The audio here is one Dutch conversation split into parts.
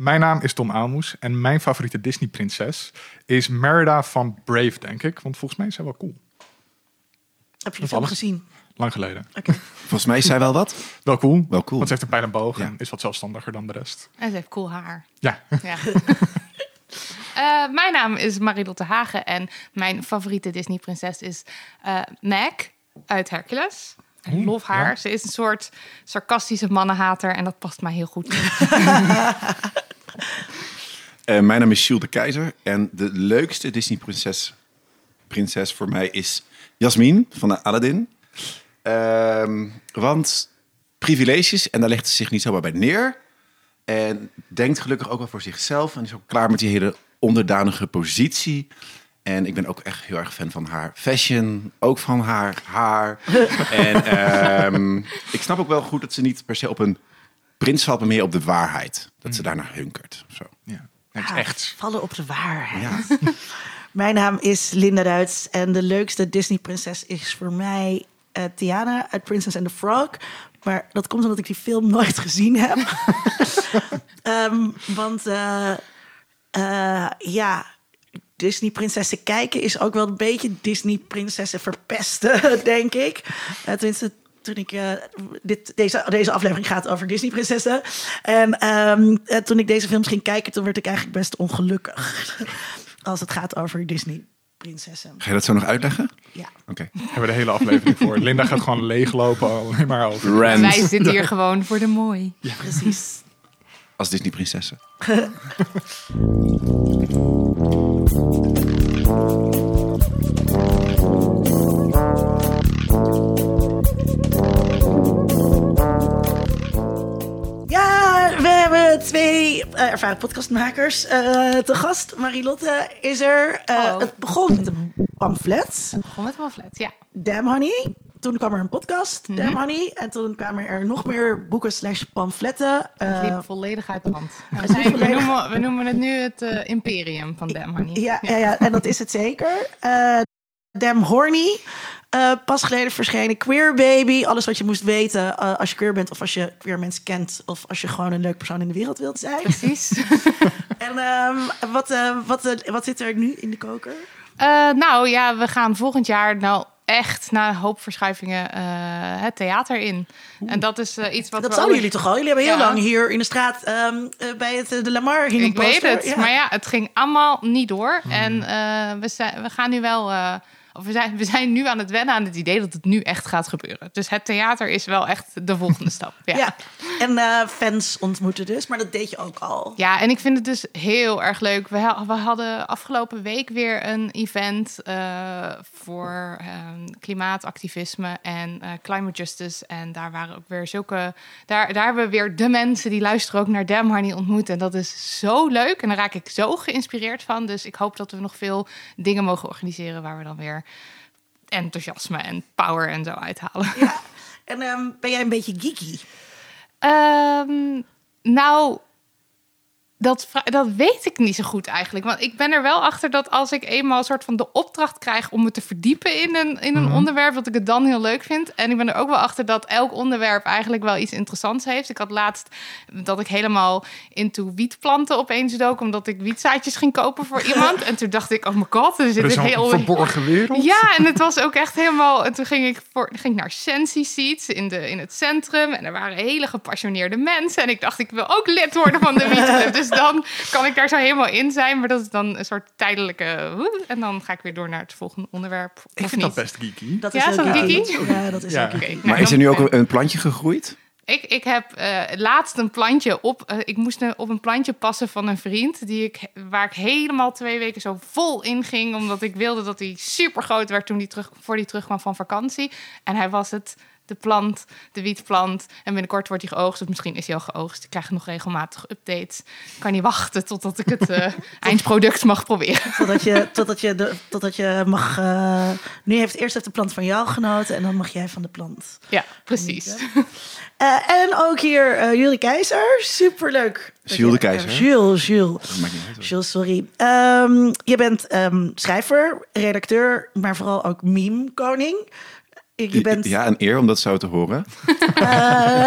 Mijn naam is Tom Aalmoes en mijn favoriete Disney-prinses is Merida van Brave, denk ik. Want volgens mij is zij wel cool. Heb je film alles? gezien? Lang geleden. Oké. Volgens mij is zij wel wat. Wel cool. Wel cool. Want ze heeft een pijl en boog Ja. en is wat zelfstandiger dan de rest. En ze heeft cool haar. Ja, Ja. Eh, mijn naam is Marilotte Hagen en mijn favoriete Disney-prinses is eh Meg uit Hercules. Ik Oeh, love haar. ja. Ze is een soort sarcastische mannenhater en dat past mij heel goed. Eh, mijn naam is Jules de Keizer. En de leukste Disney-prinses prinses voor mij is Jasmin van de Aladdin. Ehm, want privileges, en daar legt ze zich niet zomaar bij neer. En denkt gelukkig ook wel voor zichzelf. En is ook klaar met die hele onderdanige positie. En ik ben ook echt heel erg fan van haar fashion. Ook van haar haar. en ehm, ik snap ook wel goed dat ze niet per se op een prins valt, maar meer op de waarheid. Dat ze daarnaar hunkert. of Zo. ja. Ah, echt. Vallen op de waarheid. Ja. Mijn naam is Linda Duits en de leukste Disney-prinses is voor mij eh, Tiana uit Princess and the Frog. Maar dat komt omdat ik die film nooit gezien heb. Ehm, want eh, eh, ja, Disney-prinsessen kijken is ook wel een beetje Disney-prinsessen verpesten, denk ik. Eh, tenminste, toen ik eh, dit, deze, deze aflevering gaat over Disney-prinsessen. En ehm, eh, toen ik deze films ging kijken, toen werd ik eigenlijk best ongelukkig. Als het gaat over Disney-prinsessen. Ga je dat zo nog uitleggen? Ja. Oké. Hebben we de hele aflevering voor. Linda gaat gewoon leeglopen alleen maar over. Wij zitten hier gewoon voor de mooi. Precies. als Disney-prinsessen. twee eh, ervaren podcastmakers eh, te gast. Marilotte is er. Hallo. het begon met een pamflet. Het begon met een pamflet, ja. Damn Honey. Toen kwam er een podcast, Damn Honey. En toen kwamen er nog meer boeken slash pamfletten. Het liep volledig uit de hand. We, zijn- noemen, we noemen het nu het imperium van Damn Honey. ja, ja, ja, en dat is het zeker. Damn Horny. Eh, pas geleden verschenen Queer Baby. Alles wat je moest weten eh, als je queer bent... of als je queer mensen kent... of als je gewoon een leuk persoon in de wereld wilt zijn. Precies. En ehm, wat, eh, wat, wat zit er nu in de koker? Nou ja, we gaan volgend jaar nou echt na een hoop verschuivingen het theater in. En dat is iets wat Dat zouden jullie toch al? Jullie hebben heel Ja. lang hier in de straat ehm, eh, bij het de Lamar hing Ik weet het, Ja. maar ja, het ging allemaal niet door. En eh, we, zijn, we gaan nu wel... of we zijn, we zijn nu aan het wennen aan het idee dat het nu echt gaat gebeuren. Dus het theater is wel echt de volgende stap. Ja. Ja. En eh, fans ontmoeten dus, maar dat deed je ook al. Ja, en ik vind het dus heel erg leuk. We, ha- we hadden afgelopen week weer een event eh, voor ehm, klimaatactivisme en eh, climate justice. En daar waren ook weer zulke. Daar, daar hebben we weer de mensen die luisteren ook naar Damn Honey ontmoet. En dat is zo leuk. En daar raak ik zo geïnspireerd van. Dus ik hoop dat we nog veel dingen mogen organiseren waar we dan weer enthousiasme en power en zo uithalen. Ja. En ehm, ben jij een beetje geeky? Ehm, nou, dat, dat weet ik niet zo goed eigenlijk. Want ik ben er wel achter dat als ik eenmaal een soort van de opdracht krijg om me te verdiepen in een, in een onderwerp, dat ik het dan heel leuk vind. En ik ben er ook wel achter dat elk onderwerp eigenlijk wel iets interessants heeft. Ik had laatst dat ik helemaal into wietplanten opeens dook, omdat ik wietzaadjes ging kopen voor iemand. En toen dacht ik, oh mijn god, er zit een heel verborgen wereld. ja, en het was ook echt helemaal. En toen ging ik, voor, ging ik naar Sensi Seats in, de, in het centrum. En er waren hele gepassioneerde mensen. En ik dacht, ik wil ook lid worden van de Wietclub. Dus dan kan ik daar zo helemaal in zijn. Maar dat is dan een soort tijdelijke. En dan ga ik weer door naar het volgende onderwerp. Ik vind niet. dat best geeky. Dat Ja, is ook dat geeky. Ja, dat is Ja. ook geeky. Oké, nou, Maar is er nu ook een, een plantje gegroeid? Ik, ik heb eh, laatst een plantje op. eh, ik moest op een plantje passen van een vriend. Die ik, waar ik helemaal twee weken zo vol in ging. Omdat ik wilde dat hij super groot werd toen hij terug, voor hij terugkwam van vakantie. En hij was het. De plant, de wietplant. En binnenkort wordt hij geoogst. Of misschien is hij al geoogst. Ik krijg nog regelmatig updates. Ik kan niet wachten totdat ik het eh, eindproduct mag proberen. Totdat je, totdat je, de, totdat je mag... eh, nu heeft eerst heeft de plant van jou genoten... en dan mag jij van de plant Ja, precies. Eh, en ook hier eh Julie Keizer. Superleuk. Jules de Keizer. Jules, Jules. Jules, sorry. Ehm, je bent ehm, schrijver, redacteur, maar vooral ook meme-koning. Je bent... Ja, een eer om dat zo te horen. Eh,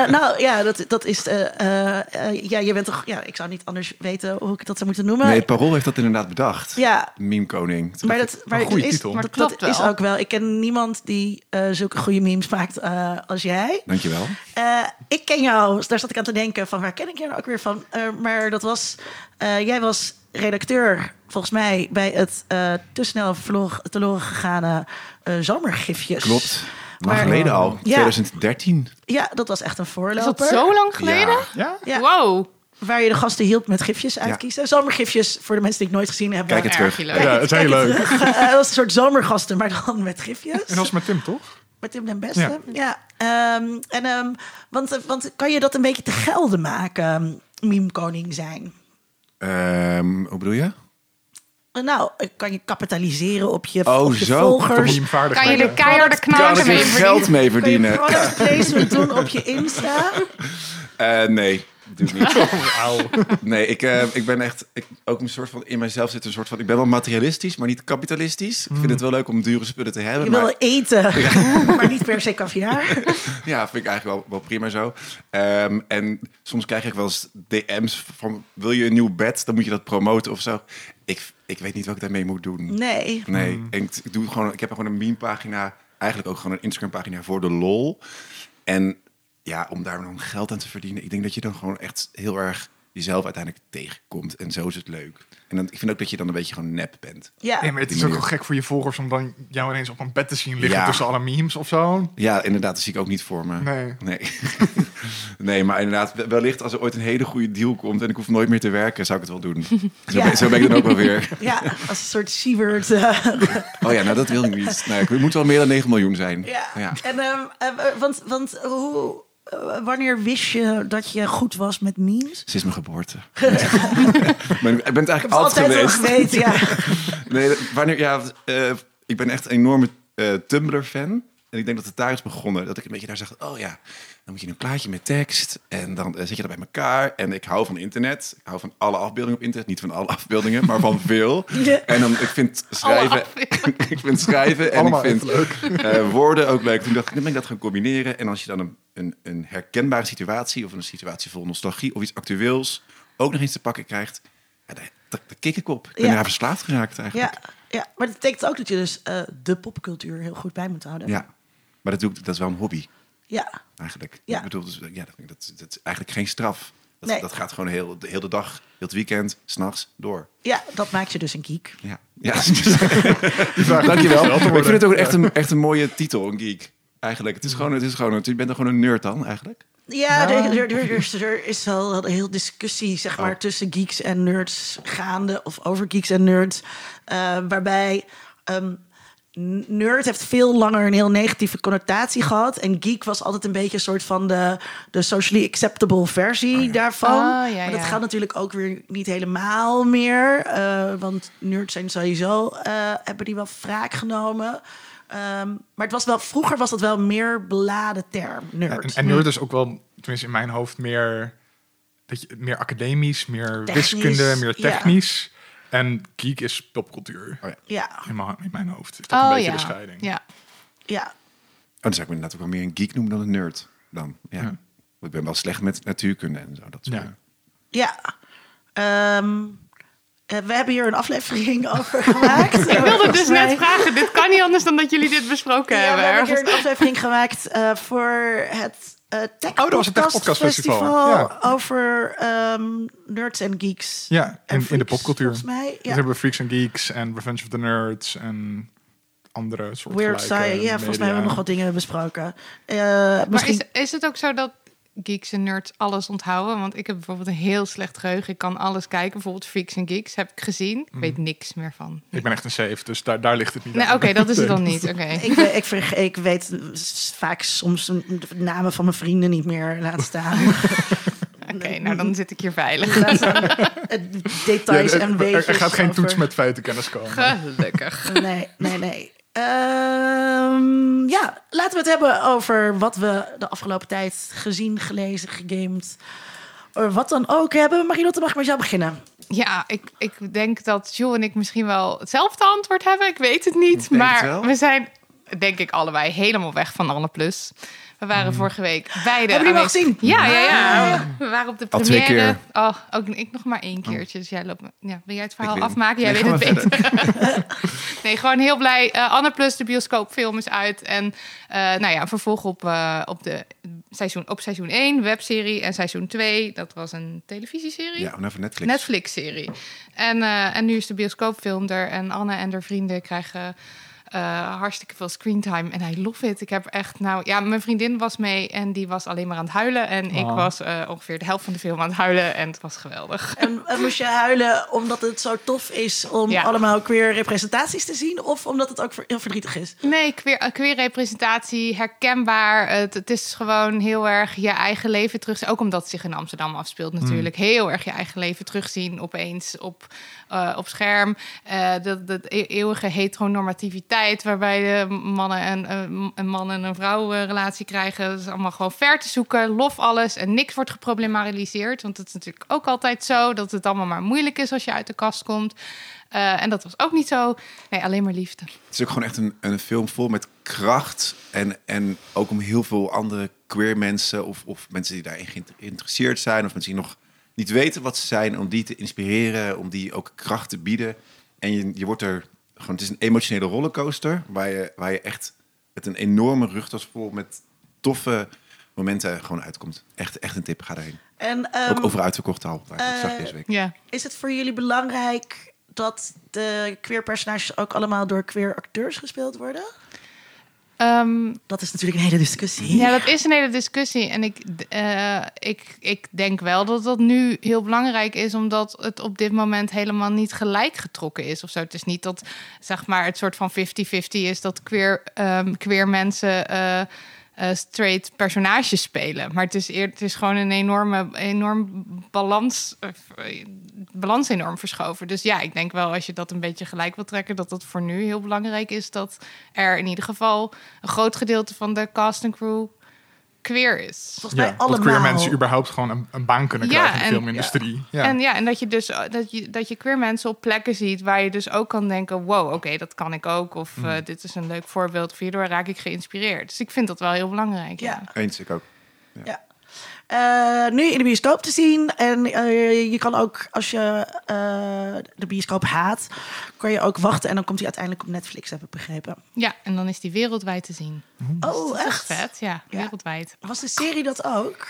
nou ja, dat, dat is... eh, eh, ja, je bent toch... Ja, ik zou niet anders weten hoe ik dat zou moeten noemen. Nee, Parool heeft dat inderdaad bedacht. Ja, Meme koning. maar dat, maar Een goede is, titel. dat, Maar klopt dat is ook wel. Ik ken niemand die eh, zulke goede memes maakt eh, als jij. Dankjewel. Eh, ik ken jou, daar zat ik aan te denken van waar ken ik jou nou ook weer van? Eh, maar dat was, eh, jij was redacteur volgens mij bij het eh te snel verloren, verloren gegane eh zomergifjes. Klopt. Maar- geleden al. Ja. 2013. Ja, dat was echt een Is voorloper. dat zo lang geleden? Ja. Ja? Ja, Wow. waar je de gasten hielp met gifjes uitkiezen. Zomergifjes, voor de mensen die het nooit gezien hebben. Kijk het Erg terug. leuk. Ja, het is heel leuk. Eh, dat was een soort zomergasten, maar dan met gifjes. En dat was met Tim, toch? Met Tim den Beste. Ja. Ehm, en, ehm, want, eh, want kan je dat een beetje te gelden maken, meme koning zijn? Ehm, hoe bedoel je? Nou, kan je kapitaliseren op je, Oh, op je zo. volgers? Meme-vaardig. Kan je de keiharde ik mee er verdienen? geld mee Kan je verdienen? product placement doen op je Insta? Eh, nee, doe ik niet. Auw. Nee, ik, eh, ik ben echt... Ik, ook een soort van... In mijzelf zit een soort van... Ik ben wel materialistisch, maar niet kapitalistisch. Ik vind het wel leuk om dure spullen te hebben. Je wil maar, wel eten, maar niet per se caviar. Ja, vind ik eigenlijk wel, wel prima zo. Ehm, en soms krijg ik wel eens DM's van... Wil je een nieuw bed? Dan moet je dat promoten of zo. Ik, ik weet niet wat ik daarmee moet doen. Nee. Nee, Hmm. en ik, ik doe gewoon, ik heb gewoon een meme-pagina. Eigenlijk ook gewoon een Instagram-pagina voor de lol. En ja, om daar dan geld aan te verdienen. Ik denk dat je dan gewoon echt heel erg jezelf uiteindelijk tegenkomt. En zo is het leuk. En dan, ik vind ook dat je dan een beetje gewoon nep bent. Ja, Nee, maar het is ook wel gek voor je volgers om dan jou ineens op een bed te zien liggen Ja. tussen alle memes of zo. Ja, inderdaad, dat zie ik ook niet voor me. Nee. Nee, nee maar inderdaad, wellicht als er ooit een hele goede deal komt... en ik hoef nooit meer te werken, zou ik het wel doen. Zo, Ja. ben, zo ben ik dan ook wel weer. ja, als een soort Sievert. eh, Oh ja, nou dat wil ik niet. Nee, het moet wel meer dan 9 miljoen zijn. ja. ja. En, ehm, eh, want, want hoe, eh, wanneer wist je dat je goed was met memes? Sinds mijn geboorte. ik ben het eigenlijk altijd altijd al geweest. ja. Nee, wanneer, ja, eh, ik ben echt een enorme eh, Tumblr-fan. En ik denk dat het daar is begonnen. Dat ik een beetje daar zeg, oh ja, dan moet je een plaatje met tekst. En dan eh, zet je dat bij elkaar. En ik hou van internet. Ik hou van alle afbeeldingen op internet. Niet van alle afbeeldingen, maar van veel. Ja. En dan, ik vind schrijven, ik vind schrijven en Allemaal ik vind eh, woorden ook leuk. Toen dacht ik, dan ben ik dat gaan combineren. En als je dan een, een, een herkenbare situatie... of een situatie vol nostalgie of iets actueels... ook nog eens te pakken krijgt... Ja, daar, kik ik op. Ik ben Ja. daar verslaafd geraakt eigenlijk. Ja, ja, maar dat betekent ook dat je dus eh, de popcultuur heel goed bij moet houden. Ja, maar dat, doe ik, dat is wel een hobby Ja, eigenlijk. Ja. Ik bedoel, dus, ja, dat, dat, dat is eigenlijk geen straf. Dat, Nee. dat gaat gewoon heel, de hele dag, heel het weekend, s'nachts door. ja, dat maakt je dus een geek. Ja, ja. vraag dankjewel. ik vind het ook echt een, echt een mooie titel, een geek. Eigenlijk, het is gewoon, het is gewoon, je bent er gewoon een nerd dan eigenlijk. Ja, er, er, er, er- er is wel een heel discussie zeg maar, Oh. tussen geeks en nerds gaande, of over geeks en nerds. eh, waarbij ehm, nerd heeft veel langer een heel negatieve connotatie gehad. En geek was altijd een beetje een soort van de, de socially acceptable versie daarvan. Oh, ja, maar dat ja. gaat natuurlijk ook weer niet helemaal meer. eh, want nerds zijn sowieso, eh, hebben die wel wraak genomen. Ehm, maar het was wel, vroeger was dat wel een meer beladen term, nerd. En, en nerd is ook wel, tenminste in mijn hoofd, meer, dat je, meer academisch, meer Technisch, wiskunde, meer technisch. En geek is popcultuur. Oh ja. ja, In, mijn, in mijn hoofd is dat Oh een beetje ja. de scheiding. ja. ja. Oh, dan zou ik me inderdaad ook wel meer een geek noemen dan een nerd. Dan, ja. Ik ben wel slecht met natuurkunde en zo. Dat soort Ja. dingen. Ja. Ehm, eh, we hebben hier een aflevering over gemaakt. Ik wilde dus net vragen. Dit kan niet anders dan dat jullie dit besproken Ja, we hebben. hebben hier een aflevering gemaakt eh, voor het eh Tech Oh, dat was het Tech Podcast Festival, Festival ja. over ehm, nerds en geeks. Ja, En in, in de popcultuur. Volgens mij. Dus Ja. hebben we Freaks and Geeks en Revenge of the Nerds en andere soort Weird Science. Ja, volgens mij hebben we nog wat dingen besproken. Eh, Maar misschien. is, is het ook zo dat geeks en nerds alles onthouden? Want ik heb bijvoorbeeld een heel slecht geheugen. Ik kan alles kijken. Bijvoorbeeld Freaks en Geeks heb ik gezien. Ik weet niks meer van. Ik ben echt een safe, dus daar, daar ligt het niet Nee, aan. oké, dat is het dan niet. Oké. Ik, weet- ik, ik weet vaak soms de namen van mijn vrienden niet meer laten staan. Oké, nou dan zit ik hier veilig. Eh, details Ja, en er- weetjes. er, er gaat geen over- toets met feitenkennis komen. Gelukkig. Nee, nee, nee. Ehm, ja, laten we het hebben over wat we de afgelopen tijd gezien, gelezen, gegamed. Wat dan ook hebben. Marilotte, mag ik met jou beginnen? Ja, ik, ik denk dat Jules en ik misschien wel hetzelfde antwoord hebben. Ik weet het niet. maar we zijn denk ik allebei helemaal weg van Anne Plus. We waren Mm. vorige week beide. Hebben jullie aanwezig. gezien? Ja, ja, ja. We waren op de Al twee première. Oh, ook ik nog maar één keertje. Dus jij loopt me. Ja, wil jij het verhaal afmaken? Jij Nee, weet het beter. nee, gewoon heel blij. Eh, Anne Plus, de bioscoopfilm is uit. En eh, nou ja, een vervolg op, eh, op, de seizoen, op seizoen 1, webserie. En seizoen 2, dat was een televisieserie. Ja, voor Netflix. Netflix-serie. En, eh, en nu is de bioscoopfilm er. En Anne en haar vrienden krijgen eh, hartstikke veel screentime. En I love it. Ik heb echt, nou ja, mijn vriendin was mee en die was alleen maar aan het huilen. En ik Oh. was eh, ongeveer de helft van de film aan het huilen. En het was geweldig. En, en moest je huilen omdat het zo tof is om Ja. allemaal queer representaties te zien? Of omdat het ook ver- heel verdrietig is? Nee, queer, eh, queer representatie, herkenbaar. Het, het is gewoon heel erg je eigen leven terug. Ook omdat het zich in Amsterdam afspeelt natuurlijk. Heel erg je eigen leven terugzien opeens op, eh, op scherm. Eh dat, dat e- eeuwige heteronormativiteit... waarbij de mannen en, eh, een man en een vrouw eh, relatie krijgen. Dat is allemaal gewoon ver te zoeken. Lof alles en niks wordt geproblematiseerd. Want het is natuurlijk ook altijd zo... dat het allemaal maar moeilijk is als je uit de kast komt. Eh, en dat was ook niet zo. Nee, alleen maar liefde. Het is ook gewoon echt een, een film vol met kracht. En, en ook om heel veel andere queer mensen of, of mensen die daarin geïnteresseerd zijn. Of mensen die nog niet weten wat ze zijn. Om die te inspireren, om die ook kracht te bieden. En je, je wordt er gewoon, het is een emotionele rollercoaster. Waar je, waar je echt met een enorme rugtas vol met toffe momenten gewoon uitkomt. Echt, echt een tip, ga daarheen. En ehm, ook over uitverkochte hal. waar ik het zag eh, deze week. Ja. is het voor jullie belangrijk dat de queer personages ook allemaal door queer acteurs gespeeld worden? Ehm, Dat is natuurlijk een hele discussie. ja, dat is een hele discussie. En ik, eh, ik, ik denk wel dat dat nu heel belangrijk is, omdat het op dit moment helemaal niet gelijk getrokken is. Of zo. Het is niet dat zeg maar, het soort van 50-50 is dat queer, ehm, queer mensen. eh, eh, straight personages spelen. Maar het is, het is gewoon een enorme enorm balans, eh, balans enorm verschoven. Dus ja, ik denk wel als je dat een beetje gelijk wil trekken, dat het voor nu heel belangrijk is dat er in ieder geval een groot gedeelte van de cast en crew queer is. Volgens mij Ja, dat queer mensen überhaupt gewoon een, een baan kunnen Ja, krijgen in de filmindustrie. Ja. En ja, en dat je dus dat je, dat je queer mensen op plekken ziet waar je dus ook kan denken: wow, oké, dat kan ik ook. Of Hmm. eh, dit is een leuk voorbeeld. Of hierdoor raak ik geïnspireerd. Dus ik vind dat wel heel belangrijk. Ja. Ja. Eens, ik ook. Ja. Eh, nu in de bioscoop te zien. En eh, je kan ook, als je eh, de bioscoop haat, kan je ook wachten. En dan komt hij uiteindelijk op Netflix, heb ik begrepen. ja, en dan is die wereldwijd te zien. Oh, echt? vet, ja, Ja. wereldwijd. Was de serie dat ook?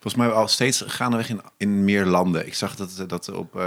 Volgens mij al steeds gaandeweg in, in meer landen. Ik zag dat, dat op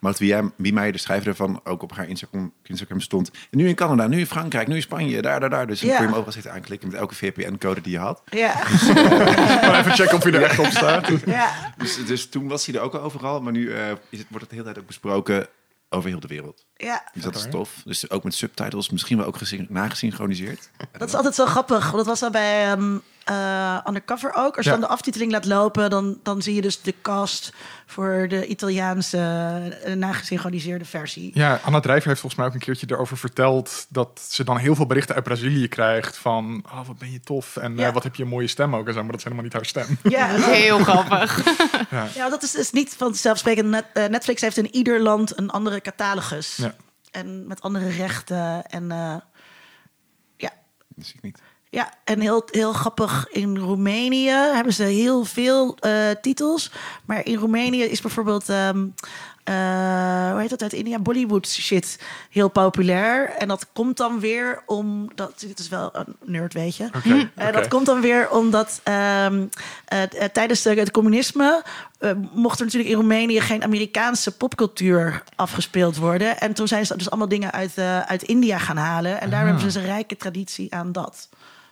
uh, Maud Wiemeijer, de schrijver ervan, ook op haar Instagram, Instagram stond. En nu in Canada, nu in Frankrijk, nu in Spanje, daar, daar, daar. Dus dan Ja. kon je hem overal zitten aanklikken met elke VPN-code die je had. Ja. Gewoon even checken of je er echt op staat. ja. Dus, dus toen was hij er ook al overal. Maar nu eh, is het, wordt het de hele tijd ook besproken over heel de wereld. ja. Dus dat is tof. Dus ook met subtitles, misschien wel ook gesyn- nagesynchroniseerd. Dat is altijd zo grappig. Want dat was al bij ehm, eh, Undercover ook. Als je Ja. dan de aftiteling laat lopen, dan, dan zie je dus de cast voor de Italiaanse eh, nagesynchroniseerde versie. Ja, Anna Drijver heeft volgens mij ook een keertje erover verteld dat ze dan heel veel berichten uit Brazilië krijgt van oh, wat ben je tof en Ja. eh, wat heb je een mooie stem ook en zo, maar dat is helemaal niet haar stem. Ja, Heel grappig. ja dat is dus niet vanzelfsprekend. Net, Netflix heeft in ieder land een andere catalogus. Ja. En met andere rechten. En eh, ja, Dat zie ik niet. Ja, en heel, heel grappig, in Roemenië hebben ze heel veel eh, titels. Maar in Roemenië is bijvoorbeeld, ehm, eh, hoe heet dat uit India? Bollywood shit heel populair. En dat komt dan weer omdat, dit is wel een nerd weet je. Oké, Eh. Dat komt dan weer omdat ehm, eh, eh, tijdens de, het communisme mocht er natuurlijk in Roemenië geen Amerikaanse popcultuur afgespeeld worden. En toen zijn ze dus allemaal dingen uit, uit India gaan halen. En daar Ah. hebben ze dus een rijke traditie aan dat.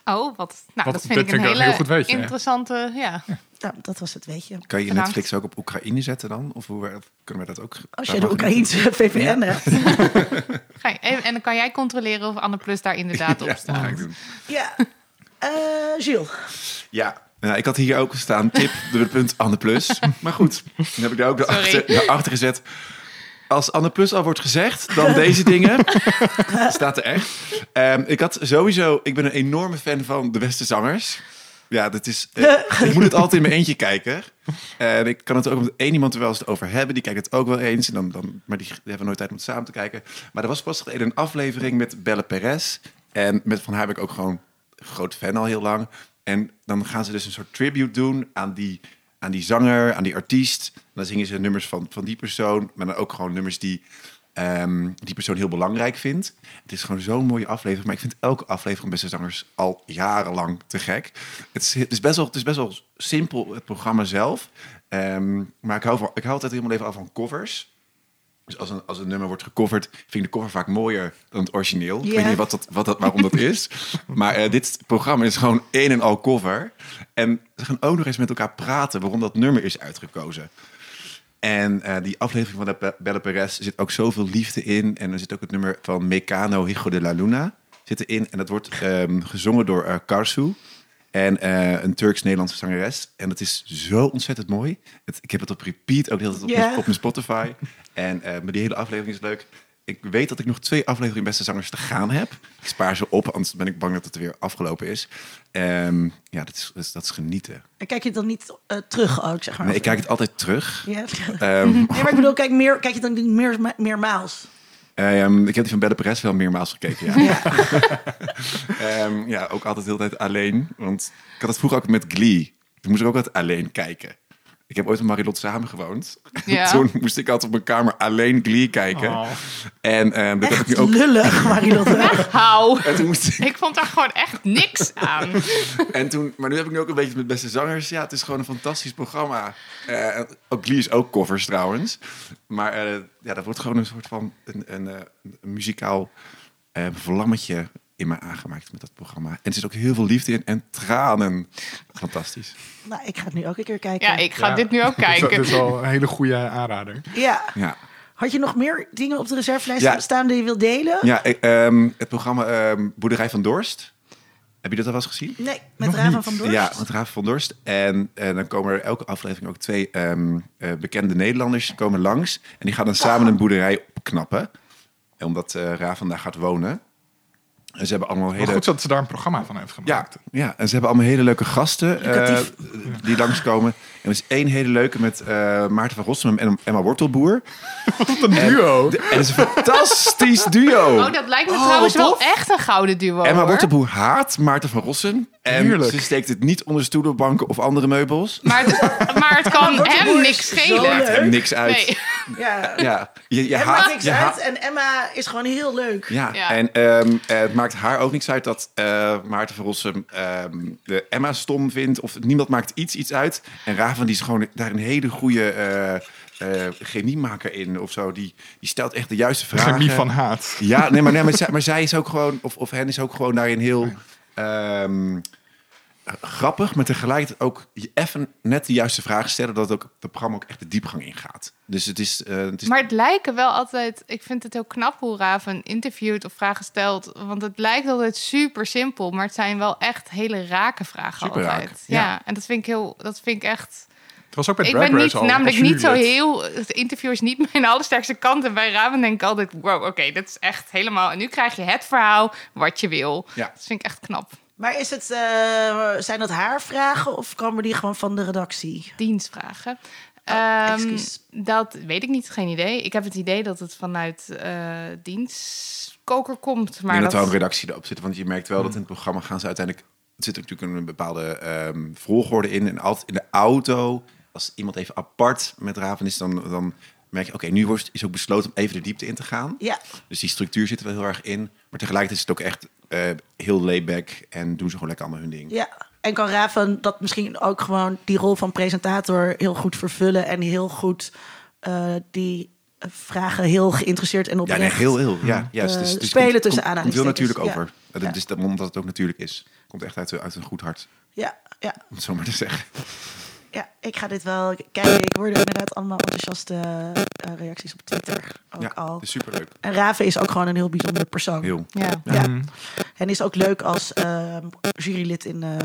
Oh, wat. Nou, Wat- dat vind ik een hele heel goed weetje, ja. interessante. Ja. Nou, dat was het, weet je. Kan je Bedankt. Netflix ook op Oekraïne zetten dan? Of hoe kunnen we dat ook? Als je de Oekraïense VPN hebt. Ga je- en, en dan kan jij controleren of Anne Plus daar inderdaad op Ja, dat ga staat. ik doen. Ja. Eh Gilles. Ja. Nou, ik had hier ook staan, tip, de punt Anne Plus. Maar goed, dan heb ik daar ook Sorry. erachter, daarachter gezet. Als Anne Plus al wordt gezegd, dan deze dingen. Staat er echt. Ehm, ik had sowieso, ik ben een enorme fan van de beste zangers. Ja, dat is. eh, ik moet het altijd in mijn eentje kijken. En ik kan het ook met één iemand er wel eens over hebben. Die kijkt het ook wel eens. En dan, dan, maar die, die hebben nooit tijd om het samen te kijken. Maar er was pas geleden een aflevering met Belle Perez En met Van haar ben ik ook gewoon groot fan al heel lang. En dan gaan ze dus een soort tribute doen aan die, aan die zanger, aan die artiest. Dan zingen ze nummers van, van die persoon, maar dan ook gewoon nummers die ehm, die persoon heel belangrijk vindt. Het is gewoon zo'n mooie aflevering, maar ik vind elke aflevering van Beste Zangers al jarenlang te gek. Het is, het is, best, wel, het is best wel simpel, het programma zelf. Ehm, maar ik hou, van, ik hou altijd helemaal even af van covers. Dus als een, als een nummer wordt gecoverd, vind ik de cover vaak mooier dan het origineel. Ik weet niet wat dat, wat dat, waarom dat is. Maar eh, dit programma is gewoon één en al cover. En ze gaan ook nog eens met elkaar praten waarom dat nummer is uitgekozen. En eh, die aflevering van de Be- Belle Perez zit ook zoveel liefde in. En er zit ook het nummer van Mecano Hijo de la Luna zit erin. En dat wordt ehm, gezongen door eh, Karsu. En eh, een Turks-Nederlandse zangeres. En dat is zo ontzettend mooi. Het, ik heb het op repeat, ook de hele tijd op, mijn, op mijn Spotify. En maar die hele aflevering is leuk. Ik weet dat ik nog twee afleveringen Beste Zangers te gaan heb. Ik spaar ze op, anders ben ik bang dat het weer afgelopen is. Ehm, ja, dat is, dat is, dat is genieten. En kijk je het dan niet eh, terug ook, zeg maar? Nee, ik kijk het altijd terug. Ja. Ehm, Nee, maar ik bedoel, kijk, meer, kijk je dan niet meer, meermaals? Ehm, ik heb die van Belle Perez wel meermaals gekeken, ja. Ja. Ja, ook altijd de hele tijd alleen. Want ik had het vroeger ook met Glee. Toen moest ik ook altijd alleen kijken. Ik heb ooit met Marilot samen gewoond. Ja. Toen moest ik altijd op mijn kamer alleen Glee kijken. Oh. En ehm, dat heb ik nu ook. lullig, Marilot. Hou. En toen moest ik, Ik vond daar gewoon echt niks aan. en toen, maar nu heb ik nu ook een beetje met beste zangers. Ja, het is gewoon een fantastisch programma. Eh, ook Glee is ook covers trouwens. Maar eh, ja, dat wordt gewoon een soort van een, een, eh, een muzikaal eh, vlammetje in me aangemaakt met dat programma. En er zit ook heel veel liefde in en tranen. Fantastisch. Nou, ik ga het nu ook een keer kijken. Ja, ik ga Ja. dit nu ook kijken. dit is wel een hele goede aanrader. Ja. Ja. Had je nog meer dingen op de reservelijst Ja. staan die je wilt delen? Ja, ik, ehm, het programma ehm, Boerderij van Dorst. Heb je dat al eens gezien? Nee, met Raven van Dorst? Ja, met Raven van Dorst. En, en dan komen er elke aflevering ook twee ehm, eh, bekende Nederlanders komen langs. En die gaan dan samen een boerderij opknappen. Omdat eh Raven daar gaat wonen. En ze hebben allemaal Maar hele... goed dat ze daar een programma van heeft gemaakt. ja, en ze hebben allemaal hele leuke gasten eh, Lucratief. die langskomen. En er is één hele leuke met eh, Maarten van Rossum en Emma Wortelboer. Wat een duo. En het is een fantastisch duo. Oh, dat lijkt me Oh, trouwens wel echt een gouden duo. Emma hoor. Wortelboer haat Maarten van Rossum. En Heerlijk. ze steekt het niet onder stoelen, banken of andere meubels. Maar, het- maar het kan hem niks schelen. Maakt hem niks uit. Nee. Ja. Ja, je, je Het haat, maakt niks je uit haat- en Emma is gewoon heel leuk. Ja, Ja. en ehm, eh, het maakt haar ook niks uit dat eh, Maarten van Rossum ehm, de Emma stom vindt. Of niemand maakt iets, iets uit. En Raven die is gewoon daar een hele goede eh eh, chemiemaker in of zo. Die, die stelt echt de juiste vragen. Chemie van haat. Ja, nee, maar, nee, maar, zij, maar zij is ook gewoon, of, of hen is ook gewoon daarin heel ehm, grappig, maar tegelijkertijd ook even net de juiste vragen stellen, dat ook het programma ook echt de diepgang ingaat. Dus het is, eh, het is Maar het lijken wel altijd... Ik vind het heel knap hoe Raven interviewt of vragen stelt. Want het lijkt altijd super simpel. Maar het zijn wel echt hele rake vragen Super raak, altijd. Ja. ja. en dat vind ik heel... Dat vind ik echt... Het was ook bij Ik Drag ben Race niet, al, namelijk niet zo heel... Het interview is niet mijn allersterkste kant. En bij Raven denk ik altijd... Wow, oké, dit is echt helemaal... En nu krijg je het verhaal wat je wil. Ja. Dat vind ik echt knap. Maar is het, eh, zijn dat haar vragen of komen die gewoon van de redactie? Dienstvragen. Oh, Ehm, dat weet ik niet, geen idee. Ik heb het idee dat het vanuit eh dienstkoker komt. Maar dat dat, er een redactie erop zit. Want je merkt wel dat in het programma gaan ze uiteindelijk... Er zit natuurlijk een bepaalde ehm, volgorde in. En altijd in de auto, als iemand even apart met Raven is... dan, dan merk je, oké, nu wordt, is ook besloten om even de diepte in te gaan. Ja, Dus die structuur zit er wel heel erg in. Maar tegelijkertijd is het ook echt eh, heel layback. En doen ze gewoon lekker allemaal hun ding. ja. En kan Raven dat misschien ook gewoon die rol van presentator heel goed vervullen en heel goed eh, die vragen heel geïnteresseerd en Ja, oprecht. nee, heel, heel. Ja, juist. Eh, dus, dus spelen komt- tussen komt- komt heel aanhalingstekens, natuurlijk ja. over. Dat Ja. Is dat, omdat het ook natuurlijk is. Komt echt uit, uit een goed hart, Ja, ja, om het zo maar te zeggen. Ja, ik ga dit wel kijken. Ik hoorde inderdaad allemaal enthousiaste eh, reacties op Twitter ook Ja, al. het is superleuk. En Raven is ook gewoon een heel bijzondere persoon. Heel. ja. Ja. Mm. En is ook leuk als eh, jurylid in eh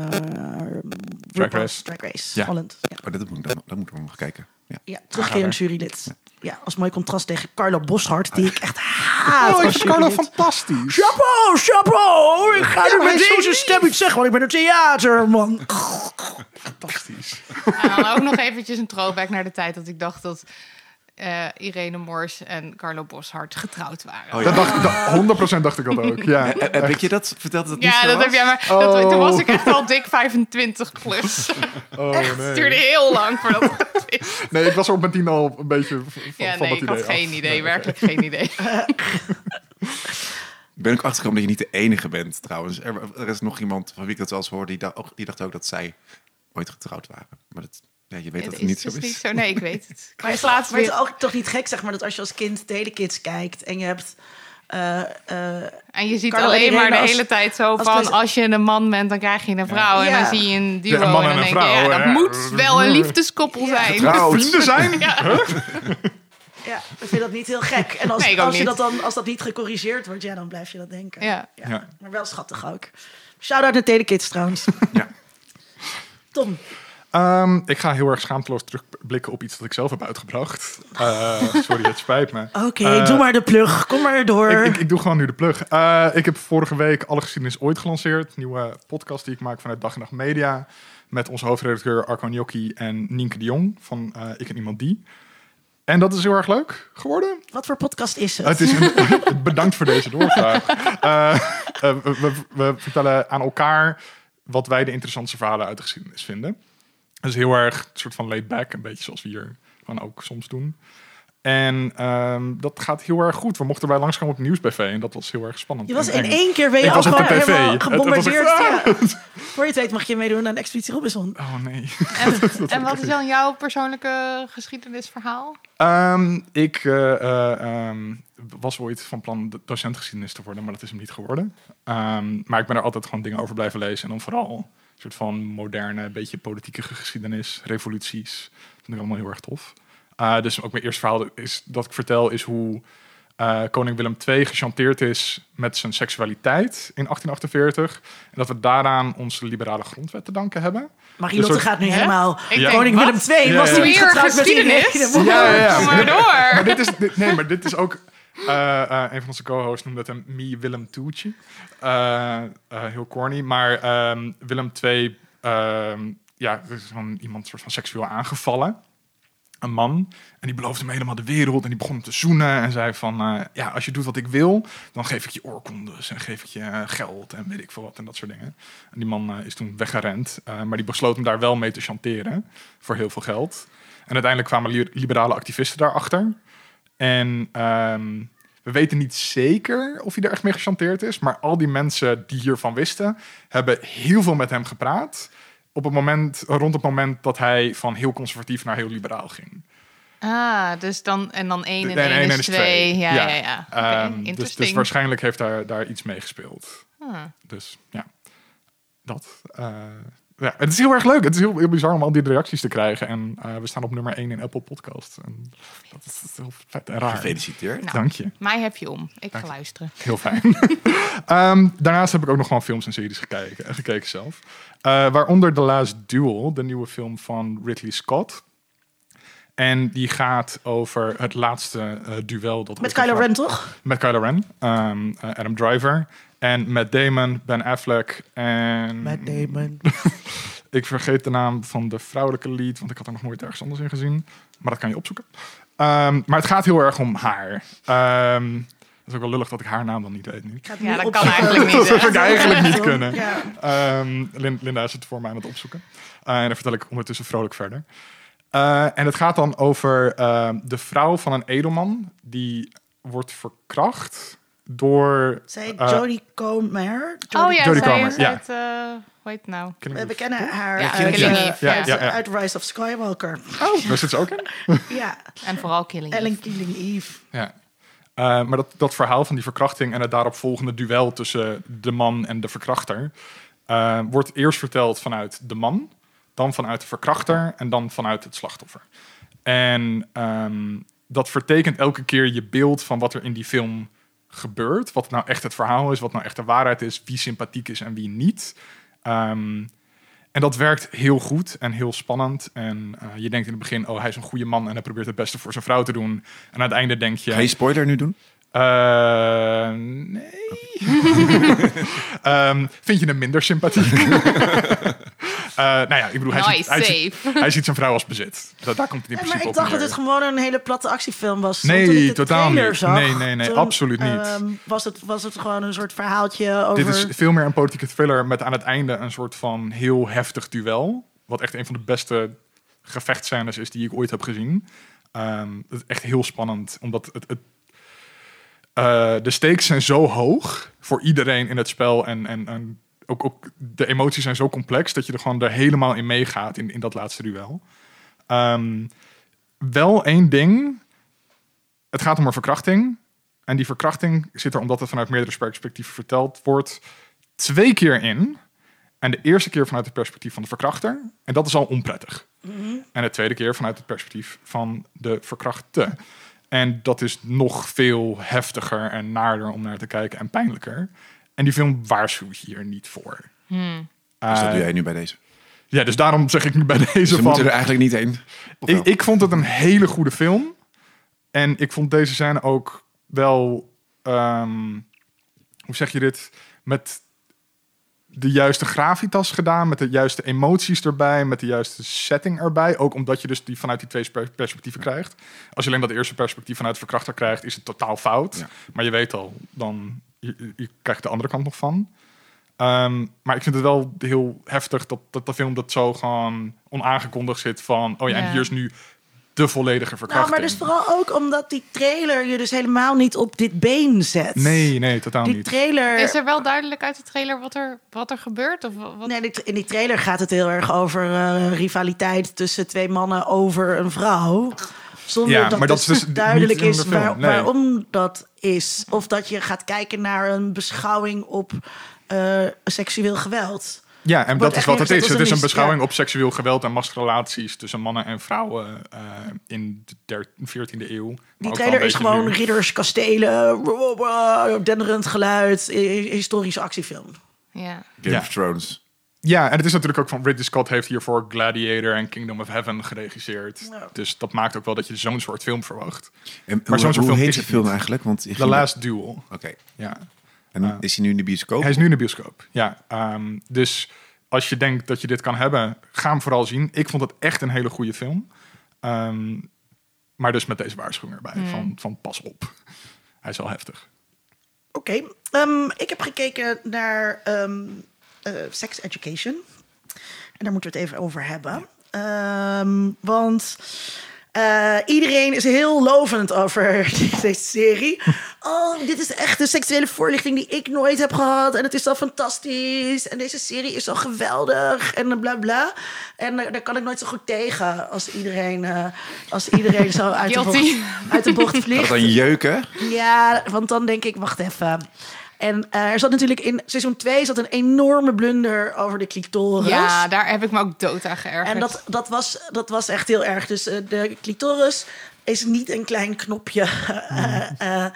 Drag Race. Drag Race Ja. Holland. Ja, Oh, dat, moet, ik dan, dat moet ik nog kijken. Ja. ja terugkerend jurylid. Ja, als mooi contrast tegen Carlo Boshart, die ik echt haat. Oh, ik als vind Carlo fantastisch. Chapeau, chapeau! Ik ga Ja, nu met deze stem iets zeggen, want ik ben een theaterman. Fantastisch. En dan ook nog eventjes een throwback naar de tijd dat ik dacht dat eh, Irene Mors en Carlo Boshart getrouwd waren. Oh, Dat dacht, dat, 100% dacht ik dat ook. Ja. Heb ik je dat verteld dat het niet Ja, zo dat was? heb jij maar. Oh. Dat, toen was ik echt al dik 25 plus. Oh, Het duurde nee. heel lang voordat ik het wist. nee, ik was er op mijn tien al een beetje van, Ja, van nee, dat ik had af. geen idee. Nee, werkelijk geen idee. Ik ben ook achtergekomen dat je niet de enige bent trouwens. Er, er is nog iemand van wie ik dat wel eens hoorde, die, dacht ook, die dacht ook dat zij ooit getrouwd waren. Maar dat, ja, je weet dat Het het niet zo dus is. niet zo. Nee, ik weet het. Maar, laatst maar het is ook toch niet gek, zeg maar, dat als je als kind Telekids kijkt en je hebt... eh, eh, En je ziet Carlo alleen en maar de als- hele tijd zo als van... als je een man bent, dan krijg je een vrouw. En dan zie je een duo. Ja, een man en een denk je, ja, vrouw, dat ja. moet wel een liefdeskoppel zijn. Getrouwd. Vrienden zijn? ja, ik vind dat niet heel gek. En als, Nee, als, je niet. dat dan, als dat niet gecorrigeerd wordt, ja, dan blijf je dat denken. Ja. Ja. Maar wel schattig ook. Shout-out naar Telekids trouwens. Ja. Tom, Ehm, ik ga heel erg schaamteloos terugblikken op iets dat ik zelf heb uitgebracht. Eh, sorry, het spijt me. oké, Eh, doe maar de plug. Kom maar door. Ik, ik, ik doe gewoon nu de plug. Eh, ik heb vorige week Alle Geschiedenis Ooit gelanceerd. Nieuwe podcast die ik maak vanuit Dag en Nacht Media. Met onze hoofdredacteur Arco Gnocchi en Nienke de Jong van Ik en Iemand Die. En dat is heel erg leuk geworden. Wat voor podcast is het? Het is een, bedankt voor deze doorvraag. We, we- we vertellen aan elkaar wat wij de interessantste verhalen uit de geschiedenis vinden. Dus heel erg een soort van laid back, een beetje zoals we hier gewoon ook soms doen. En ehm, dat gaat heel erg goed. We mochten bij langskomen op Nieuwsbv en dat was heel erg spannend. je was in één keer ben je Ik al gewoon helemaal Het- het was gebombardeerd. echt- ja. Voor je het weet mag je meedoen aan Expeditie Robinson. Oh nee. En, en wat is dan jouw persoonlijke geschiedenisverhaal? Ehm, ik eh, eh, ehm, was ooit van plan do- docent geschiedenis te worden, maar dat is hem niet geworden. Ehm, maar ik ben er altijd gewoon dingen over blijven lezen. En dan vooral soort van moderne, beetje politieke geschiedenis, revoluties. Dat vind ik allemaal heel erg tof. Eh, dus ook mijn eerste verhaal is, dat ik vertel is hoe eh, koning Willem II gechanteerd is met zijn seksualiteit in 1848. En dat we daaraan onze liberale grondwet te danken hebben. Marilotte Een soort- gaat nu Hè? helemaal... Ja. Koning? Willem II Ja, was ja. niet Weer getrouwd met geschiedenis? Irene. Ja, ja, ja. Maar door. Maar dit is, dit- nee, maar dit is ook. Eh, eh, een van onze co-hosts noemde het een Me Willem Toetje. Eh, heel corny. Maar ehm, Willem II, ehm, ja, er is gewoon iemand soort van seksueel aangevallen. Een man. En die beloofde hem helemaal de wereld. En die begon hem te zoenen. En zei van, ja, als je doet wat ik wil, dan geef ik je oorkondes. En geef ik je geld en weet ik veel wat en dat soort dingen. En die man is toen weggerend. Maar die besloot hem daar wel mee te chanteren. Voor heel veel geld. En uiteindelijk kwamen li- liberale activisten daarachter. En ehm, we weten niet zeker of hij er echt mee gechanteerd is. Maar al die mensen die hiervan wisten, hebben heel veel met hem gepraat. Op het moment, rond het moment dat hij van heel conservatief naar heel liberaal ging. Ah, dus dan en dan één en nee, één één is is twee. twee. Ja, Ja. ja, Ehm, dus, dus waarschijnlijk heeft daar, daar iets mee gespeeld. Ah. Dus ja, dat. eh, ja, het is heel erg leuk. Het is heel, heel bizar om al die reacties te krijgen. En eh, we staan op nummer 1 in Apple Podcast. En dat is, dat is heel vet en raar. Gefeliciteerd. Nou. Dank je. Mij heb je om. Ik Dank ga je. luisteren. Heel fijn. Ehm, daarnaast heb ik ook nog gewoon films en series gekeken, gekeken zelf. Eh, waaronder The Last Duel, de nieuwe film van Ridley Scott. En die gaat over het laatste eh, duel. Dat Met Kylo Ren, toch? Met Kylo Ren, ehm, eh, Adam Driver. En Matt Damon, Ben Affleck en... Met Damon. Ik vergeet de naam van de vrouwelijke lead, want ik had er nog nooit ergens anders in gezien. Maar dat kan je opzoeken. Ehm, maar het gaat heel erg om haar. Ehm, dat is ook wel lullig dat ik haar naam dan niet weet nu. Het Ja, dat kan eigenlijk niet. Dat zou ik eigenlijk niet kunnen. Ja. Ehm, Lin- Linda is het voor mij aan het opzoeken. Eh, en dan vertel ik ondertussen vrolijk verder. Eh, en het gaat dan over ehm, de vrouw van een edelman die wordt verkracht door. Zij eh, Jodie Comer. Oh ja, Jodie zij Comer, is ja. uit... eh, hoe heet het nou? We, kennen haar Ja, uit, Killing Eve, ja. uit, Ja, ja. uit Rise of Skywalker. Oh, daar zit ze ook in. ja, En vooral Killing Eve. Ellen Killing Eve. Ja. Eh, maar dat, dat verhaal van die verkrachting en het daarop volgende duel tussen de man en de verkrachter eh, wordt eerst verteld vanuit de man, dan vanuit de verkrachter en dan vanuit het slachtoffer. En ehm, dat vertekent elke keer je beeld van wat er in die film gebeurt. Wat nou echt het verhaal is, wat nou echt de waarheid is, wie sympathiek is en wie niet. Ehm, en dat werkt heel goed en heel spannend. En eh, je denkt in het begin, oh, hij is een goede man en hij probeert het beste voor zijn vrouw te doen. En aan het einde denk je... Ga je spoiler nu doen? Eh, nee. Ehm, vind je hem minder sympathiek? Eh, nou ja, ik bedoel, hij, Nice ziet, hij, ziet, hij ziet zijn vrouw als bezit. Dat, daar komt het in Ja, principe maar ik dacht dat het gewoon een hele platte actiefilm was. Nee, Toen ik de totaal niet. Zag, Nee, nee, nee, toen, absoluut niet. ehm, was, het, was het gewoon een soort verhaaltje over... Dit is veel meer een politieke thriller met aan het einde een soort van heel heftig duel. Wat echt een van de beste gevechtscènes is die ik ooit heb gezien. Ehm, het is echt heel spannend, omdat het, het, eh, de stakes zijn zo hoog voor iedereen in het spel. En, en, en ook, ook de emoties zijn zo complex dat je er gewoon er helemaal in meegaat in, in dat laatste duel. Ehm, wel één ding. Het gaat om een verkrachting. En die verkrachting zit er, omdat het vanuit meerdere perspectieven verteld wordt, twee keer in. En de eerste keer vanuit het perspectief van de verkrachter. En dat is al onprettig. En de tweede keer vanuit het perspectief van de verkrachte. En dat is nog veel heftiger en naarder om naar te kijken en pijnlijker. En die film waarschuwt hier niet voor. Hmm. Dus dat Eh, doe jij nu bij deze. ja, dus daarom zeg ik nu bij deze Ze van... moeten er eigenlijk niet heen. Ik, ik vond het een hele goede film. En ik vond deze scène ook wel... ehm, hoe zeg je dit? Met de juiste gravitas gedaan. Met de juiste emoties erbij. Met de juiste setting erbij. Ook omdat je dus die vanuit die twee spe- perspectieven krijgt. Als je alleen dat eerste perspectief vanuit de verkrachter krijgt... is het totaal fout. Ja. Maar je weet al, dan... Je, je krijgt de andere kant nog van. Ehm, maar ik vind het wel heel heftig dat, dat de film dat zo gewoon onaangekondigd zit van... oh ja, en hier is nu de volledige nou, verkrachting. maar dus vooral ook omdat die trailer je dus helemaal niet op dit been zet. Nee, nee, totaal Die niet. trailer... Is er wel duidelijk uit de trailer wat er, wat er gebeurt? Of wat? Nee, in die trailer gaat het heel erg over eh, rivaliteit tussen twee mannen over een vrouw. Zonder Ja, dat, maar dat dus is dus duidelijk is de film, waar- nee. waarom dat is. Of dat je gaat kijken naar een beschouwing op eh, seksueel geweld. Ja, en dat is wat het is. Het is een beschouwing ja. op seksueel geweld en machtsrelaties tussen mannen en vrouwen eh, in de 14e eeuw. Die trailer is gewoon nu. ridders, kastelen, denderend geluid, hi- historische actiefilm. Ja. Game Ja. of Thrones. Ja, en het is natuurlijk ook van Ridley Scott heeft hiervoor Gladiator en Kingdom of Heaven geregisseerd. Ja. Dus dat maakt ook wel dat je zo'n soort film verwacht. En Maar zo'n hoe, soort hoe film heet is die het film niet. eigenlijk? Want The Last Duel. Oké. Ja. En Ah. is hij nu in de bioscoop? Hij is nu in de bioscoop. Ja, ehm, dus als je denkt dat je dit kan hebben, ga hem vooral zien. Ik vond het echt een hele goede film. Ehm, maar dus met deze waarschuwing erbij van, van pas op. Hij is wel heftig. Oké, ehm, ik heb gekeken naar ehm, eh, Sex Education. En daar moeten we het even over hebben. Ehm, want eh, iedereen is heel lovend over deze serie. Oh, dit is echt de seksuele voorlichting die ik nooit heb gehad. En het is zo fantastisch. En deze serie is zo geweldig. En bla bla. En daar, daar kan ik nooit zo goed tegen. Als iedereen, eh, als iedereen zo uit de, bocht, uit de bocht vliegt. het dan jeuken? Ja, want dan denk ik, wacht even. En eh, er zat natuurlijk in seizoen 2 zat een enorme blunder over de clitoris. ja, daar heb ik me ook dood aan geërgerd. en dat, dat, was, dat was echt heel erg. Dus eh, de clitoris is niet een klein knopje eh,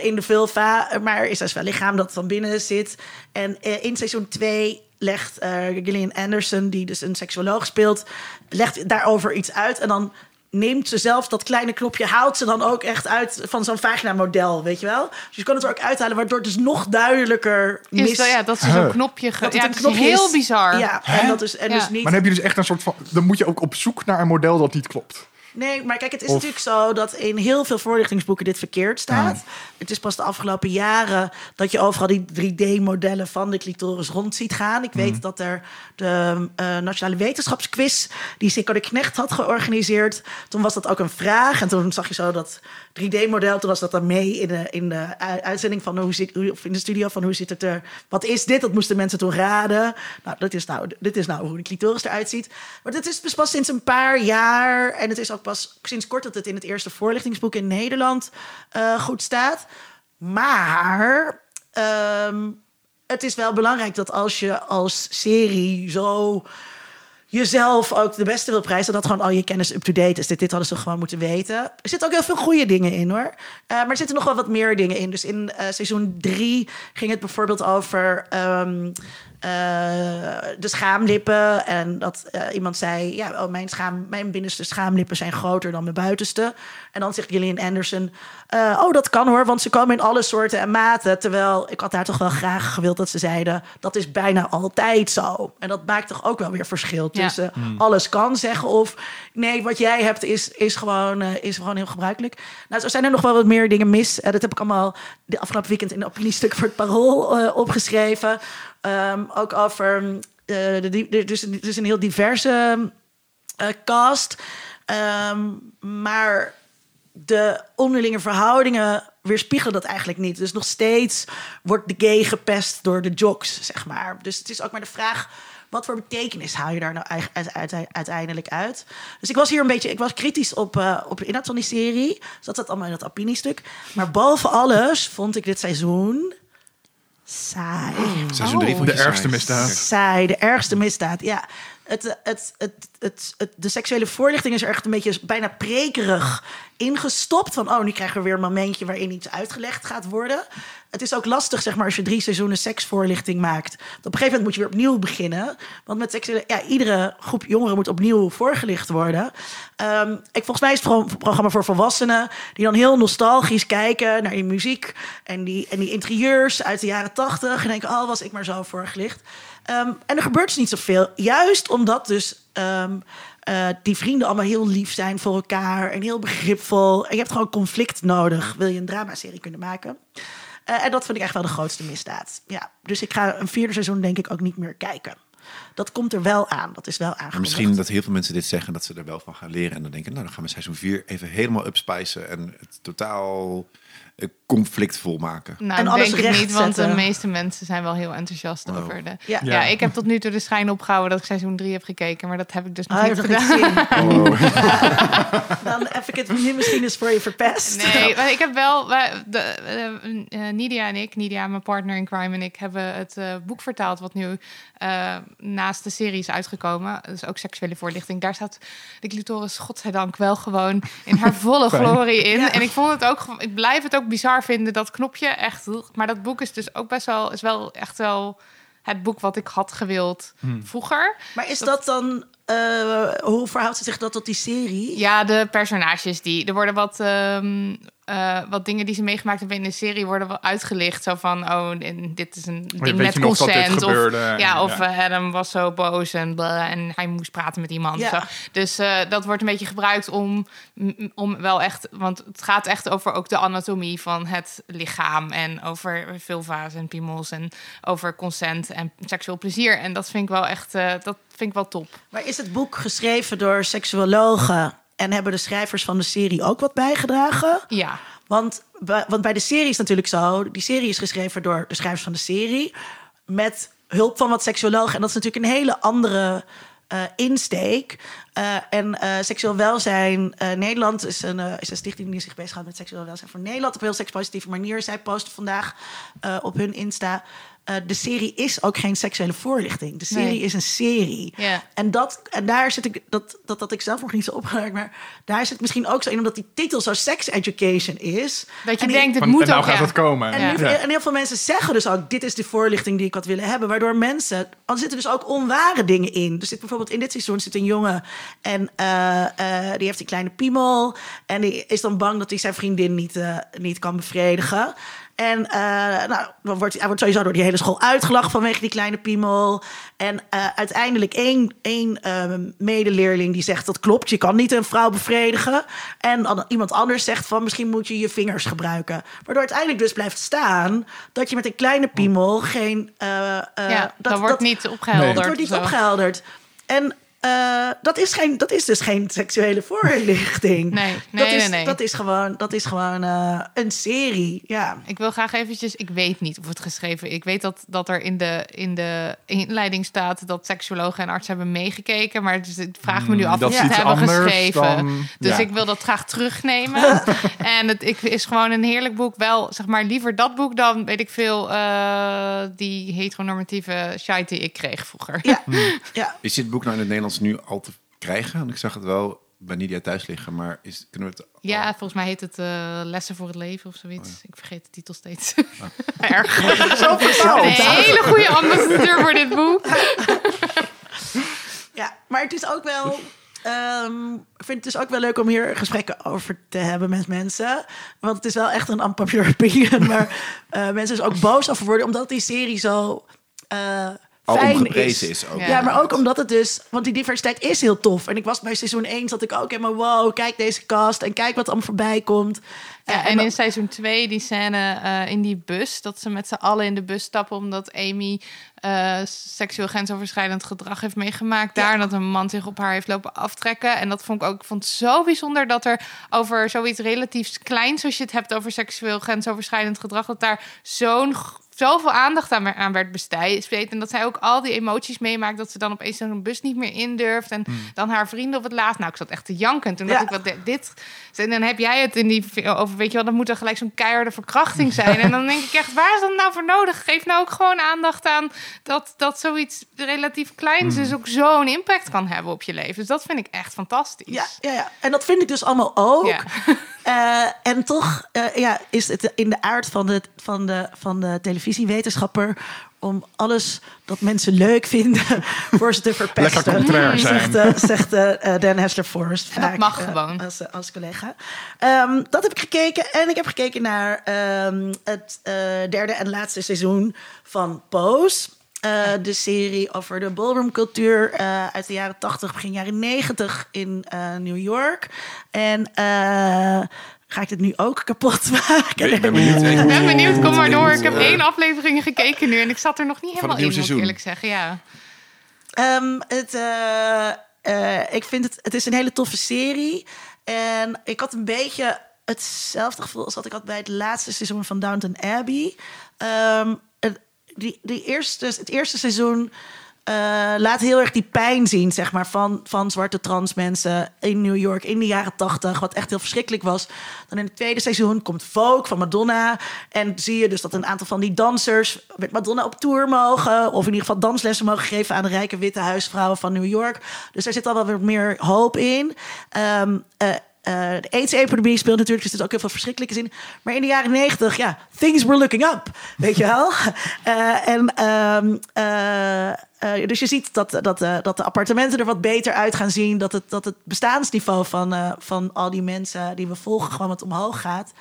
in de vulva, maar is dus wel lichaam dat van binnen zit. En in seizoen 2 legt Gillian Anderson, die dus een seksuoloog speelt, legt daarover iets uit. En dan neemt ze zelf dat kleine knopje, haalt ze dan ook echt uit van zo'n vagina-model, weet je wel? Dus je kan het er ook uithalen, waardoor het dus nog duidelijker mis... is dat, ja, dat ze zo'n knopje... Ge- dat ja, een knopje heel is. bizar. Ja, en dat is en Ja. dus niet. Maar dan heb je dus echt een soort van... Dan moet je ook op zoek naar een model dat niet klopt. Nee, maar kijk, het is Of- natuurlijk zo dat in heel veel voorlichtingsboeken dit verkeerd staat. Het is pas de afgelopen jaren dat je overal die 3D-modellen van de clitoris rond ziet gaan. Ik weet dat er de eh, Nationale Wetenschapsquiz, die Sikko de Knecht had georganiseerd. Toen was dat ook een vraag. En toen zag je zo dat 3D-model. Toen was dat dan mee in de, in de uitzending van hoe zit, of in de studio van hoe zit het er. Wat is dit? Dat moesten mensen toen raden. Nou, dit is nou, dit is nou hoe de clitoris eruit ziet. Maar dit is dus pas sinds een paar jaar. En het is ook pas sinds kort dat het in het eerste voorlichtingsboek in Nederland eh, goed staat. Maar ehm, het is wel belangrijk dat als je als serie zo jezelf ook de beste wil prijzen, dat gewoon al je kennis up-to-date is. Dit, dit hadden ze gewoon moeten weten. Er zitten ook heel veel goede dingen in hoor. Eh, maar er zitten nog wel wat meer dingen in. Dus in eh, seizoen drie ging het bijvoorbeeld over. ehm, eh, de schaamlippen. En dat eh, iemand zei: Ja, oh, mijn, schaam, mijn binnenste schaamlippen zijn groter dan mijn buitenste. En dan zegt Gillian Anderson: eh, Oh, dat kan hoor, want ze komen in alle soorten en maten. Terwijl ik had daar toch wel graag gewild dat ze zeiden: Dat is bijna altijd zo. En dat maakt toch ook wel weer verschil Ja. tussen alles kan zeggen of nee, wat jij hebt is, is, gewoon, eh, is gewoon heel gebruikelijk. Nou, zo zijn er nog wel wat meer dingen mis. Eh, dat heb ik allemaal de afgelopen weekend in de opiniestuk voor het Parool eh, opgeschreven. Ehm, ook over. dus, een- een heel diverse eh, cast. Ehm, maar de onderlinge verhoudingen weerspiegelen dat eigenlijk niet. Dus nog steeds wordt de gay gepest door de jocks, zeg maar. Dus het is ook maar de vraag... wat voor betekenis haal je daar nou uiteindelijk uit? Dus ik was hier een beetje... ik was kritisch op, eh, op de inhoud van die serie. Dus dat zat allemaal in dat opiniestuk. Maar boven alles vond ik dit seizoen... saai. Seizoen 3 Oh. vond je De ergste saai. misdaad. Saai, de ergste misdaad. Ja, het, het, het, het, het, de seksuele voorlichting is er echt een beetje bijna prekerig ingestopt. Van, oh, nu krijgen we weer een momentje waarin iets uitgelegd gaat worden. Het is ook lastig, zeg maar, als je drie seizoenen seksvoorlichting maakt. Op een gegeven moment moet je weer opnieuw beginnen. Want met seksuele, ja, iedere groep jongeren moet opnieuw voorgelicht worden. Ehm, ik, volgens mij is het programma voor volwassenen... die dan heel nostalgisch kijken naar die muziek... en die, en die interieurs uit de jaren tachtig... en denken, oh, was ik maar zo voorgelicht. Ehm, en er gebeurt dus niet zoveel. Juist omdat dus ehm, eh, die vrienden allemaal heel lief zijn voor elkaar... en heel begripvol. En je hebt gewoon conflict nodig... wil je een dramaserie kunnen maken... Eh, en dat vind ik echt wel de grootste misdaad. Ja, dus ik ga een vierde seizoen denk ik ook niet meer kijken. Dat komt er wel aan. Dat is wel aangekondigd. misschien dat heel veel mensen dit zeggen, dat ze er wel van gaan leren. En dan denken, nou dan gaan we seizoen 4 even helemaal upspicen en het totaal conflictvol maken. Nou, En alles denk ik niet, want de meeste mensen zijn wel heel enthousiast Oh. over de... Ja. Ja. ik heb tot nu toe de schijn opgehouden dat ik seizoen 3 heb gekeken, maar dat heb ik dus nog Ah, niet gedaan. Dan heb ik het nu misschien eens voor je verpest. Nee, maar ik heb wel. wij- De, eh, eh, Nidia en ik, Nidia, mijn partner in crime, en ik hebben het eh, boek vertaald. wat nu eh, naast de serie is uitgekomen. Dus ook seksuele voorlichting. Daar staat de clitoris, godzijdank, wel gewoon in haar volle glorie in. Ja. En ik vond het ook. Ik blijf het ook bizar vinden dat knopje echt. Maar dat boek is dus ook best wel. Is wel echt wel het boek wat ik had gewild vroeger. Maar is dat dan... eh, hoe verhoudt het zich dat tot die serie? Ja, de personages die. Er worden wat, ehm, eh, wat dingen die ze meegemaakt hebben in de serie worden wel uitgelicht. Zo van, oh, en dit is een ding weet met consent. Of, ja, of Ja. eh, Adam was zo boos en, blah, en hij moest praten met iemand. Ja. Zo. Dus eh, dat wordt een beetje gebruikt om, om wel echt... Want het gaat echt over ook de anatomie van het lichaam. En over vulva's en piemels. En over consent en seksueel plezier. En dat vind ik wel echt... eh, dat vind ik wel top. Maar is het boek geschreven door seksuologen... en hebben de schrijvers van de serie ook wat bijgedragen? Ja. Want, bij- want bij de serie is natuurlijk zo... die serie is geschreven door de schrijvers van de serie... met hulp van wat seksuologen. En dat is natuurlijk een hele andere eh, insteek. Eh, en eh, seksueel welzijn... Nederland is een, is een stichting die zich bezighoudt met seksueel welzijn voor Nederland... op een heel sekspositieve manier. Zij posten vandaag op hun Insta... eh, de serie is ook geen seksuele voorlichting. De serie Nee. is een serie. Ja. En, dat, en daar zit ik, dat, dat had ik zelf nog niet zo opgemerkt, maar daar zit misschien ook zo in, omdat die titel zo sex education is. Dat je En denkt, het moet en nou ook... gaat ja. het komen. En, Ja. nu- en heel veel mensen zeggen dus ook: dit is de voorlichting die ik had willen hebben. Waardoor mensen. Want er zitten dus ook onware dingen in. Er zit bijvoorbeeld in dit seizoen zit een jongen. En eh, eh, die heeft een kleine piemel. En die is dan bang dat hij zijn vriendin niet, eh, niet kan bevredigen. En eh, nou, dan wordt, hij wordt sowieso door die hele school uitgelachen vanwege die kleine piemel. En eh, uiteindelijk één, één eh, medeleerling die zegt dat klopt, je kan niet een vrouw bevredigen. En dan iemand anders zegt van misschien moet je je vingers gebruiken. Waardoor uiteindelijk dus blijft staan dat je met een kleine piemel geen... eh, Ja, dat, wordt niet dat opgehelderd. wordt niet opgehelderd. En eh, dat, is geen, dat is dus geen seksuele voorlichting. Nee, dat nee, is, nee, nee. Dat is gewoon, dat is gewoon eh, een serie, ja. Ik wil graag eventjes, ik weet niet of het geschreven Ik weet dat, dat er in de, in de inleiding staat dat seksuologen en artsen hebben meegekeken. Maar dus ik vraag me nu af Mm, dat of is ze het hebben geschreven. dan- dus ja. ik wil dat graag terugnemen. en het ik, is gewoon een heerlijk boek. Wel, zeg maar, liever dat boek dan, weet ik veel, eh, die heteronormatieve shite die ik kreeg vroeger. Ja, ja. Is dit boek nou in het Nederlands Nederlands nu al te krijgen? Want ik zag het wel bij Nidia thuis liggen, maar is, kunnen we het... Ja, volgens mij heet het eh, Lessen voor het Leven of zoiets. Oh Ik vergeet de titel steeds. Erg. Zo Een hele goede ambassadeur voor dit boek. Ja, maar het is ook wel. ehm, ik vind het dus ook wel leuk om hier gesprekken over te hebben met mensen. Want het is wel echt een unpopular opinion. Maar eh, mensen is ook boos over worden, omdat die serie zo. eh fijn is. is ook. Ja. Ja, maar ook omdat het dus... Want die diversiteit is heel tof. En ik was bij seizoen 1, zat ik ook helemaal... Wow, kijk deze cast en kijk wat allemaal voorbij komt. Ja, Eh, en in seizoen 2, die scène eh, in die bus, dat ze met z'n allen in de bus stappen omdat Amy eh, seksueel grensoverschrijdend gedrag heeft meegemaakt. Daar dat een man zich op haar heeft lopen aftrekken. En dat vond ik ook ik vond het zo bijzonder dat er over zoiets relatief kleins, zoals je het hebt over seksueel grensoverschrijdend gedrag, dat daar zo'n zoveel aandacht aan, aan werd besteed. En dat zij ook al die emoties meemaakt. Dat ze dan opeens zo'n bus niet meer indurft. En dan haar vrienden op het laatst. Nou, ik zat echt te janken. En toen Ja. dacht ik, wat di- dit... En dan heb jij het in die over, weet je wel, dan moet er gelijk zo'n keiharde verkrachting zijn. En dan denk ik echt, waar is dat nou voor nodig? Geef nou ook gewoon aandacht aan dat, dat zoiets relatief kleins dus ook zo'n impact kan hebben op je leven. Dus dat vind ik echt fantastisch. Ja, ja, ja, en dat vind ik dus allemaal ook. Ja. Eh, en toch eh, ja, is het in de aard van de, van, de, van de televisiewetenschapper om alles dat mensen leuk vinden voor ze te verpesten. Lekker contrair zijn. Zegt, eh, zegt eh, Dan Hessler Forrest. En dat vaak, mag gewoon. Als, als collega. Ehm, dat heb ik gekeken. En ik heb gekeken naar ehm, het eh, derde en laatste seizoen van Pose. Eh, de serie over de ballroomcultuur eh uit de jaren 80, begin jaren 90 in eh, New York. En eh, ga ik dit nu ook kapot maken? Ik ben benieuwd. Ik ben benieuwd, kom maar door. Ik heb Eh, één aflevering gekeken nu en ik zat er nog niet het helemaal in, moet ik eerlijk zeggen. Ja. Ehm, het, eh, eh, ik vind het, het is een hele toffe serie. En ik had een beetje hetzelfde gevoel als wat ik had bij het laatste seizoen van Downton Abbey. Ehm, het, die, die eerste, het eerste seizoen eh, laat heel erg die pijn zien, zeg maar, van, van zwarte trans mensen in New York in de jaren tachtig, wat echt heel verschrikkelijk was. Dan in het tweede seizoen komt Vogue van Madonna en zie je dus dat een aantal van die dansers met Madonna op tour mogen, of in ieder geval danslessen mogen geven aan de rijke witte huisvrouwen van New York. Dus daar zit al wel weer meer hoop in. Ehm, eh, eh, de AIDS-epidemie speelt natuurlijk, dus er ook heel veel verschrikkelijke zin. Maar in de jaren negentig, ja, things were looking up, weet je wel. Eh, en ehm, eh, dus je ziet dat, dat, dat de appartementen er wat beter uit gaan zien. Dat het, dat het bestaansniveau van, van al die mensen die we volgen gewoon wat omhoog gaat.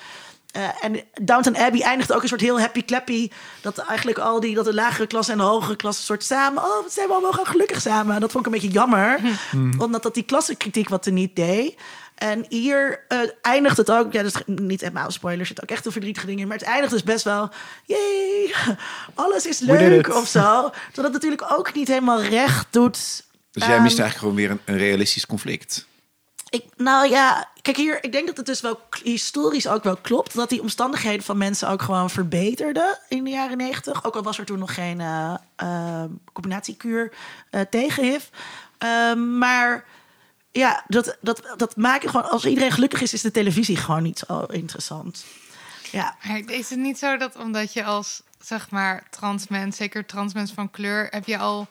En Downton Abbey eindigt ook een soort heel happy clappy. Dat eigenlijk al die, dat de lagere klasse en de hogere klasse soort samen. Oh, wat zijn we allemaal gewoon gelukkig samen. Dat vond ik een beetje jammer. Omdat dat die klassenkritiek wat er niet deed. En hier eh, eindigt het ook. Ja, dat is niet helemaal spoilers. Er zit ook echt een verdrietige dingen in. Maar het eindigt dus best wel. Jee, alles is leuk of zo. Terwijl het natuurlijk ook niet helemaal recht doet. Dus jij Ehm, mist eigenlijk gewoon weer een, een realistisch conflict. Ik, nou ja, kijk hier, ik denk dat het dus wel historisch ook wel klopt. Dat die omstandigheden van mensen ook gewoon verbeterden in de jaren negentig. Ook al was er toen nog geen eh, eh, combinatiekuur eh, tegen HIV. Ehm, maar ja, dat, dat, dat maakt gewoon, als iedereen gelukkig is, is de televisie gewoon niet zo interessant. Ja, Maar is het niet zo dat omdat je als, zeg maar, trans mens, zeker trans mens van kleur, heb je al...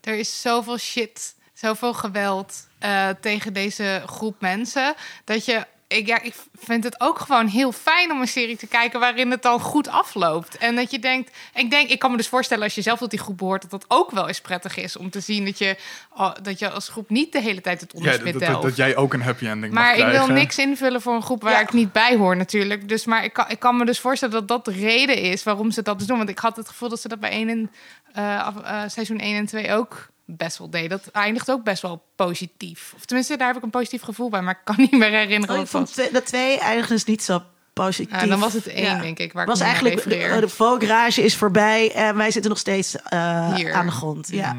Er is zoveel shit, zoveel geweld eh, tegen deze groep mensen, dat je... Ik, ja, ik vind het ook gewoon heel fijn om een serie te kijken waarin het dan goed afloopt. En dat je denkt, ik denk, ik kan me dus voorstellen als je zelf tot die groep behoort, dat dat ook wel eens prettig is om te zien dat je, oh, dat je als groep niet de hele tijd het Ja, onderspit dat, dat, delft. dat jij ook een happy ending Maar mag ik wil niks invullen voor een groep waar Ja. ik niet bij hoor natuurlijk. Dus, maar ik kan, ik kan me dus voorstellen dat dat de reden is waarom ze dat dus doen. Want ik had het gevoel dat ze dat bij 1 en, eh, eh, seizoen 1 en 2 ook best wel deed. Dat eindigt ook best wel positief. Of tenminste, daar heb ik een positief gevoel bij. Maar ik kan niet meer herinneren oh, ik het vond was. twee, de twee eindigden dus niet zo positief. Ja, dan was het één, Ja. denk ik, waar was eigenlijk de, de Vogue-rage is voorbij en wij zitten nog steeds eh, Hier. aan de grond. Ja.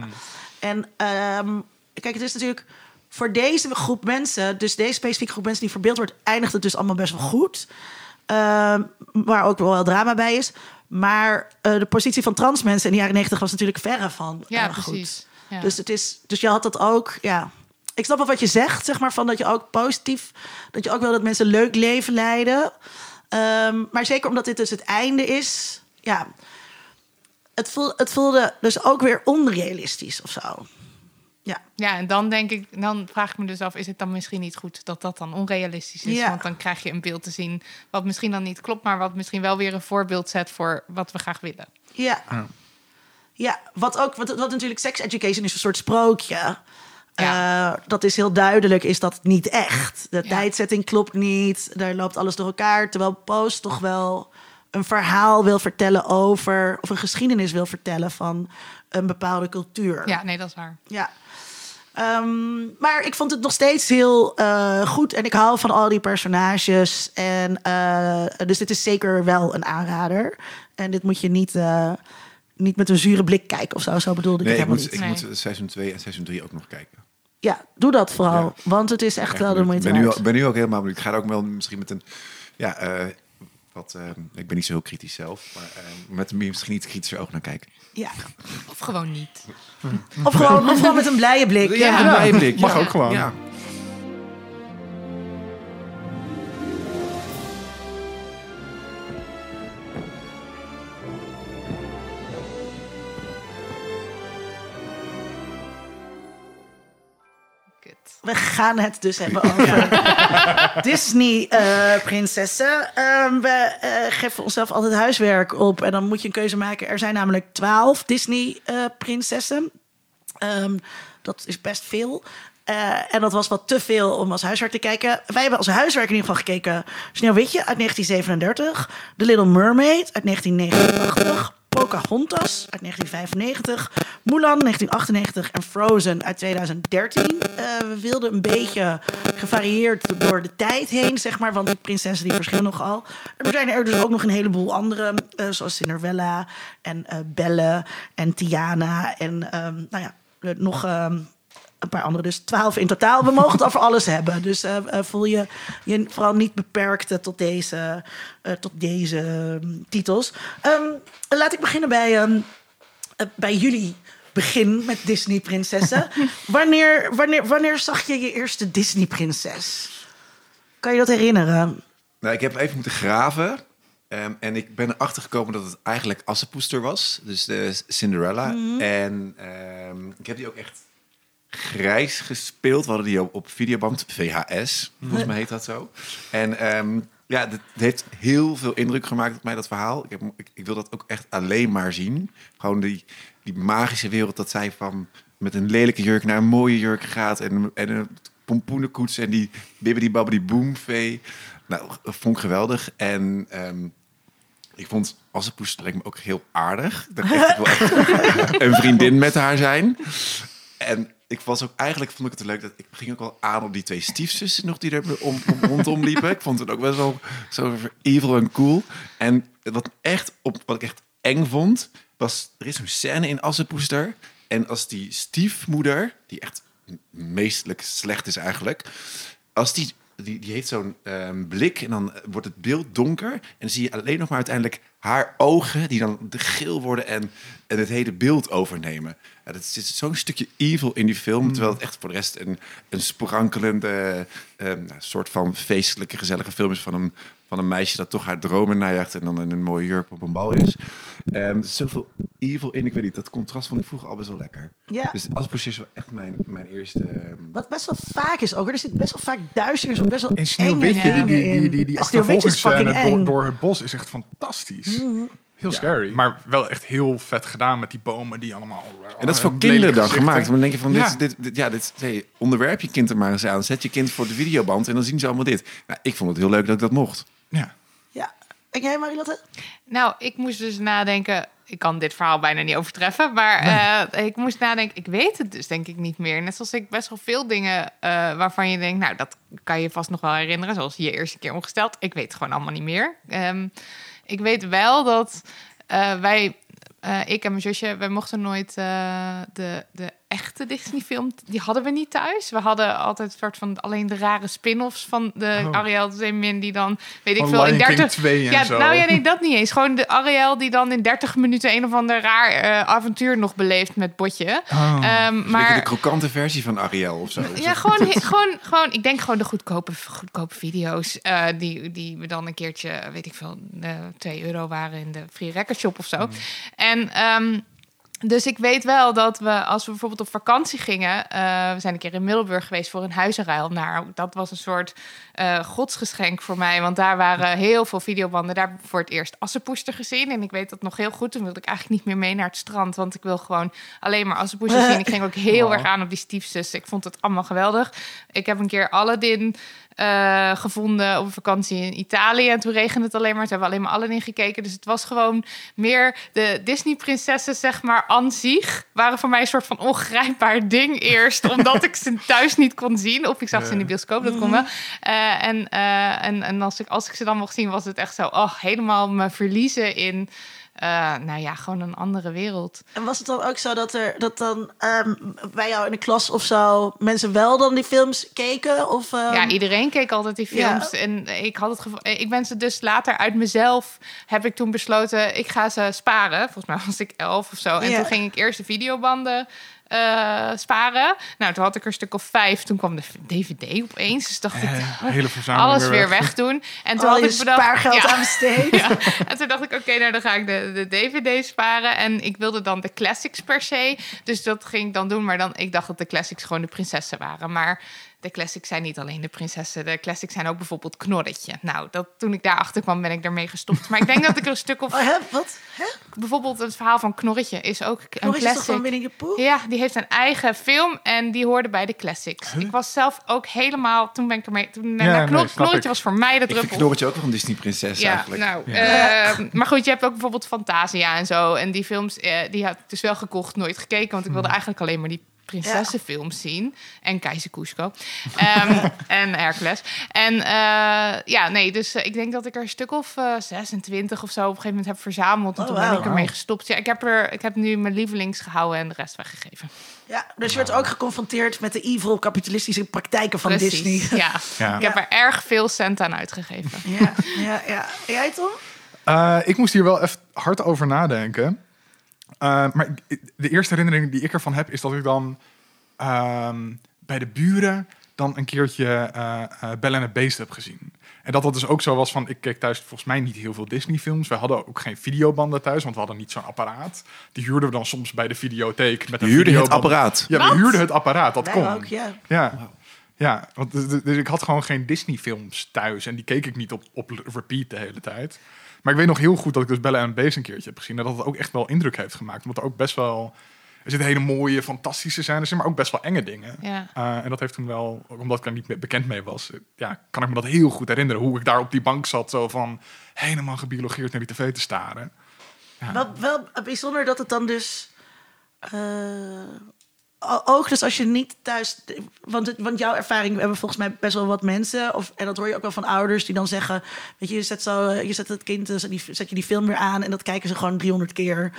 En ehm, kijk, het is natuurlijk voor deze groep mensen, dus deze specifieke groep mensen die verbeeld wordt, eindigt het dus allemaal best wel goed. Ehm, waar ook wel drama bij is. Maar eh, de positie van trans mensen in de jaren negentig was natuurlijk verre van Ja, eh, goed. Ja. Dus, het is, dus je had dat ook, ja. Ik snap wel wat je zegt, zeg maar, van dat je ook positief, dat je ook wil dat mensen een leuk leven leiden. Ehm, maar zeker omdat dit dus het einde is, ja. Het voelde, het voelde dus ook weer onrealistisch of zo. Ja. Ja, en dan denk ik, dan vraag ik me dus af, is het dan misschien niet goed dat dat dan onrealistisch is? Ja. Want dan krijg je een beeld te zien wat misschien dan niet klopt, maar wat misschien wel weer een voorbeeld zet voor wat we graag willen. Ja. Ja. Ja, wat ook, wat, wat natuurlijk sex education is een soort sprookje. Ja. Eh, dat is heel duidelijk, is dat niet echt. De Ja. tijdzetting klopt niet, daar loopt alles door elkaar. Terwijl Post toch wel een verhaal wil vertellen over, of een geschiedenis wil vertellen van een bepaalde cultuur. Ja, nee, dat is waar. Ja. Ehm, maar ik vond het nog steeds heel eh, goed. En ik hou van al die personages. En, eh, dus dit is zeker wel een aanrader. En dit moet je niet, niet met een zure blik kijken of zo. Zo bedoelde ik Nee, het ik helemaal moet, niet. ik moet seizoen 2 en seizoen 3 ook nog kijken. Ja, doe dat vooral. Ja. Want het is echt Echt wel de moeite Ik ben nu, waard. al- ben nu ook helemaal benieuwd. Ik ga er ook wel misschien met een... Ja, eh, wat, eh, ik ben niet zo heel kritisch zelf. Maar eh, met een misschien iets kritischer oog naar kijken. Ja. Of gewoon niet. Of, gewoon, of gewoon met een blije blik. Ja, Ja. een blije blik. Mag ja. ook gewoon. We gaan het dus hebben over Disney-prinsessen. Ehm, we eh, geven onszelf altijd huiswerk op. En dan moet je een keuze maken. Er zijn namelijk twaalf Disney-prinsessen. Ehm, dat is best veel. Eh, en dat was wat te veel om als huiswerk te kijken. Wij hebben als huiswerk in ieder geval gekeken... Sneeuwwitje uit 1937. The Little Mermaid uit 1989. Pocahontas uit 1995. Mulan 1998 en Frozen uit 2013. Eh, we wilden een beetje gevarieerd door de tijd heen, zeg maar. Want die prinsessen die verschillen nogal. Er zijn er dus ook nog een heleboel andere. eh, zoals Cinderella en eh, Belle en Tiana. En ehm, nou ja, nog... ehm, een paar andere, dus twaalf in totaal. We mogen het over alles hebben. Dus eh, eh, voel je je vooral niet beperkt eh, tot deze, eh, tot deze ehm, titels. Ehm, laat ik beginnen bij, ehm, eh, bij jullie begin met Disney-prinsessen. wanneer, wanneer, wanneer zag je je eerste Disney-prinses? Kan je dat herinneren? Nou, ik heb even moeten graven. Ehm, en ik ben erachter gekomen dat het eigenlijk Assepoester was. Dus de Cinderella. En ehm, ik heb die ook echt grijs gespeeld. We hadden die op, op videoband, VHS. Volgens mij heet dat zo. En ehm, ja, het heeft heel veel indruk gemaakt op mij, dat verhaal. Ik, heb, ik, ik wil dat ook echt alleen maar zien. Gewoon die, die magische wereld dat zij van met een lelijke jurk naar een mooie jurk gaat. En, en een pompoenenkoets en die bibbidi babbidi boom vee. Nou, dat vond ik geweldig. En ehm, ik vond Assepoes lijkt me ook heel aardig. Dat echt, ik wil echt een vriendin met haar zijn. En ik was ook eigenlijk vond ik het leuk dat ik ging ook wel aan op die twee stiefzussen nog die er om, om, rondom liepen. Ik vond het ook best wel zo evil en cool. En wat echt op wat ik echt eng vond was er is een scène in Assepoester en als die stiefmoeder die echt meestelijk slecht is eigenlijk, als die die, die heeft zo'n ehm, blik en dan wordt het beeld donker. En zie je alleen nog maar uiteindelijk haar ogen die dan geel worden en, en het hele beeld overnemen. Ja, dat zit zo'n stukje evil in die film. Terwijl het echt voor de rest een, een sprankelende, ehm, nou, soort van feestelijke, gezellige film is van een, van een meisje dat toch haar dromen najaagt en dan in een mooie jurk op een bal is. Zit zoveel evil in, ik weet niet. Dat contrast vond ik vroeger al best wel lekker. Ja. Dus als is wel echt mijn, mijn eerste... ehm, Wat best wel vaak is ook. Er zit best wel vaak duister en best wel In enge Sneeuwwitje, die, die, die, die, die achtervolgingsscène door, door het bos is echt fantastisch. Heel scary. Maar wel echt heel vet gedaan met die bomen die allemaal... En dat is voor kinderen dan gezichten. gemaakt. Dan denk je van, dit, Ja. dit, dit- ja, dit, hey, onderwerp je kind er maar eens aan. Zet je kind voor de videoband en dan zien ze allemaal dit. Nou, ik vond het heel leuk dat ik dat mocht. Ja. En jij, Marilotte? Nou, ik moest dus nadenken. Ik kan dit verhaal bijna niet overtreffen, maar eh, ik moest nadenken. Ik weet het dus denk ik niet meer. Net zoals ik best wel veel dingen eh, waarvan je denkt, nou, dat kan je vast nog wel herinneren. Zoals je eerste keer ongesteld. Ik weet het gewoon allemaal niet meer. Ehm, ik weet wel dat eh, wij, ik en mijn zusje, wij mochten nooit de, de echte Disney-film, die hadden we niet thuis. We hadden altijd een soort van alleen de rare spin-offs van de Oh. Ariel Zeemin, die dan, weet ik veel, in Lion King 30... 2 en ja, zo. nou ja, nee, dat niet eens. Gewoon de Ariel die dan in 30 minuten een of ander raar eh, avontuur nog beleeft met Botje. Oh. Ehm, maar de krokante versie van Ariel of zo. ja, gewoon, gewoon, gewoon, ik denk gewoon de goedkope, goedkope video's eh, die, die we dan een keertje, weet ik veel, eh 2 euro waren in de Free Record Shop of zo. En ehm, Dus ik weet wel dat we, als we bijvoorbeeld op vakantie gingen... eh, we zijn een keer in Middelburg geweest voor een huizenruil. Nou, dat was een soort eh, godsgeschenk voor mij. Want daar waren heel veel videobanden. Daar voor het eerst Assepoester gezien. En ik weet dat nog heel goed. Toen wilde ik eigenlijk niet meer mee naar het strand. Want ik wil gewoon alleen maar Assepoester zien. Ik ging ook heel Wow. erg aan op die stiefzus. Ik vond het allemaal geweldig. Ik heb een keer Aladdin eh, gevonden op een vakantie in Italië. En toen regende het alleen maar. Toen hebben we alleen maar Aladdin gekeken. Dus het was gewoon meer de Disney-prinsessen, zeg maar, aan zich... waren voor mij een soort van ongrijpbaar ding eerst. omdat ik ze thuis niet kon zien. Of ik zag ze in de bioscoop, dat kon wel. Eh, en eh, en, en als, ik, als ik ze dan mocht zien, was het echt zo... Oh, helemaal me verliezen in... eh, nou ja, gewoon een andere wereld. En was het dan ook zo dat er dat dan ehm, bij jou in de klas of zo mensen wel dan die films keken? Of, ehm, Ja, iedereen keek altijd die Ja. films. En ik had het gevo- ik ben ze dus later uit mezelf heb ik toen besloten, ik ga ze sparen. Volgens mij was ik elf of zo. En Ja. toen ging ik eerst de videobanden eh, sparen. Nou, toen had ik er een stuk of vijf. Toen kwam de DVD opeens. Dus dacht ik, Eh, hele verzameling alles weer wegdoen. En toen al had je ik bedacht, spaargeld ja. aan besteed. Ja. En toen dacht ik, oké, nou dan ga ik de, de DVD sparen. En ik wilde dan de classics per se. Dus dat ging ik dan doen. Maar dan, ik dacht dat de classics gewoon de prinsessen waren. Maar de classics zijn niet alleen de prinsessen. De classics zijn ook bijvoorbeeld Knorretje. Nou, dat, toen ik daarachter kwam, ben ik daarmee gestopt. Maar ik denk dat ik er een stuk of... Oh, hè? Wat? Hè? Bijvoorbeeld het verhaal van Knorretje is ook een Nog is toch classic. van Winnie the Pooh? Ja, die heeft een eigen film en die hoorde bij de classics. Ik was zelf ook helemaal... Toen ben ik ermee... Toen, Ja, nou, nee, Knorretje ik. was voor mij de Ik vind druppel. Knorretje ook nog een Disney-prinses Ja, eigenlijk. nou, Ja. eh, maar goed, je hebt ook bijvoorbeeld Fantasia en zo. En die films, eh, die had ik dus wel gekocht, nooit gekeken. Want ik wilde eigenlijk alleen maar die prinsessenfilms zien. En Keizer Cusco. Ehm, en Hercules. En eh, ja, nee, dus eh, ik denk dat ik er een stuk of eh, 26 of zo op een gegeven moment heb verzameld. En Oh, toen ben ik ermee gestopt. Ja, ik heb, er, ik heb nu mijn lievelings gehouden en de rest weggegeven. Ja, dus je werd ook geconfronteerd met de evil kapitalistische praktijken van Precies, Disney. Ja. Ja. Ik heb er erg veel cent aan uitgegeven. Ja, ja, ja. En Jij Tom? Eh, ik moest hier wel even hard over nadenken. Eh, maar de eerste herinnering die ik ervan heb, is dat ik dan ehm, bij de buren dan een keertje eh eh Belle en het Beest heb gezien. En dat dat dus ook zo was van, ik keek thuis volgens mij niet heel veel Disney-films. We hadden ook geen videobanden thuis, want we hadden niet zo'n apparaat. Die huurden we dan soms bij de videotheek. Met een huurde het apparaat. Ja, we huurden het apparaat, dat Wij kon. ook, ja. Ja. Ja, want dus, dus- dus ik had gewoon geen Disney-films thuis. En die keek ik niet op, op repeat de hele tijd. Maar ik weet nog heel goed dat ik dus Bella en het Beest een keertje heb gezien. En dat het ook echt wel indruk heeft gemaakt. Omdat er ook best wel... Er zitten hele mooie, fantastische scènes in, maar ook best wel enge dingen. Ja. Eh, en dat heeft toen wel, omdat ik er niet bekend mee was... eh, Ja, kan ik me dat heel goed herinneren. Hoe ik daar op die bank zat, zo van... Helemaal gebiologeerd naar die tv te staren. Ja. Wel, wel bijzonder dat het dan dus... eh, ook dus als je niet thuis... Want, het, want jouw ervaring, we hebben volgens mij best wel wat mensen... Of, en dat hoor je ook wel van ouders die dan zeggen... Weet je, je zet, zo, je zet het kind, dus die, zet je die film weer aan... en dat kijken ze gewoon 300 keer...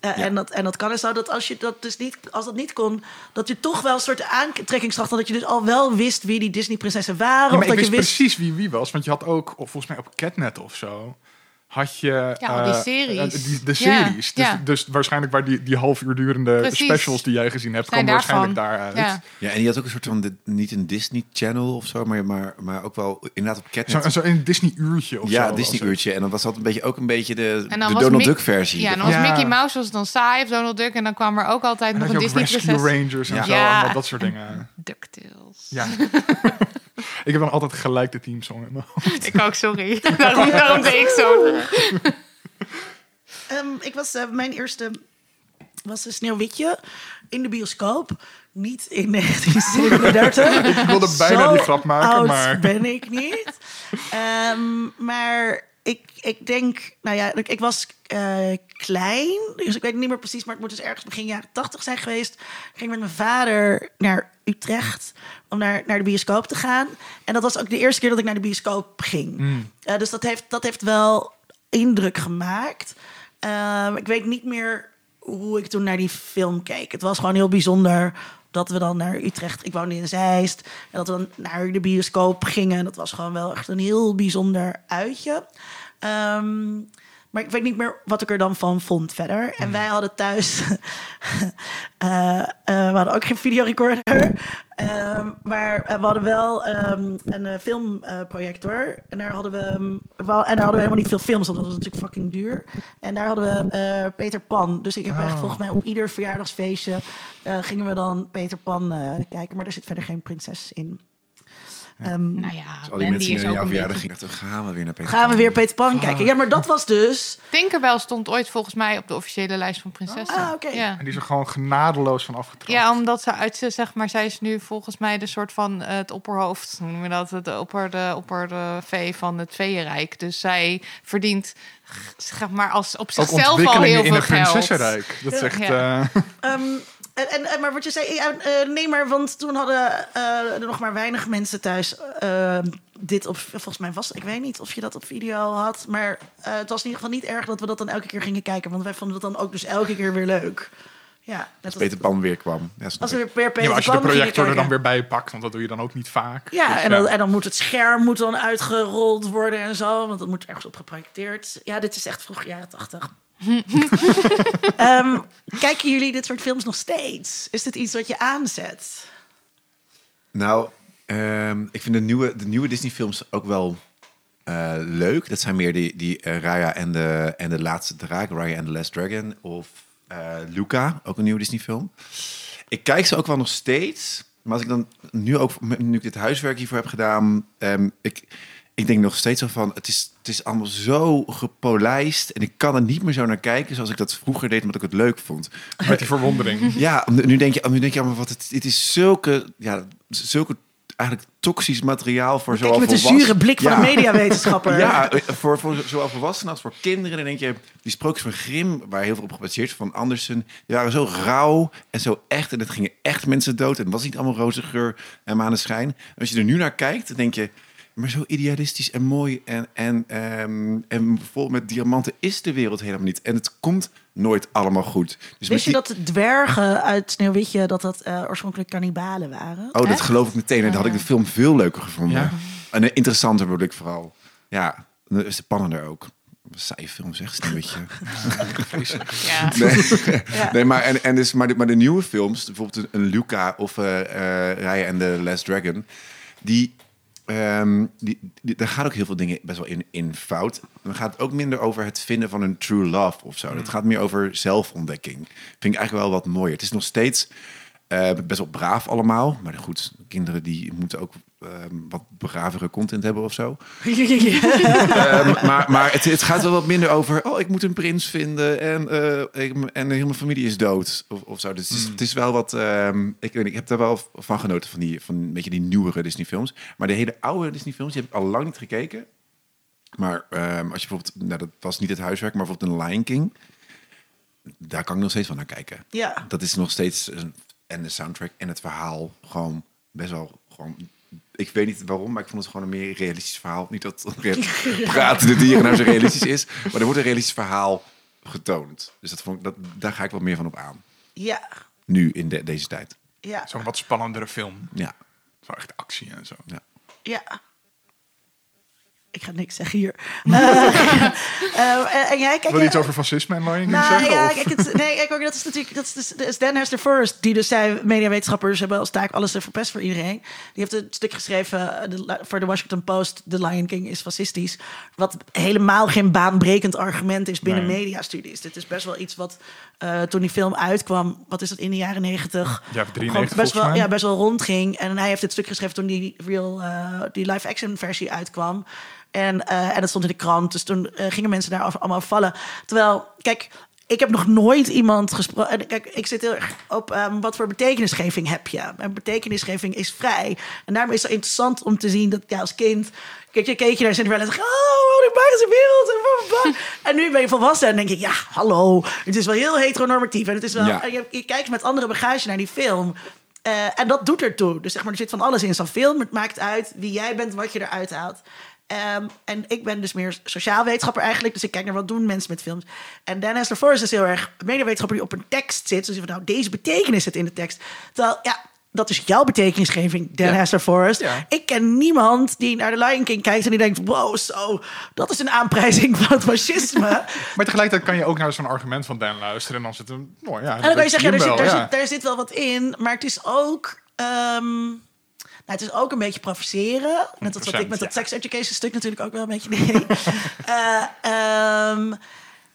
Eh, en, dat, en dat kan en zo dat als je dat dus niet, als dat niet kon, dat je toch wel een soort aantrekkingskracht had. Dat je dus al wel wist wie die Disney-prinsessen waren. Ja, of maar ik dat wist je wist. precies wie wie was. Want je had ook, of volgens mij op Catnet of zo... Had je... Ja, die eh, series. eh, die, de Ja, series. Dus, ja. dus waarschijnlijk waar die, die half uur durende Precies. specials die jij gezien hebt... Komen waarschijnlijk daaruit. Ja. Ja, en die had ook een soort van, de, niet een Disney Channel of zo, maar, maar, maar ook wel inderdaad op Catnet. Zo, zo een Disney-uurtje of zo. ja, Disney uurtje. En dan was dat een beetje, ook een beetje de, En dan de Donald Mick- Duck versie. Ja, dan was Ja. Mickey Mouse was dan saai of Donald Duck. En dan kwam er ook altijd En nog dan een je ook Rescue. Rangers en Ja. zo. Ja. allemaal dat soort dingen. DuckTales. Ja. ik heb dan altijd gelijk de teamsong in mijn hoofd. Ik ook, sorry. daarom, daarom deed ik zo. Ehm, ik was, eh, mijn eerste was een Sneeuwwitje in de bioscoop. Niet in 1937. Ik wilde bijna Zo die grap maken, oud maar... ben ik niet. Ehm, maar ik, ik denk, nou ja, ik, ik was eh, klein, dus ik weet niet meer precies, maar het moet dus ergens begin jaren tachtig zijn geweest. Ik ging met mijn vader naar Utrecht om naar, naar de bioscoop te gaan. En dat was ook de eerste keer dat ik naar de bioscoop ging. Eh, dus dat heeft, dat heeft wel indruk gemaakt. Ehm, ik weet niet meer hoe ik toen naar die film keek. Het was gewoon heel bijzonder dat we dan naar Utrecht... Ik woonde in Zeist. En dat we dan naar de bioscoop gingen. Dat was gewoon wel echt een heel bijzonder uitje. Ehm, Maar ik weet niet meer wat ik er dan van vond verder. En wij hadden thuis... eh, eh, we hadden ook geen videorecorder. Ehm, maar we hadden wel ehm, een eh, filmprojector. en daar hadden we... ehm, wel, en daar hadden we helemaal niet veel films, want dat was natuurlijk fucking duur. En daar hadden we Peter Pan. Dus ik heb echt Oh. volgens mij op ieder verjaardagsfeestje... gingen we dan Peter Pan kijken. Maar er zit verder geen prinses in. Ehm, Nou ja, Dus al die Wendy mensen die naar jouw verjaardag beetje... gingen, dachten, gaan we weer naar Peter gaan we Pan. weer Peter Pan kijken. Ja, maar dat was dus... Tinkerbell stond ooit volgens mij op de officiële lijst van prinsessen. Ah, oké. Ja. En die is er gewoon genadeloos van afgetrapt. Ja, omdat ze uit, zeg maar, zij is nu volgens mij de soort van eh, het opperhoofd, hoe noemen we dat, het opper, opper vee van het veeënrijk. Dus zij verdient, zeg maar, als op zichzelf al heel in veel het geld. prinsessenrijk. Dat is echt... Ja. eh, Ehm, en, en, maar wat je zei, ja, eh, nee, maar want toen hadden eh, er nog maar weinig mensen thuis eh, dit op. Volgens mij was, ik weet niet of je dat op video had, maar eh, het was in ieder geval niet erg dat we dat dan elke keer gingen kijken, want wij vonden dat dan ook dus elke keer weer leuk. Ja, net Als Peter Pan weer kwam. Ja, als weer Peter ja, maar als je de projector er dan weer bij pakt, want dat doe je dan ook niet vaak. Ja, Dus en dan, en dan moet het scherm moet dan uitgerold worden en zo, want dat moet ergens op geprojecteerd. Ja, dit is echt vroeg jaren tachtig. Ehm, kijken jullie dit soort films nog steeds? Is dit iets wat je aanzet? Nou, ehm, ik vind de nieuwe, de nieuwe Disney-films ook wel eh, leuk. Dat zijn meer die, die eh, Raya en de, en de Laatste Draak, Raya and the Last Dragon. Of eh, Luca, ook een nieuwe Disney-film. Ik kijk ze ook wel nog steeds. Maar als ik dan nu ook, nu ik dit huiswerk hiervoor heb gedaan... ehm, ik, ik denk nog steeds zo van, het is, het is allemaal zo gepolijst. En ik kan er niet meer zo naar kijken zoals ik dat vroeger deed, omdat ik het leuk vond. Met die verwondering. Ja, nu denk je, nu denk je allemaal wat het, het is zulke, ja, zulke eigenlijk toxisch materiaal voor Kijk zowel met de zure blik van Ja. een mediawetenschapper. Ja, voor, voor zowel volwassenen als voor kinderen. Dan denk je, die sprookjes van Grimm, waar heel veel op gebaseerd is, van Andersen, die waren zo rauw en zo echt. En het gingen echt mensen dood. En het was niet allemaal roze geur en maneschijn. En als je er nu naar kijkt, dan denk je, maar zo idealistisch en mooi en, en, ehm, en vol met diamanten is de wereld helemaal niet. En het komt nooit allemaal goed. Dus Wist je die- dat de dwergen uit Sneeuwwitje dat dat eh, oorspronkelijk kannibalen waren? Oh, dat geloof ik meteen. En dan had ik de film veel leuker gevonden. Ja. En een interessanter bedoel ik vooral. Ja, dan is de pannen er ook. Saaie film, zeg. Sneeuwwitje. Ja. Nee, Ja. nee maar, en, en dus, maar, de, maar de nieuwe films, bijvoorbeeld een, Luca of eh eh, Raya en The Last Dragon, die, ehm, die, die, daar gaan ook heel veel dingen best wel in, in fout. Dan gaat het ook minder over het vinden van een true love of zo. Het gaat meer over zelfontdekking. Vind ik eigenlijk wel wat mooier. Het is nog steeds eh, best wel braaf allemaal. Maar goed, kinderen die moeten ook ehm, wat bravere content hebben of zo. Ehm, maar maar het, het gaat wel wat minder over. Oh, ik moet een prins vinden en, eh, ik, en heel mijn familie is dood. Of, of zo. Dus het, is, het is wel wat. ehm, ik, weet niet, ik heb daar wel van genoten van die, van een beetje die nieuwere Disney-films. Maar de hele oude Disney-films, die heb ik al lang niet gekeken. Maar ehm, als je bijvoorbeeld, nou, dat was niet het huiswerk, maar bijvoorbeeld een Lion King. Daar kan ik nog steeds van naar kijken. Ja. Dat is nog steeds. een- En de soundtrack en het verhaal gewoon best wel gewoon. Ik weet niet waarom, maar ik vond het gewoon een meer realistisch verhaal. Niet dat praten de dieren nou zo realistisch is, maar er wordt een realistisch verhaal getoond. Dus dat vond ik, dat, daar ga ik wel meer van op aan. Ja, Nu in de- deze tijd. ja, Zo'n wat spannendere film. Ja. Zo echt actie en zo. ja. ja. Ik ga niks zeggen hier. Eh, en- jij, kijk, Wil je iets over fascisme en Nou zeggen? ja, kijk, het, nee, kijk, ook, dat is natuurlijk dat is, dus- dat is Dan Hester First, die dus zei, mediawetenschappers hebben als taak alles te verpesten voor iedereen. Die heeft een stuk geschreven voor de Washington Post, The Lion King is fascistisch. Wat helemaal geen baanbrekend argument is binnen Nee. mediastudies. Dit is best wel iets wat eh, toen die film uitkwam, wat is dat in de jaren negentig? Ja, 93 gewoon best wel, ja, best wel rondging. En hij heeft dit stuk geschreven toen die, real, eh, die live-action versie uitkwam. En, eh, en dat stond in de krant. Dus toen gingen mensen daar allemaal vallen. Terwijl, kijk, ik heb nog nooit iemand gesproken. Kijk, ik zit heel erg op ehm, wat voor betekenisgeving heb je. En betekenisgeving is vrij. En daarom is het interessant om te zien dat ja, als kind. Kijk, je keek je naar Cinderella en zeg oh, die magische wereld. En, en nu ben je volwassen en denk ik, ja, hallo. Het is wel heel heteronormatief. En het is wel. Ja. en je, je kijkt met andere bagage naar die film. Eh, en dat doet ertoe. Dus zeg maar, er zit van alles in zo'n film. Het maakt uit wie jij bent, wat je eruit haalt. Ehm, en ik ben dus meer sociaal wetenschapper eigenlijk. Dus ik kijk naar wat doen mensen met films. En Dan Hester Forrest is heel erg een mediawetenschapper die op een tekst zit. Dus van, nou, deze betekenis zit in de tekst. Terwijl, ja, dat is jouw betekenisgeving, Dan Ja. Hester Forrest. Ja. Ik ken niemand die naar de Lion King kijkt en die denkt... wow, zo, dat is een aanprijzing van het fascisme. Maar tegelijkertijd kan je ook naar zo'n argument van Dan luisteren. En dan zit hem, nou ja, En dan kan je zeggen, ja, hem zit, zit, zit wel wat in. Maar het is ook... ehm, het is ook een beetje provoceren. Net als wat ik met dat sex education stuk natuurlijk ook wel een beetje deed. Eh, ehm,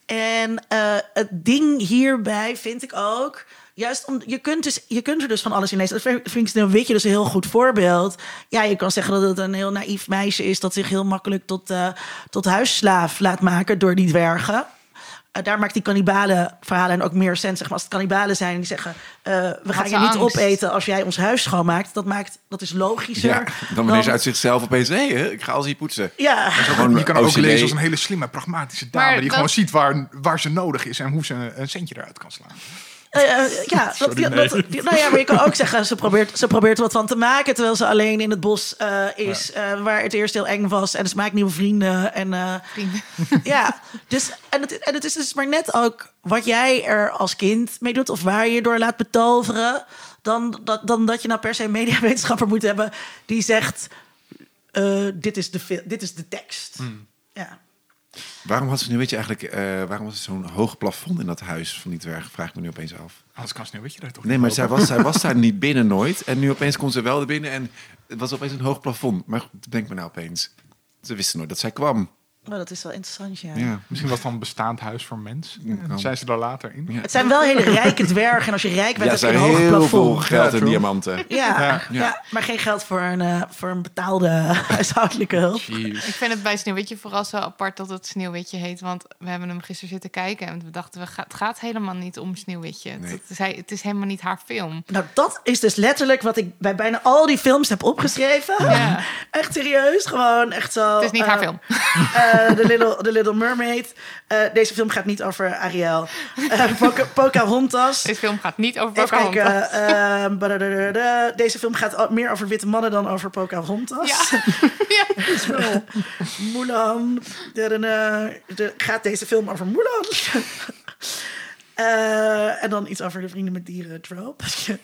en eh, het ding hierbij vind ik ook... Juist om, je, kunt dus, je kunt er dus van alles in lezen. Dat vind ik Sneeuwwitje dus een heel goed voorbeeld. Ja, je kan zeggen dat het een heel naïef meisje is... dat zich heel makkelijk tot, eh, tot huisslaaf laat maken door die dwergen. Eh, daar maakt die kannibalen verhalen en ook meer sens. Zeg maar, als het kannibalen zijn die zeggen... eh, we gaan je niet angst. opeten als jij ons huis schoonmaakt. Dat, maakt, dat is logischer. Ja, dan wanneer ze uit zichzelf opeens... hé, ik ga alles hier poetsen. Ja, Gewoon Je kan ook lezen als een hele slimme, pragmatische dame... Maar die dat- gewoon ziet waar, waar ze nodig is... en hoe ze een, een centje eruit kan slaan. Eh, eh, ja, dat, Sorry, die- nee. dat- die- nou ja, maar je kan ook zeggen, ze probeert, ze probeert er wat van te maken... terwijl ze alleen in het bos eh, is, eh, waar het eerst heel eng was... en ze maakt nieuwe vrienden. En, eh, Vrienden. ja, dus, en, het, en het is dus maar net ook wat jij er als kind mee doet... of waar je je door laat betoveren... dan dat, dan dat je nou per se een mediawetenschapper moet hebben... die zegt, eh, dit, is de, dit is de tekst. Ja. Waarom had ze nu, weet je eigenlijk, eh, waarom was er zo'n hoog plafond in dat huis van die dwerg? Vraag ik me nu opeens af. Anders kan Sneeuwwitje daar toch Nee, maar zij was, zij was daar niet binnen nooit. En nu opeens komt ze wel er binnen en het was opeens een hoog plafond. Maar goed, denk me nou opeens. Ze wisten nooit dat zij kwam. Maar dat is wel interessant, ja. Ja. Misschien was het dan een bestaand huis voor mens. En kan. zijn ze daar later in? Ja. Het zijn wel hele rijke dwergen. En als je rijk bent, Ja, ze heb je een heel veel geld Ja, en diamanten. Ja, ja. Ja. maar geen geld voor een, eh, voor een betaalde huishoudelijke hulp. Jeez. Ik vind het bij Sneeuwwitje vooral zo apart dat het Sneeuwwitje heet. Want we hebben hem gisteren zitten kijken en we dachten, we ga- het gaat helemaal niet om Sneeuwwitje. Nee. Het, is, hij- het is helemaal niet haar film. Nou, dat is dus letterlijk wat ik bij bijna al die films heb opgeschreven. Ja. Echt serieus, gewoon echt zo. Het is niet eh, haar film. eh, The Little, The Little Mermaid. Eh, deze film gaat niet over Ariel. Eh, Poca- Pocahontas. Deze film gaat niet over Even Pocahontas. kijken. eh, badadadada. deze film gaat meer over witte mannen dan over Pocahontas. Ja. ja. is wel Mulan. De, gaat deze film over Mulan? Eh, en dan iets over de vrienden met dieren trope.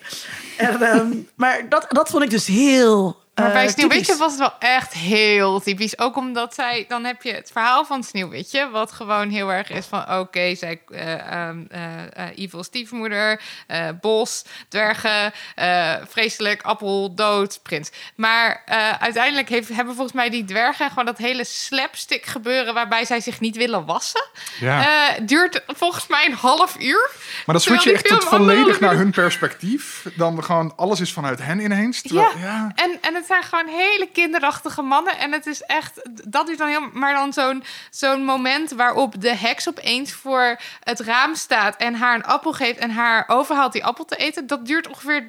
en, ehm, maar dat, dat vond ik dus heel. Maar eh, bij Sneeuwwitje typisch. was het wel echt heel typisch. Ook omdat zij, dan heb je het verhaal van Sneeuwwitje, wat gewoon heel erg is van: oké, zij, eh, eh, eh, evil stiefmoeder, eh, bos, dwergen, eh, vreselijk, appel, dood, prins. Maar eh, uiteindelijk heeft, hebben volgens mij die dwergen gewoon dat hele slapstick gebeuren waarbij zij zich niet willen wassen. Ja. Eh, duurt volgens mij een half uur. Maar dan switch je echt tot volledig naar hun perspectief. Dan gewoon alles is vanuit hen ineens. Terwijl, ja. En, en het zijn gewoon hele kinderachtige mannen. En het is echt, dat is dan heel, maar dan zo'n zo'n moment waarop de heks opeens voor het raam staat en haar een appel geeft en haar overhaalt die appel te eten. Dat duurt ongeveer,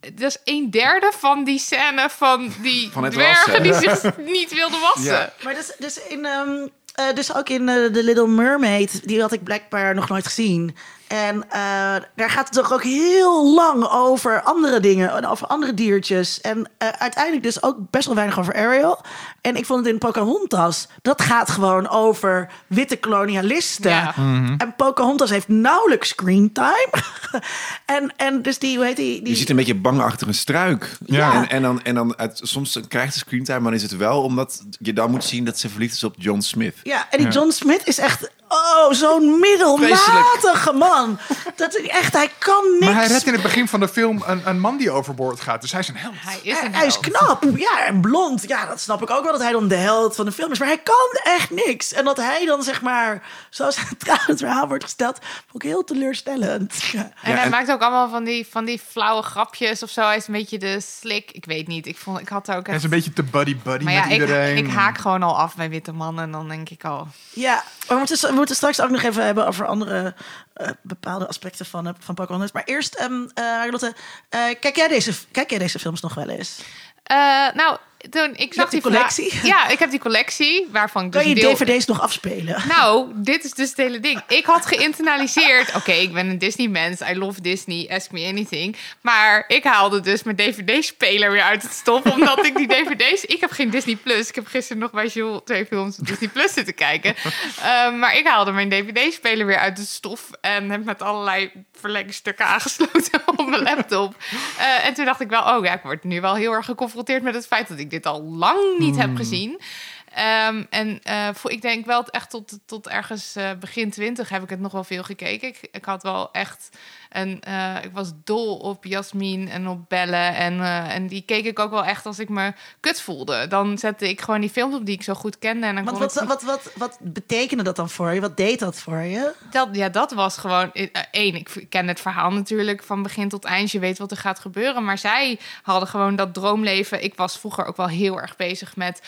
dat is een derde van die scène van die Van het dwergen die zich niet wilden wassen. Ja. Maar dus, dus, in, ehm, eh, dus ook in eh, The Little Mermaid, die had ik blijkbaar nog nooit gezien. En eh, daar gaat het toch ook heel lang over andere dingen, en over andere diertjes. En eh, uiteindelijk dus ook best wel weinig over Ariel. En ik vond het in Pocahontas, dat gaat gewoon over witte kolonialisten. Ja. En Pocahontas heeft nauwelijks screentime. en, en dus die, hoe heet die? die Je ziet een beetje bang achter een struik. Ja. En, en dan, en dan uit, soms krijgt ze screentime, maar dan is het wel omdat je dan moet zien dat ze verliefd is op John Smith. Ja, en die Ja. John Smith is echt... Oh, zo'n middelmatige man. Dat is echt, hij kan niks. Maar hij redt in het begin van de film een, een man die overboord gaat. Dus hij is een held. Hij is Hij, een hij is held. knap. Ja, en blond. Ja, dat snap ik ook wel dat hij dan de held van de film is. Maar hij kan echt niks. En dat hij dan zeg maar zo centraal in het verhaal wordt gesteld, vond ik heel teleurstellend. Ja. En Ja, hij en- maakt ook allemaal van die, van die flauwe grapjes of zo. Hij is een beetje de slik. Ik weet niet. Ik, vond, ik had ook Hij echt is een beetje te buddy-buddy met ja, ik, iedereen. ik haak gewoon al af bij witte mannen. En dan denk ik al... Ja, maar we moeten, moeten straks ook nog even hebben over andere eh, bepaalde aspecten van, uh, van Pocahontas. Maar eerst, ehm eh Lotte, kijk, jij deze, kijk jij deze films nog wel eens? Nou, toen ik zag die collectie? Ja, ik heb die collectie waarvan ik dus Kan je deel... dvd's nog afspelen? Nou, dit is dus het hele ding. Ik had geïnternaliseerd. Oké, ik ben een Disney-mens. I love Disney. Ask me anything. Maar ik haalde dus mijn DVD-speler weer uit het stof. Omdat ik die DVD's. Ik heb geen Disney Plus. Ik heb gisteren nog bij Jules twee films op Disney Plus zitten kijken. Ehm, maar ik haalde mijn DVD-speler weer uit het stof. En heb met allerlei verlengstukken aangesloten op mijn laptop. Eh, en toen dacht ik wel, oh ja, ik word nu wel heel erg geconfronteerd met het feit dat ik dit al lang niet heb gezien. Ehm, en eh, voor, ik denk wel echt tot, tot ergens eh, begin twintig heb ik het nog wel veel gekeken. Ik, ik had wel echt een. eh, ik was dol op Jasmin en op Belle. En, eh, en die keek ik ook wel echt als ik me kut voelde. Dan zette ik gewoon die films op die ik zo goed kende. En dan Want kon wat, ik- wat, wat, wat betekende dat dan voor je? Wat deed dat voor je? dat, ja, dat was gewoon eh, één. Ik ken het verhaal natuurlijk van begin tot eind. Je weet wat er gaat gebeuren. Maar zij hadden gewoon dat droomleven. Ik was vroeger ook wel heel erg bezig met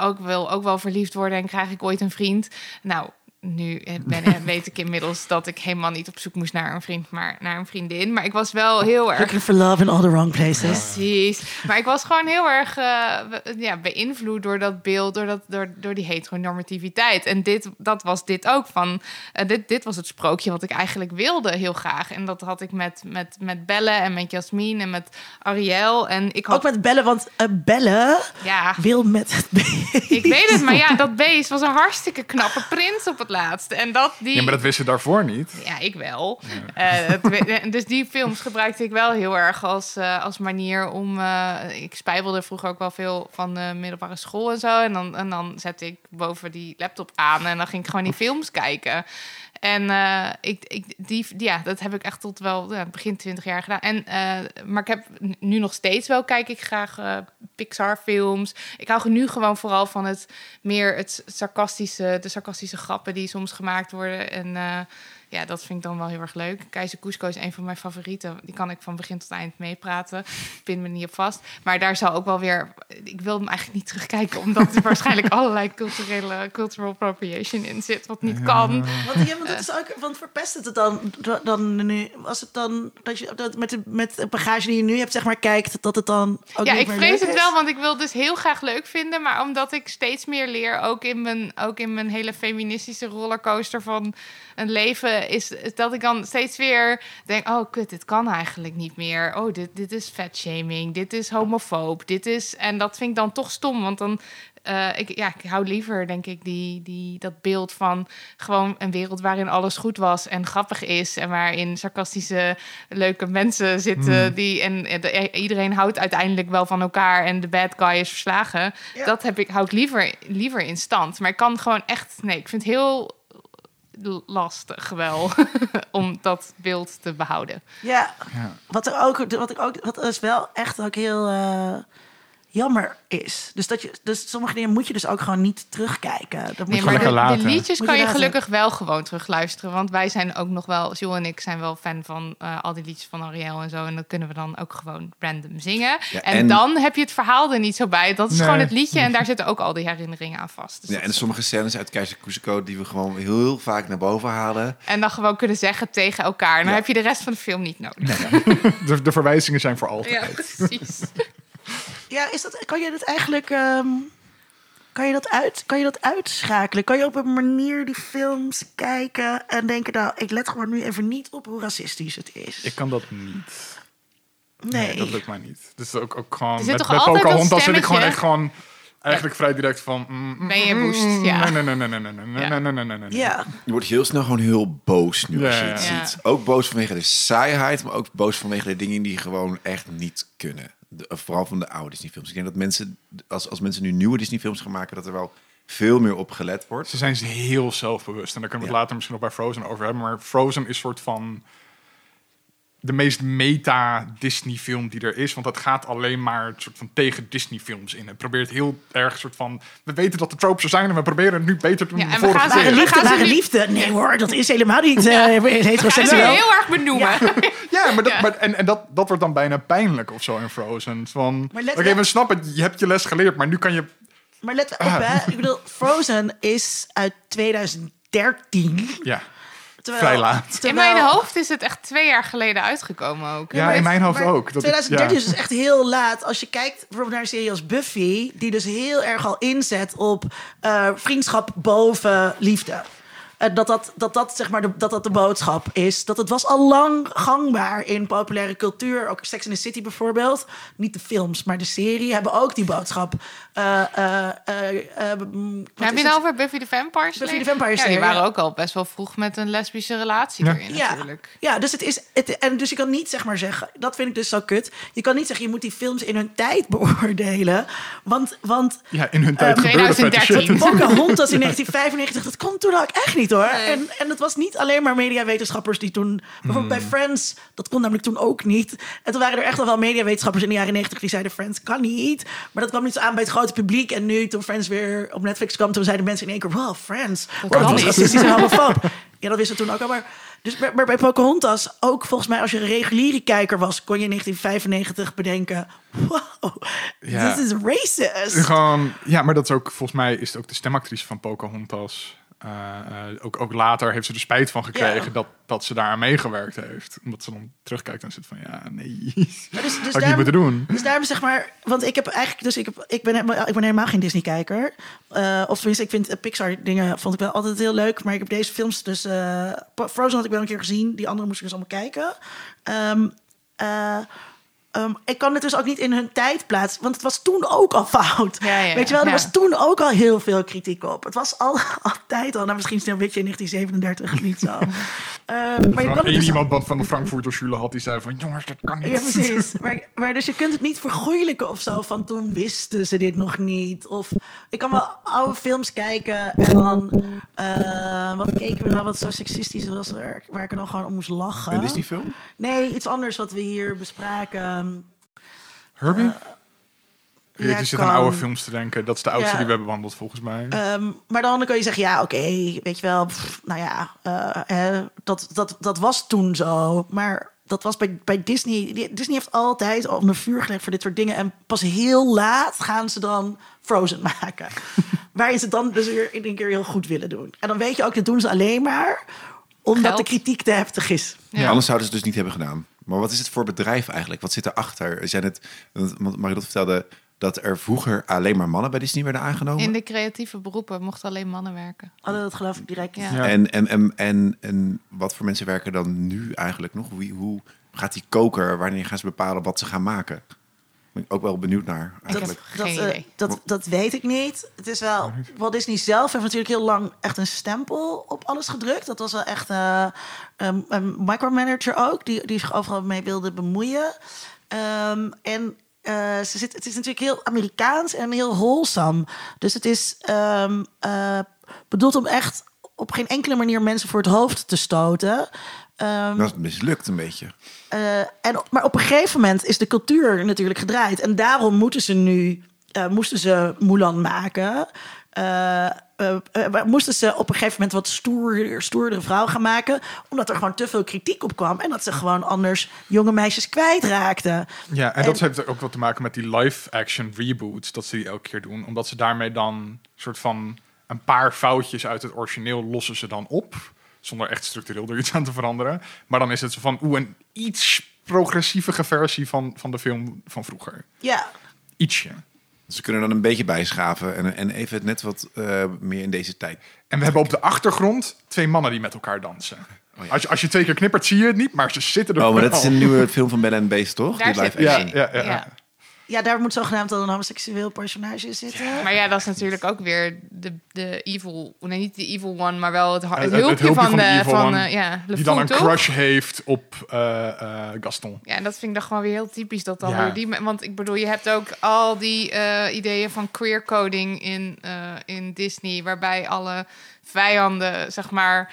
ook, wil, ook wel verliefd worden en krijg ik ooit een vriend. Nou. Nu eh, ben, eh, weet ik inmiddels dat ik helemaal niet op zoek moest naar een vriend, maar naar een vriendin. Maar ik was wel heel erg Looking for love in all the wrong places. Precies. Maar ik was gewoon heel erg eh, be- ja, beïnvloed door dat beeld, door, dat, door, door die heteronormativiteit. En dit, dat was dit ook van. dit, dit was het sprookje wat ik eigenlijk wilde heel graag. En dat had ik met, met, met Belle en met Jasmin en met Ariel. En ik had. Ook met bellen, want bellen Ja, wil met het beest. ik weet het. Maar ja, dat beest was een hartstikke knappe prins op het laatste. En dat die. Ja, maar dat wisten ze daarvoor niet. Ja, ik wel. Eh, dus die films gebruikte ik wel heel erg als, eh, als manier om... eh, ik spijbelde vroeger ook wel veel van de middelbare school en zo. En dan, en dan zette ik boven die laptop aan en dan ging ik gewoon die films kijken. En eh, ik, ik, die, ja, dat heb ik echt tot wel ja, begin 20 jaar gedaan. En, eh, maar ik heb nu nog steeds wel, kijk ik graag eh, Pixar-films. Ik hou nu gewoon vooral van het meer het sarcastische, de sarcastische grappen die soms gemaakt worden. En ja, dat vind ik dan wel heel erg leuk. Keizer Cusco is een van mijn favorieten. Die kan ik van begin tot eind meepraten. Pin me niet op vast. Maar daar zal ook wel weer... Ik wil hem eigenlijk niet terugkijken... omdat er waarschijnlijk allerlei culturele cultural appropriation in zit... wat niet kan. Want, ja, want, dat is ook, want verpest het het dan, dan nu? Was het dan dat je dat met, de, met de bagage die je nu hebt, zeg maar, kijkt, dat het dan ook Ja, niet ik meer vrees leuk het is? wel, want ik wil het dus heel graag leuk vinden. Maar omdat ik steeds meer leer, ook in mijn, ook in mijn hele feministische rollercoaster van een leven, is, is dat ik dan steeds weer denk: oh, kut, dit kan eigenlijk niet meer. Oh, dit, dit is fatshaming, dit is homofoob, dit is. En dat vind ik dan toch stom, want dan. eh, ik, ja, ik hou liever, denk ik, die, die, dat beeld van gewoon een wereld waarin alles goed was en grappig is. En waarin sarcastische, leuke mensen zitten. Die, en, en de- iedereen houdt uiteindelijk wel van elkaar en de bad guy is verslagen. Ja. Dat heb ik, hou ik liever, liever in stand. Maar ik kan gewoon echt, nee, ik vind het heel lastig wel om dat beeld te behouden. Ja, Ja. wat er ook, wat ik ook, wat is wel echt ook heel eh, jammer is. Dus dat je, dus sommige dingen moet je dus ook gewoon niet terugkijken. Dat moet Nee, maar de, de liedjes Moet kan je gelukkig wel gewoon terugluisteren. Want wij zijn ook nog wel, Jules en ik zijn wel fan van eh, al die liedjes van Ariel en zo. En dat kunnen we dan ook gewoon random zingen. Ja, en, en- dan heb je het verhaal er niet zo bij. Dat is Nee. gewoon het liedje en daar zitten ook al die herinneringen aan vast. Dus Ja, en sommige scènes uit Keizer Cusco die we gewoon heel, heel vaak naar boven halen. en dan gewoon kunnen zeggen tegen elkaar. Dan Ja. heb je de rest van de film niet nodig. De, de verwijzingen zijn voor altijd. Ja, precies. Ja, is dat, kan je dat eigenlijk... ehm, kan, je dat uit, kan je dat uitschakelen? Kan je op een manier die films kijken en denken... nou, ik let gewoon nu even niet op hoe racistisch het is. Ik kan dat niet. nee. Nee, dat lukt mij niet. Dus ook, ook gewoon Er zit met, toch met Pocahontas zit ik gewoon echt gewoon eigenlijk vrij direct van. mm, mm, Ben je mm, woest, mm, ja. Nee, nee, nee, nee, nee, nee, nee, Ja. nee, nee, nee, nee, nee. Ja, Je wordt heel snel gewoon heel boos nu als je het ziet. Ook boos vanwege de saaiheid, maar ook boos vanwege de dingen die gewoon echt niet kunnen. De, vooral van de oude Disney-films. Ik denk dat mensen, als, als mensen nu nieuwe Disney-films gaan maken, dat er wel veel meer op gelet wordt. Ze zijn heel zelfbewust. En daar kunnen we het later misschien nog bij Frozen over hebben. Maar Frozen is soort van de meest meta-Disney-film die er is. Want dat gaat alleen maar een soort van tegen Disney-films in. Het probeert heel erg soort van... We weten dat de tropes er zijn en we proberen het nu beter te doen Ja, dan en de vorige keer. liefde, ware liefde. Nee hoor, dat is helemaal niet uh, Gaan ze heteroseksueel. heel erg benoemen. Ja. Ja, maar, dat, Ja. maar en, en dat, dat wordt dan bijna pijnlijk of zo in Frozen. Van, Maar let oké, wel- we snappen het, je hebt je les geleerd, maar nu kan je... Maar let op, hè. Ik bedoel, Frozen is uit 2013. Ja, Terwijl, Vrij laat. In mijn hoofd is het echt twee jaar geleden uitgekomen ook. Ja, maar in mijn hoofd maar ook. Dat ik- 2013 ja. is dus echt heel laat. Als je kijkt bijvoorbeeld naar een serie als Buffy... die dus heel erg al inzet op eh, vriendschap boven liefde. Eh, dat, dat, dat, dat, zeg maar de, dat dat de boodschap is. Dat het was al lang gangbaar in populaire cultuur. Ook Sex in the City bijvoorbeeld. Niet de films, maar de serie hebben ook die boodschap. Eh, eh, eh, eh, mm, wat Heb je het? nou over Buffy the Vampire Slayer? Buffy the Vampire Ja, die Slayer, waren ja. ook al best wel vroeg met een lesbische relatie Ja. erin Ja. natuurlijk. Ja, dus het is. Het, en dus je kan niet zeg maar zeggen. Dat vind ik dus zo kut. Je kan niet zeggen, je moet die films in hun tijd beoordelen. Want, want Ja, in hun tijd Eh, gebeurde vette 2013. shit. Pocahontas in 1995, dat kon toen ook echt niet hoor. En, en het was niet alleen maar mediawetenschappers die toen... Bijvoorbeeld bij Friends, dat kon namelijk toen ook niet. En toen waren er echt al wel mediawetenschappers in de jaren 90 die zeiden... Friends kan niet. Maar dat kwam niet zo aan bij het grote publiek. En nu, toen Friends weer op Netflix kwam... toen zeiden mensen in één keer, wow, Friends. Dat Wow, kan dat is niet. racistisch en homofoob. Ja, dat wisten we toen ook al. Maar, dus, maar, maar bij Pocahontas, ook volgens mij als je een reguliere kijker was... kon je in 1995 bedenken... Wow, Ja. this is racist. Gewoon, ja, maar dat is ook, volgens mij is het ook de stemactrice van Pocahontas. Eh, eh, ook, ook later heeft ze er spijt van gekregen Ja. dat, dat ze daar aan meegewerkt heeft. Omdat ze dan terugkijkt en zit van, ja, nee. Dus, dus Had ik niet daarom- moeten doen. Dus daarom zeg maar, want ik heb eigenlijk, dus ik, heb, ik, ben, helemaal- ik ben helemaal geen Disney-kijker. Eh, of tenminste, ik vind Pixar-dingen vond ik wel altijd heel leuk. Maar ik heb deze films dus, Frozen had ik wel een keer gezien. Die andere moest ik dus allemaal kijken. Eh, ehm, ik kan het dus ook niet in hun tijd plaatsen, want het was toen ook al fout. Ja, ja, Weet je wel, er ja. was toen ook al heel veel kritiek op. Het was al, altijd al, nou misschien is het een beetje in 1937 niet zo. Eh, maar je kan dus iemand wat van de Frankfurter Schule had, die zei van, jongens, dat kan niet. ja, precies. Maar, maar dus je kunt het niet vergoeilijken of zo. Van toen wisten ze dit nog niet. Of ik kan wel oude films kijken en dan... eh, wat keken we nou wat zo seksistisch was, waar, waar ik er dan gewoon om moest lachen. Een Disney-film? Nee, iets anders wat we hier bespraken. Herbie? Ja, je zit kan. aan oude films te denken. Dat is de oudste Ja. die we hebben behandeld, volgens mij. Ehm, maar dan kun je zeggen, ja, oké, weet je wel, pff, nou ja, eh, eh, dat, dat, dat was toen zo. Maar dat was bij, bij Disney. Disney heeft altijd onder vuur gelegd voor dit soort dingen. En pas heel laat gaan ze dan Frozen maken. Waarin ze het dan dus weer in een keer heel goed willen doen. En dan weet je ook, dat doen ze alleen maar omdat Geld. de kritiek te heftig is. Ja. Anders zouden ze het dus niet hebben gedaan. Maar wat is het voor bedrijf eigenlijk? Wat zit erachter? Zijn het, want Marilot vertelde dat er vroeger alleen maar mannen bij Disney werden aangenomen. In de creatieve beroepen mochten alleen mannen werken. Oh, dat geloof ik direct. Ja. Ja. En, en, en, en, en wat voor mensen werken dan nu eigenlijk nog? Wie, hoe gaat die koker? Wanneer gaan ze bepalen wat ze gaan maken? Ben ik ook wel benieuwd naar Ik eigenlijk. heb Dat, geen eh, idee. dat, dat weet ik niet. Het is wel. Walt Disney zelf heeft natuurlijk heel lang echt een stempel op alles gedrukt. Dat was wel echt eh, een, een micromanager ook, die, die zich overal mee wilde bemoeien. Ehm, en eh, ze zit, het is natuurlijk heel Amerikaans en heel wholesome. Dus het is ehm, eh, bedoeld om echt op geen enkele manier mensen voor het hoofd te stoten. Ehm, Dat mislukt een beetje. Eh, en, maar op een gegeven moment is de cultuur natuurlijk gedraaid. En daarom moeten ze nu, eh, moesten ze Mulan maken. Eh, moesten ze op een gegeven moment wat stoer, stoerdere vrouw gaan maken. Omdat er gewoon te veel kritiek op kwam. En dat ze gewoon anders jonge meisjes kwijtraakten. Ja, en dat heeft ook wat te maken met die live-action reboots, dat ze die elke keer doen. Omdat ze daarmee dan soort van een paar foutjes uit het origineel lossen ze dan op. Zonder echt structureel er iets aan te veranderen. Maar dan is het zo van, oeh, een iets progressievige versie van, van de film van vroeger. Ja, Ietsje. Ze kunnen dan een beetje bijschaven en, en even net wat eh, meer in deze tijd. En we hebben op de achtergrond twee mannen die met elkaar dansen. Oh, ja. als, je, als je twee keer knippert, zie je het niet, maar ze zitten er Oh, maar dat is een nieuwe film van Ben Beast, toch? Daar Die live. Ja, ja, ja. Ja. Ja, daar moet zogenaamd dan een homoseksueel personage zitten. Maar ja, dat is natuurlijk ook weer de, de evil... Nee, niet de evil one, maar wel het, Het- het, het hulpje, van, van de de... evil Van, one, eh, ja, Die dan een crush heeft op eh, eh, Gaston. Ja, en dat vind ik dan gewoon weer heel typisch dat dan Ja. weer die... Want ik bedoel, je hebt ook al die eh, ideeën van queer coding in, eh, in Disney... waarbij alle vijanden, zeg maar...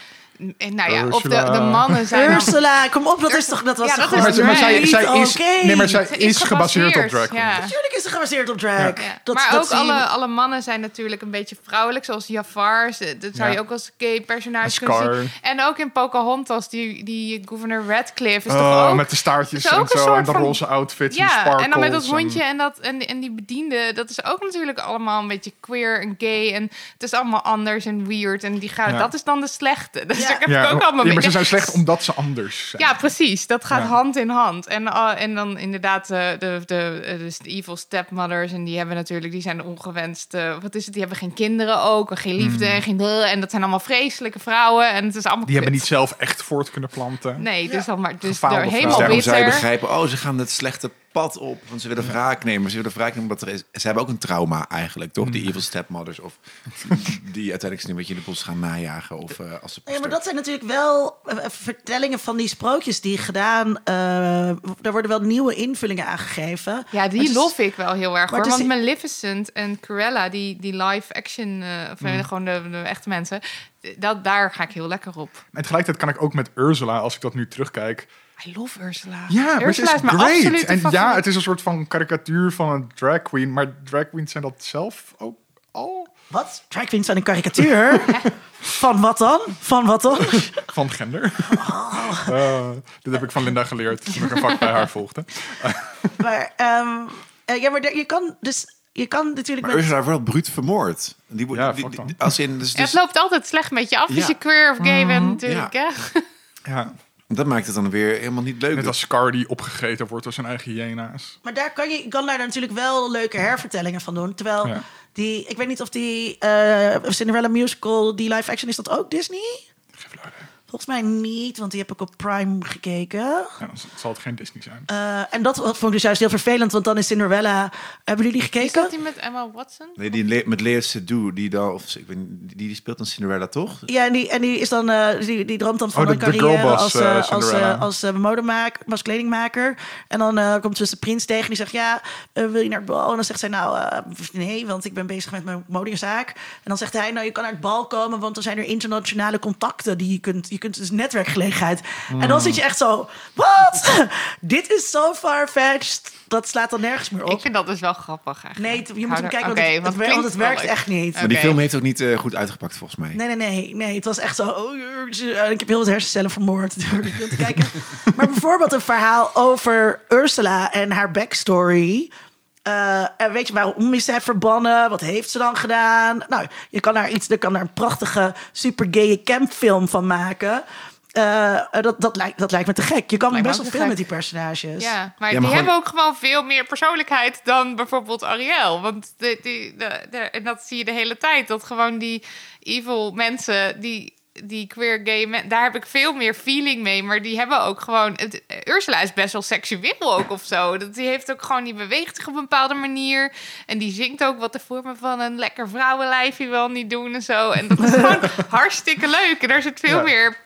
en Nou ja, of de, de mannen zijn dan... Ursula, kom op, dat is toch dat was Ja, dat is maar, zij, zij is, nee, maar zij Ze is, gebaseerd op drag Ja. Natuurlijk is gebaseerd op drag. Ja. Dat, maar dat ook zie je- alle, alle mannen zijn natuurlijk een beetje vrouwelijk, zoals Jafar. Ze- Dat zou Ja. je ook als gay personage En kunnen zien. En ook in Pocahontas, die, die Governor Radcliffe is Oh, toch ook... met de staartjes en zo. En de van- roze outfits ja, en dan met dat hondje en, dat, en, en die bediende. Dat is ook natuurlijk allemaal een beetje queer en gay. En het is allemaal anders en weird. En die gaat, Ja. dat is dan de slechte. Dus Ja. ik heb Ja, ik ook allemaal ja, maar ze zijn slecht omdat ze anders zijn. Ja, precies. Dat gaat Ja. hand in hand. En, uh, en dan inderdaad uh, de, de, uh, dus de evil stepmothers. En die hebben natuurlijk, die zijn ongewenst. Uh, wat is het? Die hebben geen kinderen ook. En geen liefde en geen. En dat zijn allemaal vreselijke vrouwen. En het is allemaal. Die hebben niet zelf echt voort kunnen planten. Nee, dus dan maar. Dus vrouwen. helemaal bitter. begrijpen, oh, ze gaan het slechte pad op. Want ze willen wraak nemen. Ze willen wraak nemen omdat er is. Ze hebben ook een trauma eigenlijk, toch? Mm. Die evil stepmothers. Of die uiteindelijk een beetje in de bos gaan najagen. Of eh, als ze Ja, maar dat zijn natuurlijk wel eh, vertellingen van die sprookjes die gedaan. eh daar worden wel nieuwe invullingen aangegeven. Ja, die is- lof ik wel heel erg hoor. is- Want Maleficent en Cruella, die, die live action, eh, of Mm. gewoon de, de echte mensen, dat, daar ga ik heel lekker op. En tegelijkertijd kan ik ook met Ursula, als ik dat nu terugkijk. I love Ursula. Ja, Ursula is is great. En ja, het is een soort van karikatuur van een drag queen. Maar drag queens zijn dat zelf ook al Wat? Drag queens zijn een karikatuur? van wat dan? Van wat dan? van gender. Oh. Eh, dit heb ik van Linda geleerd toen ik een vak bij haar volgde. maar ehm, eh, ja, maar je kan dus je kan natuurlijk Maar met Ursula wordt bruut vermoord. Die, wordt- Ja, die- fuck die- dan. als in, dus, Ja, dus, het loopt altijd slecht met je af als Ja. je queer of gay bent Mhm. natuurlijk. Ja. Hè? Ja, dat maakt het dan weer helemaal niet leuk. net als Scar die opgegeten wordt door zijn eigen hyena's. Maar daar kan je kan daar natuurlijk wel leuke hervertellingen van doen. Terwijl Ja. die, ik weet niet of die eh, Cinderella musical, die live action, is dat ook Disney? Volgens mij niet, want die heb ik op Prime gekeken. Ja, dan zal het geen Disney zijn. Eh, en dat vond ik dus juist heel vervelend, want dan is Cinderella. Hebben jullie die Is dat gekeken? die met Emma Watson? Nee, die Le- met Lea Seydoux, die dan, of ik weet niet, die, die speelt dan Cinderella toch? Ja, en die, en die is dan, eh, die, die droomt dan van Oh, de- een carrière als, eh, als, modemaker, als kledingmaker. En dan eh, komt dus de prins tegen die zegt, ja, wil je naar het bal? En dan zegt zij, nou, eh, nee, want ik ben bezig met mijn modezaak. En dan zegt hij, nou, je kan naar het bal komen, want er zijn er internationale contacten die je kunt, je kunt dus netwerkgelegenheid. En dan zit je echt zo, wat? Dit is zo far-fetched. Dat slaat dan nergens meer Ik op. vind dat dus wel grappig eigenlijk. Nee, je Ik moet hem kijken, want het, want werkt echt niet. Maar die film heeft ook niet eh, goed uitgepakt volgens mij. Nee, nee, nee, nee. Het was echt zo. Oh, eh, ik heb heel wat hersencellen vermoord. door die film te kijken. maar bijvoorbeeld een verhaal over Ursula en haar backstory. Eh, en weet je waarom is zij verbannen? Wat heeft ze dan gedaan? Nou, je kan daar iets, je kan daar een prachtige, super gaye campfilm van maken. Eh, dat, dat, lijkt, dat lijkt me te gek. Je kan Lijkt best wel veel gek. met die personages. Ja, maar Ja, maar die gewoon- hebben ook gewoon veel meer persoonlijkheid dan bijvoorbeeld Ariel. Want de, die, de, de- en dat zie je de hele tijd. Dat gewoon die evil mensen, die, die queer gay mensen, daar heb ik veel meer feeling mee. Maar die hebben ook gewoon... Het, Ursula is best wel seksueel ook of zo. Dat, die heeft ook gewoon, die beweegt zich op een bepaalde manier. En die zingt ook wat de vormen van een lekker vrouwenlijfje wel niet doen en zo. En dat is gewoon hartstikke leuk. En daar zit veel Ja. meer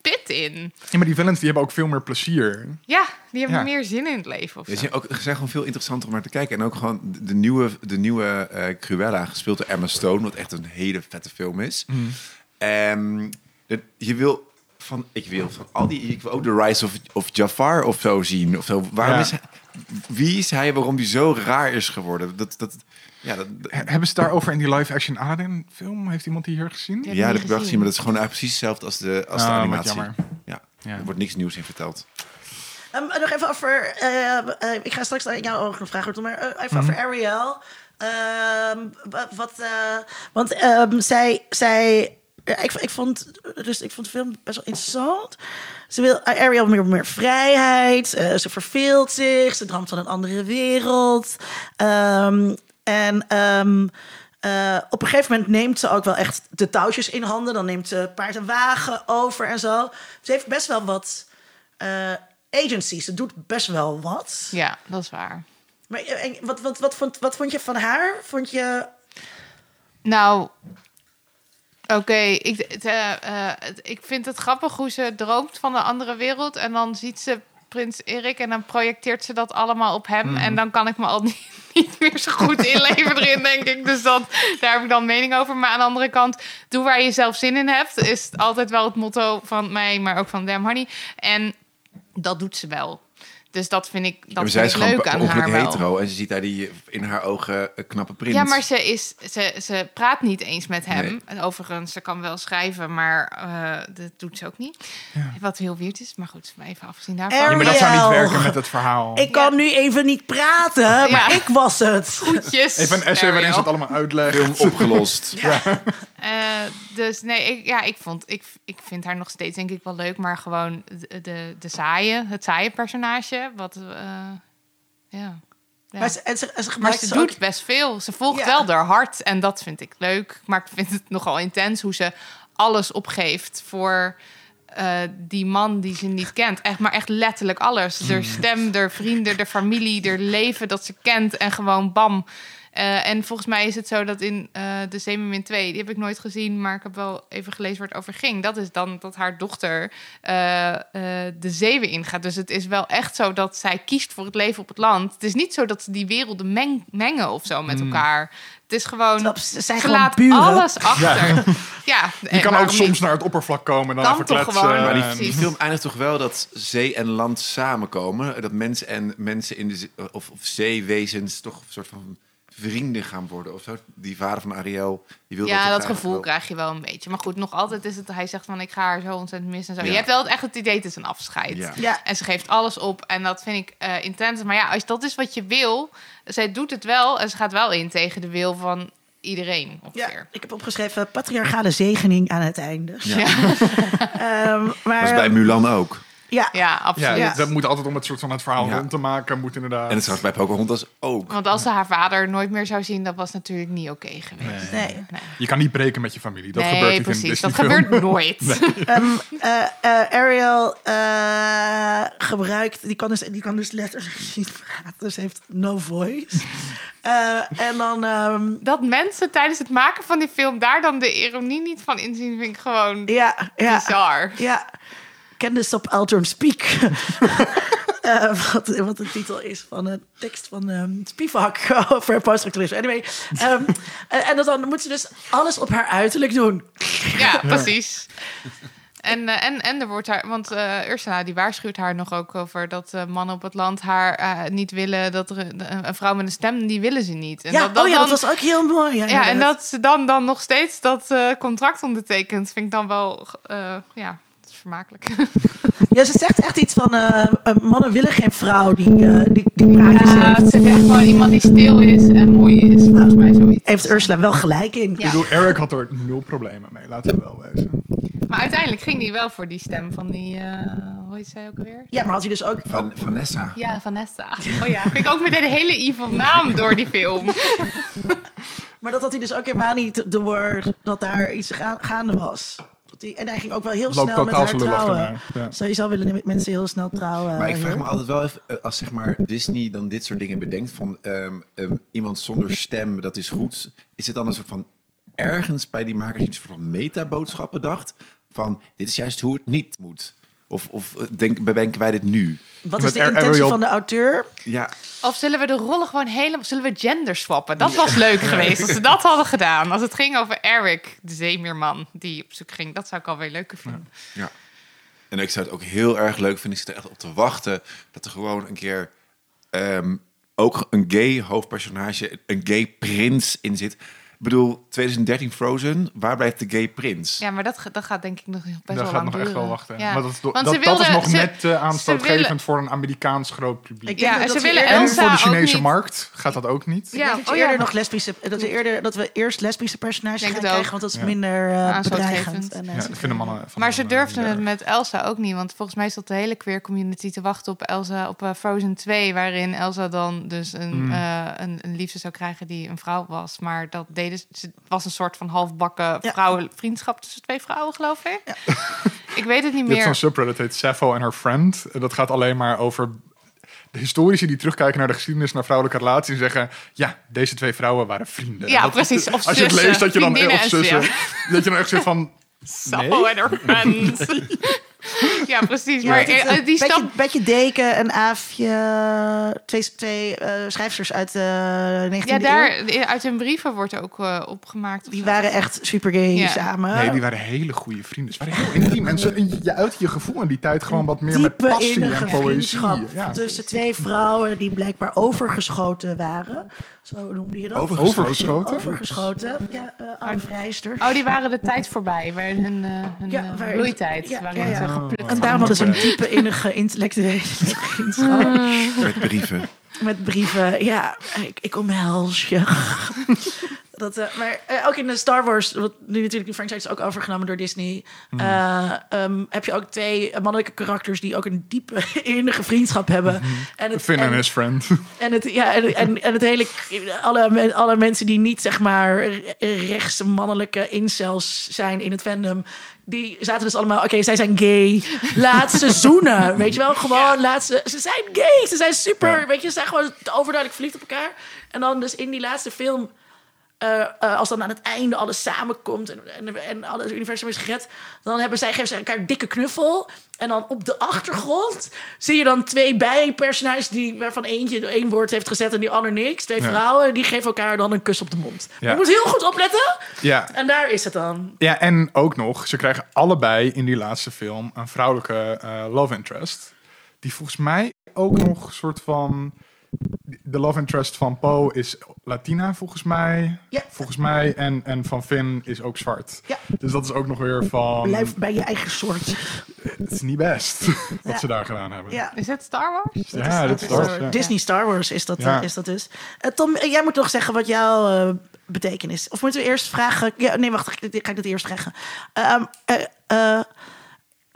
pit in. Ja, maar die villains die hebben ook veel meer plezier. Ja, die hebben Ja. meer zin in het leven of Ze zo. zijn, ook, ze zijn gewoon veel interessanter om naar te kijken. En ook gewoon de nieuwe, de nieuwe eh, Cruella, gespeeld door Emma Stone, wat echt een hele vette film is. Het- je wil van, ik wil van al die, ik wil ook de Rise of, of Jafar of zo zien. Of zo. Waarom Ja. is hij, wie is hij, waarom die zo raar is geworden? Dat, dat, ja, dat, He- Hebben ze daarover in die live-action Aladdin film? Heeft iemand die hier gezien? Ja. ja, dat heb ik wel gezien, maar dat is gewoon eigenlijk precies hetzelfde als de, als de wat animatie. jammer. Ja, Ja. er wordt niks nieuws in verteld. Ehm, nog even over. eh, eh, ik ga straks aan jou ook nog vragen, maar eh, even over Ariel. Ehm, wa- wat, eh, want ehm, zij, zij ja, ik, ik, vond, dus ik vond de film best wel interessant. Ze wil Ariel meer, meer vrijheid. eh, ze verveelt zich. Ze droomt van een andere wereld. Ehm, en ehm, eh, op een gegeven moment neemt ze ook wel echt de touwtjes in handen. Dan neemt ze paard en wagen over en zo. Ze heeft best wel wat eh agency. Ze doet best wel wat. Ja, dat is waar. Maar en wat, wat, wat, vond, wat vond je van haar? Vond je... Nou, oké, ik, het, eh, eh, het- ik vind het grappig hoe ze droomt van een andere wereld. En dan ziet ze prins Erik en dan projecteert ze dat allemaal op hem. En dan kan ik me al niet, niet meer zo goed inleven erin, denk ik. Dus dat, daar heb ik dan mening over. Maar aan de andere kant, doe waar je zelf zin in hebt. Is altijd wel het motto van mij, maar ook van Damn Honey. En dat doet ze wel. Dus dat vind ik, Ja, dat maar zij vind is ik gewoon leuk aan haar wel. hetero. En ze ziet daar die in haar ogen een knappe prins. Ja, maar ze, is, ze, ze praat niet eens met hem. En overigens, ze kan wel schrijven, maar eh, dat doet ze ook niet. Wat heel weird is, maar goed, even afgezien daarvan. Ja, maar dat zou niet werken met het verhaal. Ik kan nu even niet praten, maar Ja. ik was het. Goedjes. Even een essay waarin ze het allemaal uitlegt. Opgelost. Eh, dus nee, ik, ja, ik, vond, ik, ik vind haar nog steeds denk ik wel leuk, maar gewoon de, de, de saaie, het saaie personage. Wat, eh, ja. Ja. Maar ze, en ze, en ze Maar gebruikt ze ze doet ook- best veel. Ze volgt Ja. wel haar hart en dat vind ik leuk. Maar ik vind het nogal intens hoe ze alles opgeeft voor eh, die man die ze niet kent. Echt, maar echt letterlijk alles. De stem, de vrienden, de familie, de leven dat ze kent en gewoon bam. Eh, en volgens mij is het zo dat in eh, de Zeemermin 2, die heb ik nooit gezien, maar ik heb wel even gelezen waar het over ging. Dat is dan dat haar dochter eh, eh, de zee weer ingaat. Dus het is wel echt zo dat zij kiest voor het leven op het land. Het is niet zo dat ze die werelden meng- mengen of zo met elkaar. Het is gewoon. Snap, ze zijn ze gewoon laat alles achter. Ja, Je kan ook soms naar het oppervlak komen en dan Kan even toch kletsen. gewoon, Maar die, film eindigt toch wel dat zee en land samenkomen. Dat mensen en mensen in de zee- of, of zeewezens toch een soort van vrienden gaan worden of zo. Die vader van Ariel, die wil Ja, dat gevoel wel. krijg je wel een beetje. Maar goed, nog altijd is het... Hij zegt van, ik ga haar zo ontzettend missen en zo. Ja. Je hebt wel echt het idee, het is een afscheid. Ja. Ja. En ze geeft alles op. En dat vind ik eh, intens. Maar ja, als dat is wat je wil... Zij doet het wel en ze gaat wel in tegen de wil van iedereen Ja, ik heb opgeschreven patriarchale zegening aan het einde. Ja. Ehm, maar, Dat is bij Mulan ook. Ja, Ja, absoluut. Ja. dat moet altijd om het soort van het verhaal Ja. rond te maken. Moet inderdaad. En het trouwens bij Pocahontas ook. Want als ze haar vader nooit meer zou zien... dat was natuurlijk niet oké geweest. nee. Nee. Je kan niet breken met je familie. Dat nee, gebeurt niet in precies. Dat gebeurt nooit. Ehm, eh, eh, Ariel eh, gebruikt, die kan, dus, die kan dus letterlijk niet praten, dus ze heeft no voice. Eh, en dan, ehm, Dat mensen tijdens het maken van die film... daar dan de ironie niet van inzien... vind ik gewoon ja, ja, bizar. ja, kennis op Altern Speak. Eh, wat, wat de titel is van een tekst van ehm Spivak over poststructurisme. Anyway, ehm, en, en dan moet ze dus alles op haar uiterlijk doen. Ja, precies. En, eh, en, en er wordt haar, want eh, Ursula die waarschuwt haar nog ook over dat eh, mannen op het land haar eh, niet willen, dat er een, vrouw met een stem, die willen ze niet. En ja, dat, dat oh ja, dan, dat was ook heel mooi. Ja, ja, en dat ze dan, dan nog steeds dat eh, contract ondertekent, vind ik dan wel, eh, ja, vermakelijk. Ja, ze zegt echt iets van eh, eh, mannen willen geen vrouw die, eh, die, die praatjes Ja, heeft. ze willen gewoon iemand die stil is en mooi is, volgens mij zoiets. Heeft Ursula wel gelijk in. Ik bedoel, Eric had er nul problemen mee. Laten we wel wezen. Maar uiteindelijk ging die wel voor die stem van die, eh, hoe heet zij ook alweer? Ja, maar had hij dus ook... Van Vanessa. Ja, Vanessa. Oh ja, ik ook meteen een hele evil naam door die film. Maar dat had hij dus ook helemaal niet door dat daar iets ga- gaande was. Hij, en hij ging ook wel heel Loopt snel met haar trouwen. ja. Sowieso willen mensen heel snel trouwen. Maar ik vraag me altijd wel even, eh, als zeg maar Disney dan dit soort dingen bedenkt van ehm, ehm, iemand zonder stem, dat is goed. Is het dan een soort van ergens bij die makers iets van meta-boodschap bedacht? Van dit is juist hoe het niet moet. Of, of eh, denk, bedenken wij dit nu? Wat is de intentie Ariel- van de auteur? Ja, Of zullen we de rollen gewoon helemaal... Zullen we gender swappen? Dat was leuk geweest als ze dat hadden gedaan. Als het ging over Eric, de zeemeerman, die op zoek ging. Dat zou ik alweer leuker vinden. ja. En ik zou het ook heel erg leuk vinden. Ik zit er echt op te wachten dat er gewoon een keer ehm, ook een gay hoofdpersonage, een gay prins in zit. Ik bedoel, 2013 Frozen, waar blijft de gay prins? Ja, maar dat, dat gaat denk ik nog best Dat wel gaat lang nog echt wel wachten. Ja. Maar dat, dat, ze dat is nog ze- net uh, ze aanstootgevend willen- voor een Amerikaans groot publiek. Ik Ja, dat ze willen en Elsa voor de Chinese niet- markt gaat dat ook niet. Ik Ja, denk dat, oh ja. eerder nog lesbische, dat, we eerder, dat we eerst lesbische personages Denk gaan krijgen, want dat is Ja. minder eh Aanstootgevend. bedreigend. En, eh, Ja, dat vinden mannen van Maar ze durfden het met Elsa ook niet. Want volgens mij zat de hele queer community te wachten op Elsa op eh, Frozen 2. Waarin Elsa dan dus een, Mm. eh, een, een liefde zou krijgen die een vrouw was. Maar dat Het was een soort van halfbakken Ja. vrouwenvriendschap tussen twee vrouwen, geloof ik. ik weet het niet Je hebt meer. zo'n subreddit, heet Sappho en Her Friend. En Dat gaat alleen maar over de historici die terugkijken naar de geschiedenis, naar vrouwelijke relaties en zeggen, ja, deze twee vrouwen waren vrienden. Ja, dat- precies. Of Als je het leest, dat je dan of en zussen, dat je dan echt zegt van, Sappho en haar friends. Ja, precies. Ja, maar het eh, een die beetje, stap... beetje Deken, een Aafje, twee, twee eh, schrijfsters uit de 19e Ja, eeuw. daar uit hun brieven wordt ook eh, opgemaakt. Die zo. waren echt super gay Ja. samen. Nee, die waren hele goede vrienden. Ze waren heel intiem. En ze, je uit je gevoel in die tijd gewoon wat meer met diepe passie en poëzie. Ja. tussen twee vrouwen die blijkbaar overgeschoten waren. Zo noemde je dat. Overgeschoten? Overgeschoten. Ja, eh Anne Vrijster. Oh, die waren de tijd voorbij. Waar hun, eh hun Ja, eh, waar- bloeitijd. ja, waarin ja, geplukt En daarom hadden ze een diepe innige intellectuele vriendschap. Met brieven. Met brieven. Ja, ik, ik omhels je. Dat, eh, maar eh, ook in de Star Wars, wat nu natuurlijk de franchise is ook overgenomen door Disney, Hmm. eh, ehm, heb je ook twee mannelijke karakters die ook een diepe innige vriendschap hebben. En het, Finn en- his friend. En het, ja, en, en, en het hele, alle, alle mensen die niet zeg maar rechtse mannelijke incels zijn in het fandom, die zaten dus allemaal, oké, zij zijn gay, laat ze zoenen, weet je wel, gewoon laat ze, ze zijn gay, ze zijn super, Ja. weet je, ze zijn gewoon overduidelijk verliefd op elkaar. En dan dus in die laatste film eh, eh, als dan aan het einde alles samenkomt en, en, en alles universum is gered, dan hebben zij, geven ze elkaar een dikke knuffel. En dan op de achtergrond zie je dan twee bijpersonages die, waarvan eentje één woord heeft gezet en die ander niks. Twee Ja. vrouwen, die geven elkaar dan een kus op de mond. Ja. Je moet heel goed opletten. Ja. En daar is het dan. ja, en ook nog, ze krijgen allebei in die laatste film een vrouwelijke eh, love interest. Die volgens mij ook nog een soort van... De love interest van Poe is Latina, volgens mij. Ja. Volgens mij. En, en van Finn is ook zwart. Ja. Dus dat is ook nog weer van... Blijf bij je eigen soort. Het is niet best wat Ja. ze daar gedaan hebben. Ja. Is het Star Wars? Ja, dat is Star- Wars, ja. Disney Star Wars is dat, Ja. eh, is dat dus. Eh, Tom, eh, jij moet nog zeggen wat jouw eh, betekenis. Of moeten we eerst vragen? Ja, nee, wacht, ga ik dat eerst vragen. Ehm, eh, eh,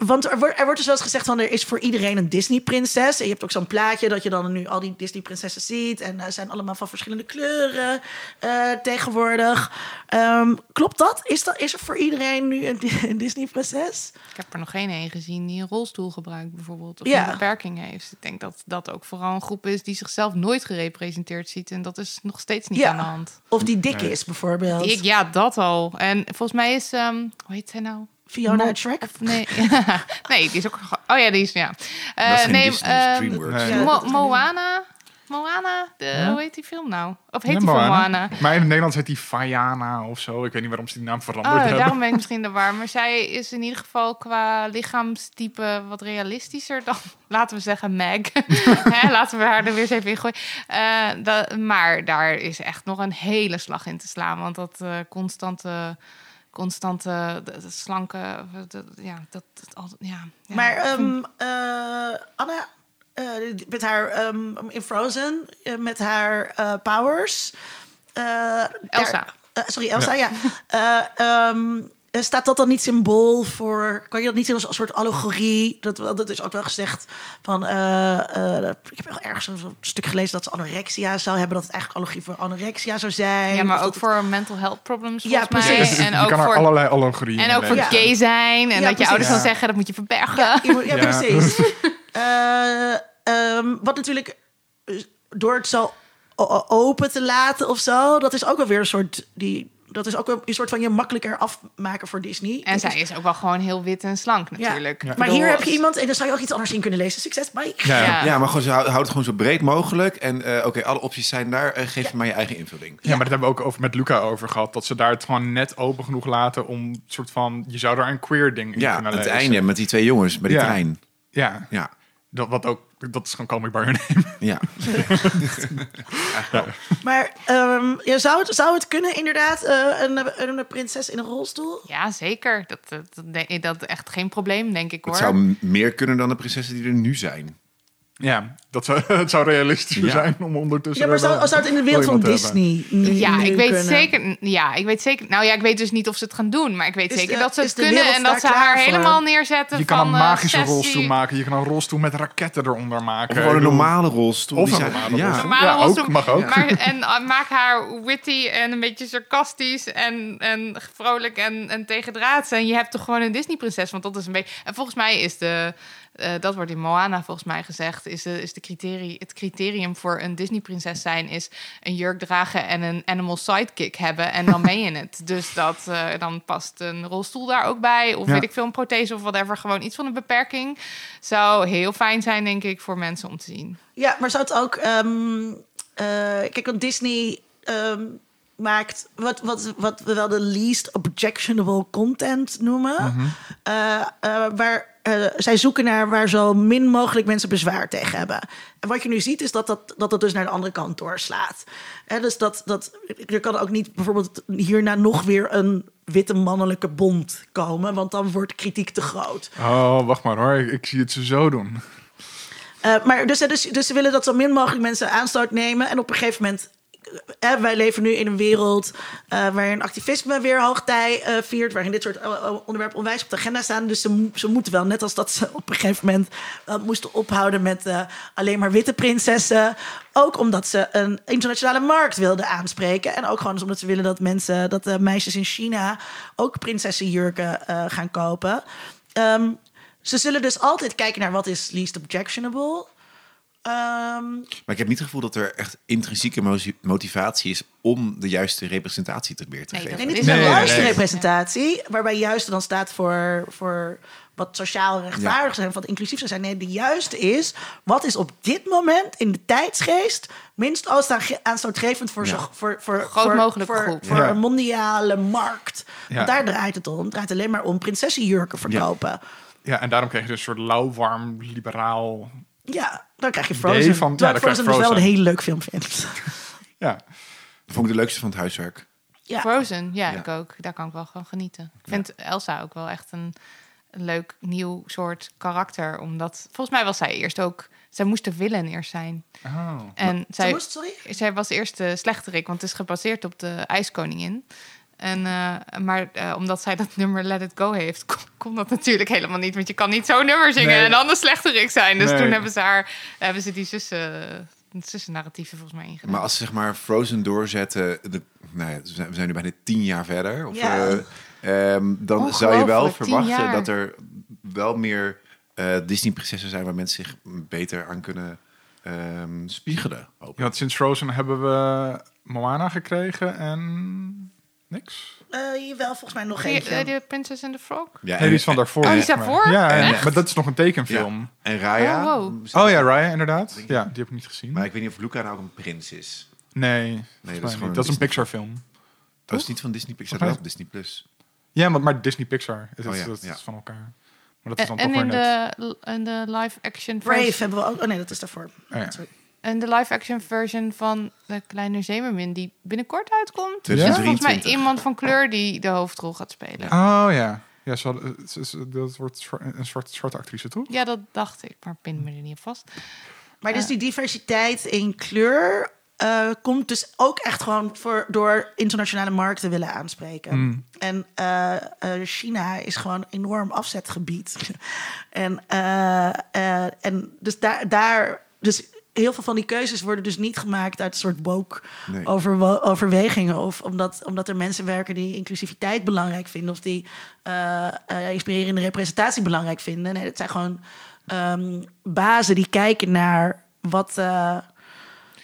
want er wordt, er wordt dus wel eens gezegd van er is voor iedereen een Disney-prinses. En je hebt ook zo'n plaatje dat je dan nu al die Disney-prinsessen ziet. En ze zijn allemaal van verschillende kleuren eh, tegenwoordig. Ehm, klopt dat? Is, dat? is er voor iedereen nu een, Di- een Disney-prinses? Ik heb er nog geen een gezien die een rolstoel gebruikt bijvoorbeeld. Of Ja. een beperking heeft. Ik denk dat dat ook vooral een groep is die zichzelf nooit gerepresenteerd ziet. En dat is nog steeds niet Ja. aan de hand. Of die dik is bijvoorbeeld? Ik, ja, dat al. En volgens mij is... ehm hoe heet zij nou? Fiona Mo- uit Shrek? Of nee. nee, die is ook... Oh ja, die is... Ja. Eh, nee, ehm. Nee. Mo- Moana? Moana? De, Hoe heet die film nou? Of heet Ja, die van Moana. Moana? Maar in het Nederlands heet die Fayana of zo. Ik weet niet waarom ze die naam veranderd Oh, hebben. daarom ben ik misschien de war. Maar zij is in ieder geval qua lichaamstype wat realistischer dan, laten we zeggen, Meg. Hè, laten we haar er weer eens even in gooien. Eh, maar daar is echt nog een hele slag in te slaan. Want dat eh, constante, constante, de, de slanke, de- ja, dat, dat al- ja, ja. Maar ehm eh, Anna, eh, met haar ehm, in Frozen, eh, met haar eh, powers. eh, Elsa. daar- sorry, Elsa, ja. Eh, ehm, eh, staat dat dan niet symbool voor... Kan je dat niet zien als een soort allegorie? Dat, dat is ook wel gezegd van... eh, eh, ik heb wel ergens een stuk gelezen dat ze anorexia zou hebben. Dat het eigenlijk allegorie voor anorexia zou zijn. ja, maar ook dat voor mental health problems Ja, volgens mij. precies. je En ook kan er voor, allerlei allegorieën en ook voor. Ja. gay zijn. En Ja, dat je ouders dan zeggen, dat moet je verbergen. Ja, je moet- ja, Ja. precies. Eh, ehm, wat natuurlijk eh, door het zo open te laten of zo, dat is ook wel weer een soort die. Dat is ook een soort van je makkelijker afmaken voor Disney. En zij is ook wel gewoon heel wit en slank Ja. natuurlijk. Ja. Maar bedoel, hier heb je iemand, en dan zou je ook iets anders in kunnen lezen. Succes, bye. Ja. Ja. Ja, maar gewoon, ze houdt het gewoon zo breed mogelijk. En eh, oké, alle opties zijn daar. eh, geef maar je eigen invulling. Ja, maar dat hebben we ook over, met Luca over gehad. Dat ze daar het gewoon net open genoeg laten om soort van... Je zou daar een queer ding in Ja, kunnen het lezen. einde met die twee jongens bij die Ja. trein. Ja, Ja, dat, wat ook, dat is gewoon Call Me By Your Name. ja. Maar ehm, ja, zou, het, zou het kunnen, inderdaad, eh, een, een, prinses in een rolstoel? Ja, zeker. Dat, dat, dat, denk ik- dat echt geen probleem, denk ik hoor. Het zou meer kunnen dan de prinsessen die er nu zijn. Ja, dat zou, het zou realistischer Ja. zijn om ondertussen... Ja, maar er wel- zou, zou het in de wereld van. Disney nu, ja, nu ik weet kunnen? zeker. Ja, ik weet zeker. Nou ja, ik weet dus niet of ze het gaan doen, maar ik weet Is zeker de- dat ze het kunnen en dat ze haar voor? helemaal neerzetten. Je kan van, een eh, magische sessie. rolstoel maken. Je kan een rolstoel met raketten eronder maken. Of gewoon een normale rolstoel. Of een zijn- normale ja. rolstoel. Normale Ja, ook, rolstoel, mag ook. Maar, en uh, maak haar witty en een beetje sarcastisch en, en vrolijk en, en tegendraads. En je hebt toch gewoon een Disney-prinses. Want dat is een beetje... En volgens mij is de, eh, dat wordt in Moana volgens mij gezegd, is, de, is de criterie, het criterium voor een Disney-prinses zijn is een jurk dragen en een animal sidekick hebben en dan ben je het. Dus dat, eh, dan past een rolstoel daar ook bij, of Ja. weet ik veel, een prothese of whatever, gewoon iets van een beperking. Zou heel fijn zijn, denk ik, voor mensen om te zien. Ja, maar zou het ook... ehm, eh, kijk, want Disney ehm, maakt wat, wat, wat we wel de least objectionable content noemen. Eh, eh, waar eh, zij zoeken naar waar zo min mogelijk mensen bezwaar tegen hebben. En wat je nu ziet is dat dat, dat, het dus naar de andere kant doorslaat. Hè, dus dat, dat, er kan ook niet bijvoorbeeld hierna nog weer een witte mannelijke bond komen... want dan wordt kritiek te groot. Oh, wacht maar hoor. Ik, ik zie het ze zo doen. Eh, maar dus, dus, dus ze willen dat zo min mogelijk mensen aanstoot nemen. En op een gegeven moment. Wij leven nu in een wereld eh, waarin activisme weer hoogtij eh, viert. Waarin dit soort eh, onderwerpen onwijs op de agenda staan. Dus ze, ze moeten wel, net als dat ze op een gegeven moment moesten ophouden met alleen maar witte prinsessen. Ook omdat ze een internationale markt wilden aanspreken. En ook gewoon dus omdat ze willen dat mensen, dat meisjes in China ook prinsessenjurken gaan kopen. Ehm, ze zullen dus altijd kijken naar wat is least objectionable. Ehm, Maar ik heb niet het gevoel dat er echt intrinsieke mo- motivatie is om de juiste representatie te weer te Nee, geven. nee, dit is Nee, nee, juiste nee. representatie, waarbij juiste dan staat voor, voor wat sociaal rechtvaardig zijn, wat inclusief zou zijn. Nee, de juiste is, wat is op dit moment in de tijdsgeest minst aanstootgevend voor, Ja. zo, voor, voor, Groot voor, mogelijke voor, groep. voor Ja. een mondiale markt. Ja. Want daar draait het om. Het draait alleen maar om prinsessenjurken verkopen. Ja, en daarom krijg je dus een soort lauwwarm, liberaal... Ja, dan krijg je Idee Frozen. van- ja, dan Frozen je dus wel een hele leuk film vind. Ja, Dat vond ik de leukste van het huiswerk. Ja. Frozen, ja, Ja. ik ook. Daar kan ik wel van genieten. Ik vind Elsa ook wel echt een, een leuk nieuw soort karakter. Omdat, volgens mij was zij eerst ook... Zij moest de villain eerst zijn. oh. En zij, moest, sorry? zij was eerst de slechterik, want het is gebaseerd op de IJskoningin. En, eh, maar eh, omdat zij dat nummer Let It Go heeft, kon, kon dat natuurlijk helemaal niet. Want je kan niet zo'n nummer zingen Nee. en dan de slechterik zijn. Dus Nee. toen hebben ze haar, hebben ze die zussen, zussen-narratieven volgens mij ingedaan. Maar als ze zeg maar Frozen doorzetten, de, nou ja, we zijn- we zijn nu bijna tien jaar verder. Of, Ja. eh, ehm, dan zou je wel verwachten dat er wel meer eh, Disney-prinsessen zijn waar mensen zich beter aan kunnen ehm, spiegelen. Hoop. Ja, sinds Frozen hebben we Moana gekregen en niks. Eh, jawel, volgens mij nog eh, die Princess and the Frog? Ja, Nee, die is van daarvoor. Oh, die is daarvoor? Ja, en- maar dat is nog een tekenfilm. en Raya. Oh, wow. Oh ja, Raya, inderdaad. Ja, die heb ik niet gezien. Maar ik weet niet of Luca nou ook een prins is. Nee, dat nee is dat, gewoon dat is een Disney. Pixar-film. Dat is niet van Disney Pixar, wel op Disney Plus. Ja, maar, maar Disney Pixar. Het Oh is, ja, dat ja. is van elkaar. Maar dat is En, dan en toch in, weer net. de, in de live-action Brave version, hebben we ook. Oh nee, dat is daarvoor. Oh ja. Sorry. En de live-action version van de Kleine Zeemermin, die binnenkort uitkomt. Ja? Er is volgens mij 2023. iemand van kleur die de hoofdrol gaat spelen. Oh ja. Ja, ze hadden- het is- dat wordt een zwart, zwarte actrice, toch? Ja, dat dacht ik, maar pin me er niet op vast. Maar dus Ja. die diversiteit in kleur eh, komt dus ook echt gewoon voor, door internationale markten willen aanspreken. Mm. En eh, eh, China is gewoon een enorm afzetgebied. en, eh, eh, en dus daar, daar, dus heel veel van die keuzes worden dus niet gemaakt uit een soort woke Nee. overwo- overwegingen. Of omdat, omdat er mensen werken die inclusiviteit belangrijk vinden. Of die eh, eh, inspirerende representatie belangrijk vinden. Nee, het zijn gewoon ehm, bazen die kijken naar wat, eh,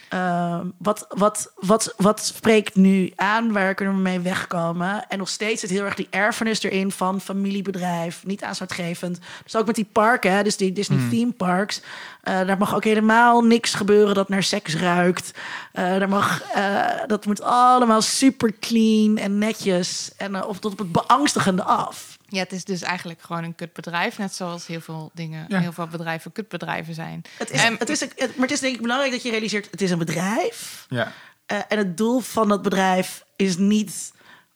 eh, wat, wat, wat, wat spreekt nu aan, waar kunnen we mee wegkomen. En nog steeds zit heel erg die erfenis erin van familiebedrijf, niet aanstootgevend. Dus ook met die parken, hè, dus die Disney theme parks. eh, daar mag ook helemaal niks gebeuren dat naar seks ruikt. Eh, daar mag, eh, dat moet allemaal super clean en netjes. En uh, of tot op het beangstigende af. Ja, het is dus eigenlijk gewoon een kutbedrijf. Net zoals heel veel dingen, Ja. heel veel bedrijven kutbedrijven zijn. Het is, En- het is, maar het is denk ik belangrijk dat je realiseert, het is een bedrijf. Ja. Uh, en het doel van dat bedrijf is niet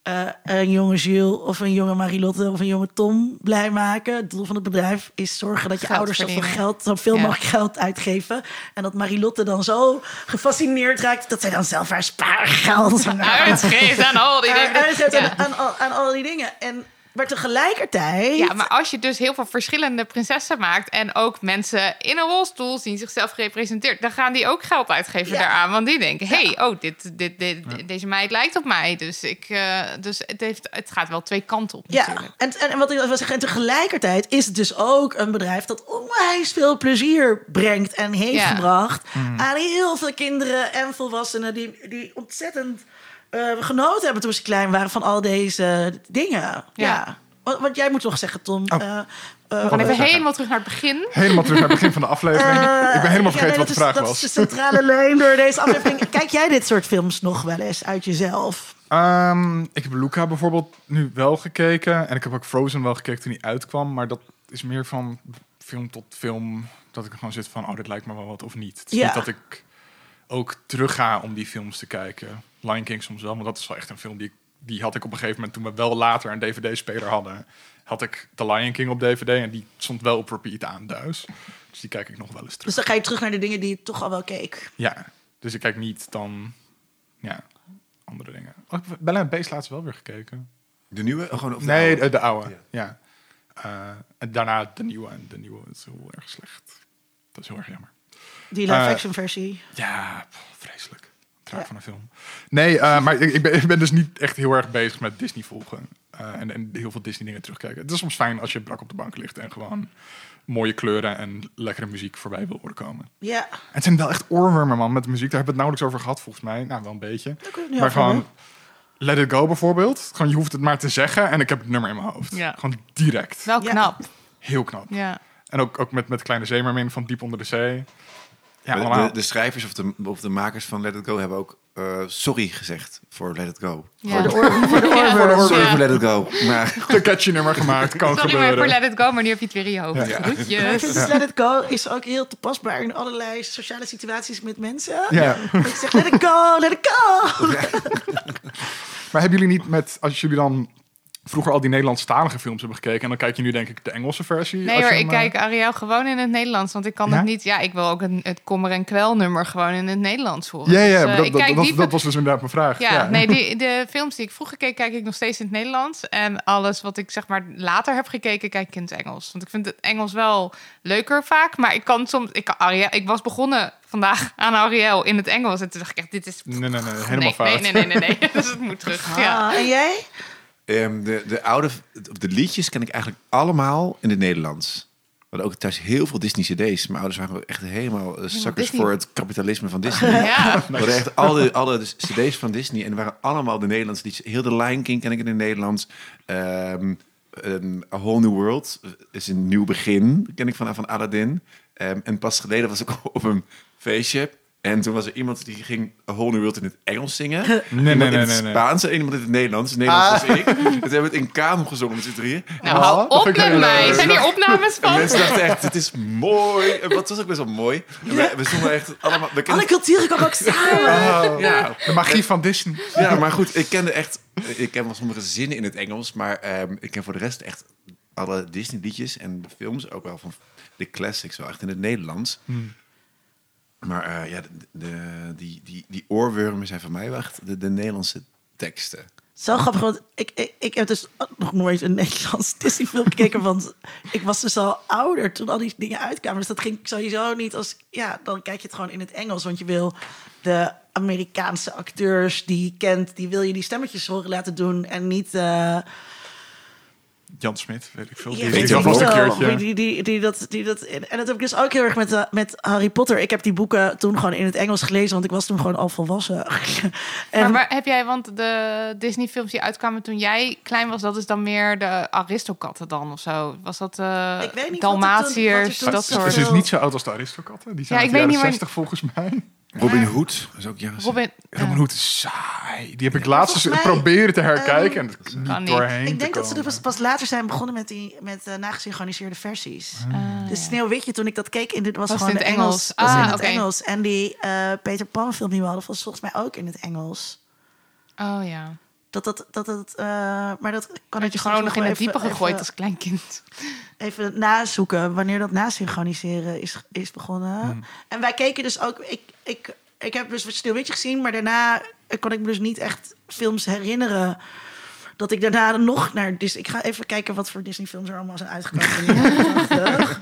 uh, een jonge Jules of een jonge Marilotte of een jonge Tom blij maken. Het doel van het bedrijf is zorgen dat je Geld ouders zoveel geld, zoveel Ja. mogelijk geld uitgeven. En dat Marilotte dan zo gefascineerd raakt dat zij dan zelf haar spaargeld Uitgeeft aan al die dingen. uitgeeft aan, aan, al- aan al die dingen. En Maar tegelijkertijd... Ja, maar als je dus heel veel verschillende prinsessen maakt... en ook mensen in een rolstoel zien zichzelf gerepresenteerd... dan gaan die ook geld uitgeven Ja. daaraan. Want die denken, hey, oh, dit, dit, dit, deze meid lijkt op mij. Dus, ik, eh, dus het, heeft, het gaat wel twee kanten op Ja, natuurlijk. en, en, en wat ik wil zeggen, en tegelijkertijd is het dus ook een bedrijf dat onwijs veel plezier brengt en heeft Ja. gebracht aan heel veel kinderen en volwassenen die, die ontzettend eh, genoten hebben toen ze klein waren van al deze dingen. Ja. Wat jij moet nog zeggen, Tom. Oh. Eh, eh, Even wil je zeggen? helemaal terug naar het begin. Helemaal terug naar het begin van de aflevering. ik ben helemaal ja, vergeten nee, wat de vraag is, Dat was. is de centrale lijn door deze aflevering. Kijk jij dit soort films nog wel eens uit jezelf? Ehm, ik heb Luca bijvoorbeeld nu wel gekeken. En ik heb ook Frozen wel gekeken toen hij uitkwam. Maar dat is meer van film tot film. Dat ik gewoon zit van, oh, dit lijkt me wel wat of niet. Het is Ja. niet dat ik ook terug ga om die films te kijken. Lion King soms wel, maar dat is wel echt een film die, ik- die had ik op een gegeven moment... toen we wel later een DVD-speler hadden... had ik The Lion King op DVD en die stond wel op repeat aan thuis. Dus die kijk ik nog wel eens terug. Dus dan ga je terug naar de dingen die je toch al wel keek. Ja, dus ik kijk niet dan... Ja, andere dingen. Oh, ik heb Bella en Beast laatst wel weer gekeken. De nieuwe? Oh, gewoon, of de Nee, oude? de, de oude. Ja. Ja. Eh, en daarna de nieuwe. En de nieuwe is heel erg slecht. Dat is heel erg jammer. Die live Eh, action versie. Ja, pff, vreselijk. Ja. van een film. Nee, eh, maar ik, ik, ben, ik ben dus niet echt heel erg bezig met Disney volgen. Eh, en, en heel veel Disney dingen terugkijken. Het is soms fijn als je brak op de bank ligt en gewoon mooie kleuren en lekkere muziek voorbij wil horen komen. Ja. En het zijn wel echt oorwormen, man, met de muziek. Daar hebben we het nauwelijks over gehad, volgens mij. Nou, wel een beetje. Maar gewoon. Let It Go bijvoorbeeld. Gewoon, je hoeft het maar te zeggen en ik heb het nummer in mijn hoofd. Ja. Gewoon direct. Wel Ja. knap. Heel knap. Ja. En ook, ook met, met Kleine Zeemermin van Diep onder de zee. Ja, De- de, de schrijvers of de, of de makers van Let It Go hebben ook eh, sorry gezegd voor Let It Go. Ja. Voor de, oor, voor de Ja. voor Let It Go. Maar Een catchy nummer gemaakt, kan Sorry gebeuren. voor Let It Go, maar nu heb je het weer in je hoofd. Ja. Dus Let It Go is ook heel toepasbaar in allerlei sociale situaties met mensen. Ja. Ik zeg, let it go, let it go. Maar hebben jullie niet met, als jullie dan vroeger al die Nederlandstalige films hebben gekeken... en dan kijk je nu denk ik de Engelse versie? Nee hoor, ik eh, kijk Ariel gewoon in het Nederlands. Want ik kan Ja? het niet... Ja, ik wil ook een, het kommer en kwel nummer gewoon in het Nederlands horen. Ja, ja, Dus, maar dat, ik dat, kijk dat, die- dat was dus inderdaad mijn vraag. Ja, nee, die, de films die ik vroeger keek, kijk ik nog steeds in het Nederlands. En alles wat ik zeg maar later heb gekeken, kijk ik in het Engels. Want ik vind het Engels wel leuker vaak. Maar ik kan soms... Ik, kan Ariel, ik was begonnen vandaag aan Ariel in het Engels. En toen dacht ik echt, dit is... Nee, nee, nee, helemaal nee, fout. Nee, nee, nee, nee, nee. dus het moet terug. Ja. Ah, en jij? Ehm, de, de oude, de liedjes ken ik eigenlijk allemaal in het Nederlands. We hadden ook thuis heel veel Disney cd's. Mijn ouders waren echt helemaal eh, suckers Disney. voor het kapitalisme van Disney. Ja. We hadden echt alle, alle cd's van Disney en er waren allemaal de Nederlandse liedjes. Heel de Lion King ken ik in het Nederlands. Ehm, A Whole New World is een nieuw begin, ken ik van, van Aladdin. Ehm, en pas geleden was ik op een feestje. En toen was er iemand die ging A Whole New World in het Engels zingen. Nee, iemand nee, in nee, het nee, nee. Spaans en iemand in het Nederlands. Het Nederlands was ik. En toen hebben we het in kamer gezongen met z'n drieën. Nou, Oh, hou op met mij. leuk. Zijn hier opnames En van? mensen dachten echt, het is mooi. En wat was ook best wel mooi. En we, we zongen echt allemaal... We Alle culturen komen ook samen. Oh, ja, De magie van Disney. Ja, maar goed, ik kende echt... Ik ken wel sommige zinnen in het Engels, maar ehm, ik ken voor de rest echt alle Disney-liedjes en de films, ook wel van de classics, wel echt in het Nederlands. Maar eh, ja, de, die, die, die oorwormen zijn voor mij wel echt de, de Nederlandse teksten. Zo grappig, want ik, ik, ik heb dus nog nooit een Nederlands Disney-film gekeken. Want ik was dus al ouder toen al die dingen uitkwamen. Dus dat ging sowieso niet als... Ja, dan kijk je het gewoon in het Engels. Want je wil de Amerikaanse acteurs die je kent... die wil je die stemmetjes horen laten doen. En niet... eh, Jan Smit, weet ik veel. Ja, Die weet heeft ik alvast een wel. keertje. Die, die, die, dat, die, dat, en dat heb ik dus ook heel erg met, eh, met Harry Potter. Ik heb die boeken toen gewoon in het Engels gelezen, want ik was toen gewoon al volwassen. en, Maar waar heb jij, want de Disney-films die uitkwamen toen jij klein was, dat is dan meer de Aristokatten dan of zo? Was dat Ik weet niet wat toen- Dalmatiërs, toen dat soort? Ze is niet zo oud als de Aristokatten. Die zijn Ja, ik weet niet 60 volgens mij. Robin Hood, dat is ook jaren Robin, Robin Hood is saai. Die heb ik laatst eens mij, proberen te herkijken en het Kan niet niet. doorheen ik denk te dat ze er pas, pas later zijn begonnen met, die, met eh, nagesynchroniseerde versies. Ah, Dus Sneeuwwitje, toen ik dat keek, in dit was, Was gewoon in het Engels. Engels? was Ah, in het oké. Engels. En die eh, Peter Pan film die we hadden, was volgens mij ook in het Engels. oh ja. Dat dat, dat, dat eh, maar dat kan Dat ik je gewoon nog in het diepe gegooid even- als klein kind. even nazoeken wanneer dat nasynchroniseren is, is begonnen. Hmm. En wij keken dus ook. Ik, ik, ik heb dus Sneeuwwitje gezien, maar daarna kon ik me dus niet echt films herinneren dat ik daarna nog naar Disney... Ik ga even kijken wat voor Disney-films er allemaal zijn uitgekomen. in de jaren 80.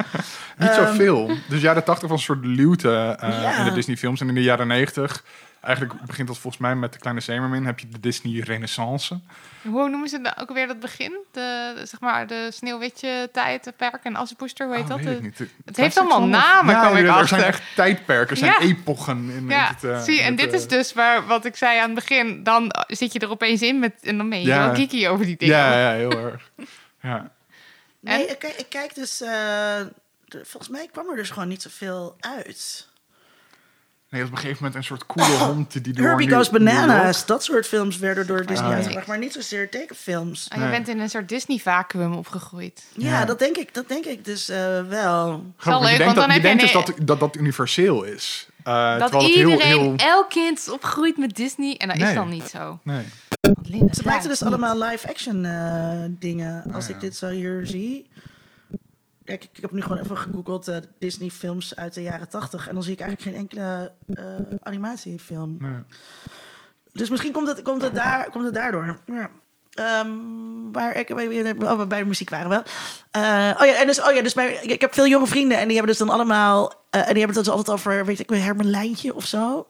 Niet Ehm, zoveel. Dus jaren 80 was een soort luwte eh, Ja. in de Disney-films. En in de jaren 90, eigenlijk begint dat volgens mij met de Kleine Zeemermin, heb je de Disney Renaissance. Hoe noemen ze nou ook weer dat begin? De, zeg maar, de Sneeuwwitje tijd, perk en Assenpoester, hoe heet Oh, dat? weet De- ik niet. het heeft allemaal namen, Ja, kwam ik er achter. zijn echt tijdperken, er zijn Ja. epochen. In ja, het, eh, zie, en het, dit eh, is dus waar, wat ik zei aan het begin. Dan zit je er opeens in met, en dan ben je Ja. geeky over die dingen. Ja, ja, heel erg. Ja. Nee, En? ik, kijk- ik kijk dus... eh, de- volgens mij kwam er dus gewoon niet zoveel uit. Nee, op een gegeven moment een soort coole hond die door Herbie Goes Bananas, dat soort films werden door Disney Ah, ja. uitgebracht. Maar niet zozeer tekenfilms. En je Nee. bent in een soort Disney-vacuüm opgegroeid. Ja, Ja. dat, denk ik, dat denk ik dus eh, wel. Grappig, leuk, je denkt, want dat, dan je heb je denkt dus dat, dat dat universeel is. Eh, Dat terwijl het heel, iedereen, heel... elk kind is opgegroeid met Disney. En dat is dan niet zo. Nee. Ze maakten dus allemaal live-action eh, dingen. Als Ah, ja. ik dit zo hier zie. Kijk, ik, heb nu gewoon even gegoogeld eh, Disney-films uit de jaren tachtig. En dan zie ik eigenlijk geen enkele eh, animatiefilm. nee. Dus misschien komt het, komt het, daar, komt het daardoor. Ja. Ehm, maar ik, oh, we bij de muziek waren wel. Eh, oh ja, en dus, oh ja, dus bij, ik, ik heb veel jonge vrienden en die hebben dus dan allemaal. en die hebben het dus altijd over, weet ik, Hermelijntje of zo.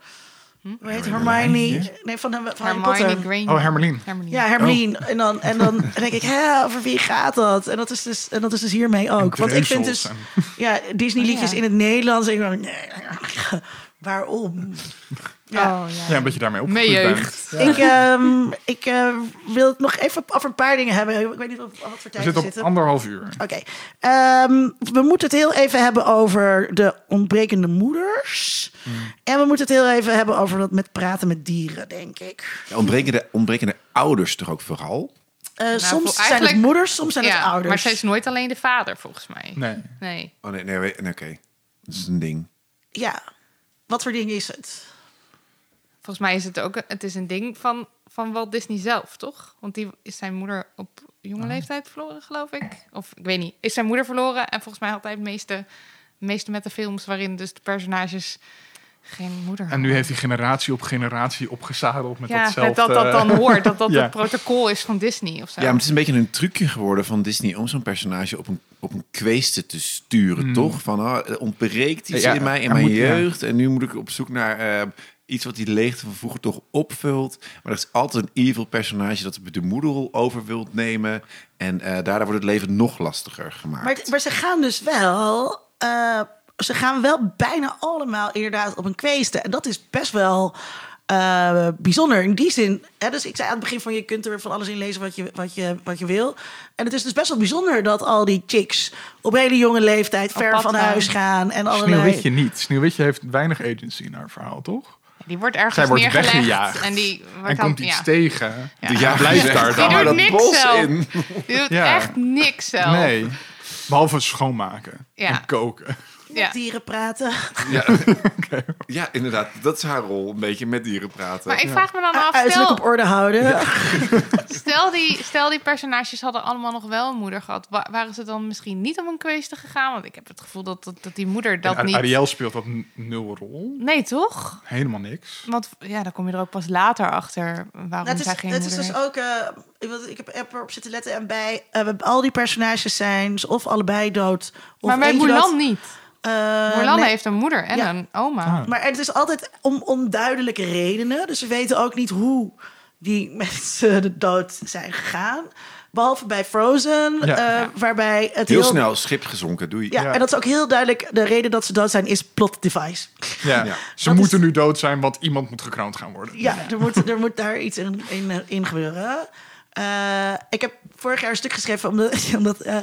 Hoe heet Hermione? Nee, van, van Harry Hermione Potter. Granger. Oh, Hermelien. Hermeline. Ja, Hermeline. En, dan, en dan denk ik, hè, over wie gaat dat? En dat is dus, en dat is dus hiermee ook. Want ik vind dus, En- ja, Disney-liedjes Oh, ja. in het Nederlands. En ik denk, nee, waarom? Ja. Oh, ja. Ja, omdat je daarmee opgegroeid jeugd. bent. Ik, ehm, ik eh, wil het nog even over een paar dingen hebben. Ik weet niet wat, wat voor We tijd we zitten op anderhalf uur. Oké. Ehm, we moeten het heel even hebben over de ontbrekende moeders. Hmm. En we moeten het heel even hebben over dat met praten met dieren, denk ik. Ja, ontbrekende, ontbrekende ouders toch ook vooral? Eh, vol- soms zijn het moeders, soms zijn het ouders. maar zij is nooit alleen de vader, volgens mij. Nee. Nee. Oh nee, nee, nee, nee, oké. Dat is een ding. Ja. Wat voor ding is het? Volgens mij is het ook het is een ding van, van Walt Disney zelf, toch? Want die is zijn moeder op jonge leeftijd verloren, geloof ik. Of ik weet niet. Is zijn moeder verloren en volgens mij had hij het meeste, meeste met de films waarin dus de personages geen moeder En nu heeft hij generatie op generatie opgezadeld met ja, datzelfde... met dat dat dan hoort, dat dat Ja. het protocol is van Disney of zo. Ja, maar het is een beetje een trucje geworden van Disney om zo'n personage op een, op een kweeste te sturen, toch? Van, oh, ontbreekt iets Ja, in mij, in mijn moet- ja. jeugd. En nu moet ik op zoek naar eh, iets wat die leegte van vroeger toch opvult. Maar er is altijd een evil personage dat de moederrol over wilt nemen. En eh, daardoor wordt het leven nog lastiger gemaakt. Maar, maar ze gaan dus wel... eh, ze gaan wel bijna allemaal inderdaad op een kweeste. En dat is best wel eh, bijzonder. In die zin... Hè, dus ik zei aan het begin van... je kunt er van alles in lezen wat je, wat, je, wat je wil. En het is dus best wel bijzonder dat al die chicks... op hele jonge leeftijd ver van huis gaan. En allerlei... Sneeuwwitje niet. Sneeuwwitje heeft weinig agency in haar verhaal, toch? Die wordt ergens Zij wordt neergelegd weggejaagd. en die wordt En dan- komt iets ja. tegen. Ja. De Ja, jager blijft daar "Ga dan. Die doet dat niks bos zelf. in. Die doet Ja. echt niks zelf. Nee. Behalve schoonmaken Ja. en koken. Met Ja. dieren praten. Ja. ja, inderdaad. Dat is haar rol. Een beetje met dieren praten. Maar ik vraag me dan af, Uiterlijk stel, op orde houden. stel, die, stel die personages hadden allemaal nog wel een moeder gehad. wa- waren ze dan misschien niet op een kweeste gegaan? Want ik heb het gevoel dat, dat, dat die moeder dat En niet... Ariel speelt dat nul rol. Nee, toch? Helemaal niks. Want ja, dan kom je er ook pas later achter waarom Het is, zij geen het is dus heeft. ook... eh, ik, wil- ik heb, heb erop zitten letten en bij... eh, we- al die personages zijn ze of allebei dood... Of Maar bij Mulan dood. niet. Eh, nee. heeft een moeder en Ja. een oma. Ah. Maar het is altijd om onduidelijke redenen. Dus we weten ook niet hoe die mensen de dood zijn gegaan. Behalve bij Frozen, Ja. eh, waarbij het Heel snel, schip gezonken. Doei. Ja, Ja. en dat is ook heel duidelijk. De reden dat ze dood zijn is plot device. Ja. Ja. Ze moeten is- nu dood zijn, want iemand moet gekroond gaan worden. Ja, Er, moet, er moet daar iets in, in, eh, in gebeuren. Ik heb vorig jaar een stuk geschreven omdat, omdat eh,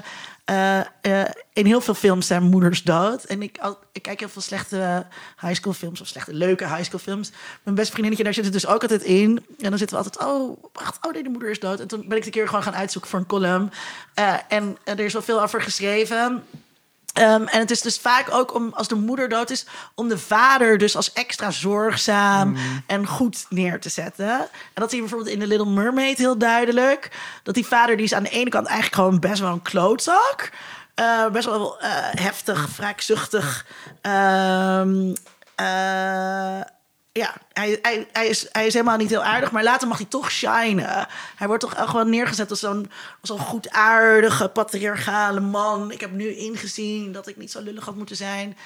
eh, eh, in heel veel films zijn moeders dood. En ik, kijk heel veel slechte high school films of slechte leuke high school films. Mijn beste vriendinnetje, daar zit het dus ook altijd in. En dan zitten we altijd, oh, wacht, oh nee, de moeder is dood. En toen ben ik een keer gewoon gaan uitzoeken voor een column. Eh, en er is wel veel over geschreven. Ehm, en het is dus vaak ook om, als de moeder dood is, om de vader dus als extra zorgzaam en goed neer te zetten. En dat zie je bijvoorbeeld in The Little Mermaid heel duidelijk. Dat die vader, die is aan de ene kant eigenlijk gewoon best wel een klootzak. Eh, best wel eh, heftig, wraakzuchtig. Ehm, eh, hij, hij, hij, is, hij is helemaal niet heel aardig, maar later mag hij toch shinen. Hij wordt toch wel neergezet als zo'n zo'n goedaardige, patriarchale man. Ik heb nu ingezien dat ik niet zo lullig had moeten zijn.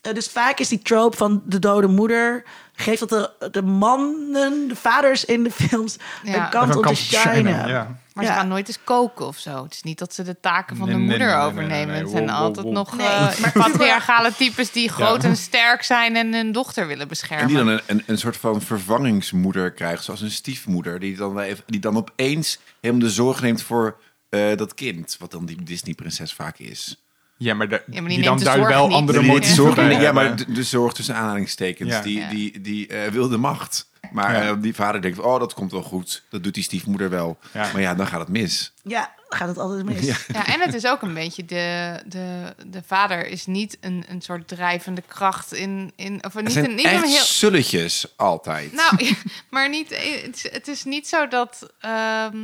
Eh, dus vaak is die trope van de dode moeder... geeft dat de, de mannen, de vaders in de films... Ja. een kant Even om te shinen. ja. Maar Ja. ze gaan nooit eens koken of zo. Het is niet dat ze de taken van Nee, de nee, moeder nee, nee, overnemen. nee, nee. Het zijn Wow, altijd wow. nog maar- patriarchale types die groot Ja. en sterk zijn en hun dochter willen En beschermen. die dan een, een, een soort van vervangingsmoeder krijgt, zoals een stiefmoeder. Die dan, even, die dan opeens helemaal de zorg neemt voor eh, dat kind. Wat dan die Disney-prinses vaak is. Ja, maar, de, die dan daar wel niet. andere bij ja, maar de, de zorg tussen aanhalingstekens. Ja. Die, Ja. die, die eh, wil de macht. Maar Ja. eh, die vader denkt, oh, dat komt wel goed. Dat doet die stiefmoeder wel. Ja. Maar ja, dan gaat het mis. Ja, dan gaat het altijd mis. Ja. Ja, en het is ook een beetje de, de, de vader is niet een, een soort drijvende kracht in. in of Het niet zijn een, niet echt een heel. sulletjes altijd. Nou, maar niet. Het is, het is niet zo dat. ehm,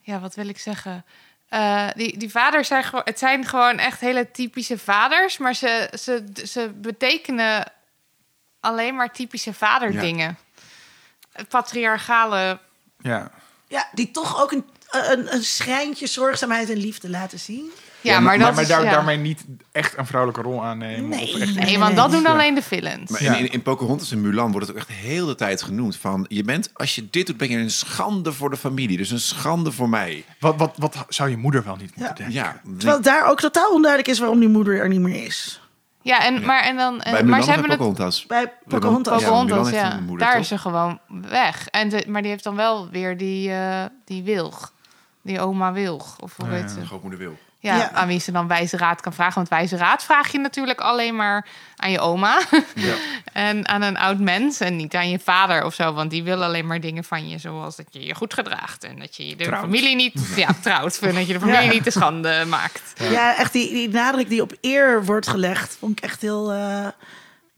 ja, wat wil ik zeggen? Eh, die, die vaders zijn gewoon. Het zijn gewoon echt hele typische vaders, maar ze, ze, ze betekenen alleen maar typische vaderdingen. Het patriarchale. Ja. Ja, die toch ook een, een, een schrijntje zorgzaamheid en liefde laten zien. Ja, maar, dat maar is, daar, ja. daarmee niet echt een vrouwelijke rol aannemen. Nee. Of echt Nee, want dat doen Ja. alleen de villains. Maar in, in, in Pocahontas en Mulan wordt het ook echt heel de tijd genoemd van... je bent, als je dit doet, ben je een schande voor de familie. Dus een schande voor mij. Wat, wat, wat zou je moeder wel niet moeten denken? Ja, Terwijl daar ook totaal onduidelijk is waarom die moeder er niet meer is. Ja, en, maar, en dan, en, maar ze hebben het Pocahontas? Bij Pocahontas. Ja, Pocahontas, ja. een moeder, Daar toch? is ze gewoon weg. En de, maar die heeft dan wel weer die, eh, die wilg. Die oma wilg. Of hoe Ja, heet ze? De grootmoeder wil. Ja, Ja. aan wie ze dan wijze raad kan vragen. Want wijze raad vraag je natuurlijk alleen maar aan je oma. Ja. en aan een oud mens. En niet aan je vader of zo. Want die wil alleen maar dingen van je. Zoals dat je je goed gedraagt. En dat je de Trouwt. familie niet... Ja, trouwt. En dat je de familie Ja. niet te schande maakt. Ja, echt die, die nadruk die op eer wordt gelegd, vond ik echt heel... eh,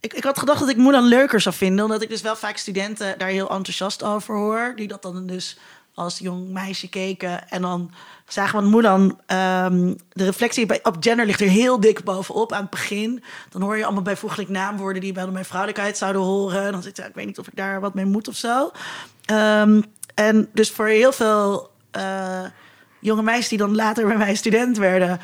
Ik, ik had gedacht dat ik Mulan leuker zou vinden, omdat ik dus wel vaak studenten daar heel enthousiast over hoor. Die dat dan dus als jong meisje keken. En dan zagen we aan Mulan, ehm, de reflectie bij, op gender ligt er heel dik bovenop aan het begin. Dan hoor je allemaal bijvoeglijk naamwoorden die bij mijn vrouwelijkheid zouden horen. En dan zit ik, ik weet niet of ik daar wat mee moet of zo. Ehm, en dus voor heel veel eh, jonge meisjes die dan later bij mij student werden,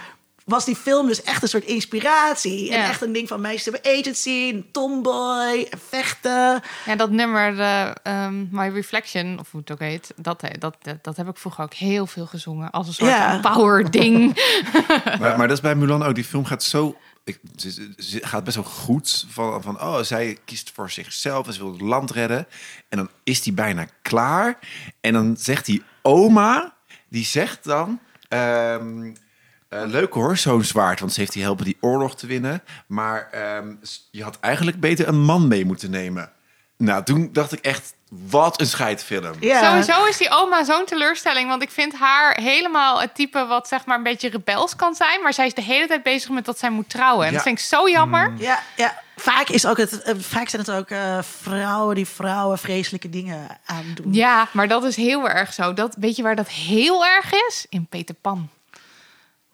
was die film dus echt een soort inspiratie. En echt een ding van meisjes hebben agency, een tomboy, en vechten. Ja, dat nummer, ehm, My Reflection, of hoe het ook heet, dat, dat, dat, dat heb ik vroeger ook heel veel gezongen. Als een soort Ja. power ding. Maar, maar dat is bij Mulan ook. Die film gaat zo... Ik, ze, ze- ze gaat best wel goed. Van, van, oh, zij kiest voor zichzelf en ze wil het land redden. En dan is die bijna klaar. En dan zegt die oma... Die zegt dan... ehm, eh, leuk hoor, zo'n zwaard. Want ze heeft die helpen die oorlog te winnen. Maar ehm, je had eigenlijk beter een man mee moeten nemen. Nou, toen dacht ik echt... Wat een scheidfilm. Ja. Sowieso is die oma zo'n teleurstelling. Want ik vind haar helemaal het type wat zeg maar een beetje rebels kan zijn. Maar zij is de hele tijd bezig met dat zij moet trouwen. En Ja. dat vind ik zo jammer. Ja, ja. Vaak, is ook het, eh, vaak zijn het ook eh, vrouwen die vrouwen vreselijke dingen aandoen. Ja, maar dat is heel erg zo. Dat, weet je waar dat heel erg is? In Peter Pan.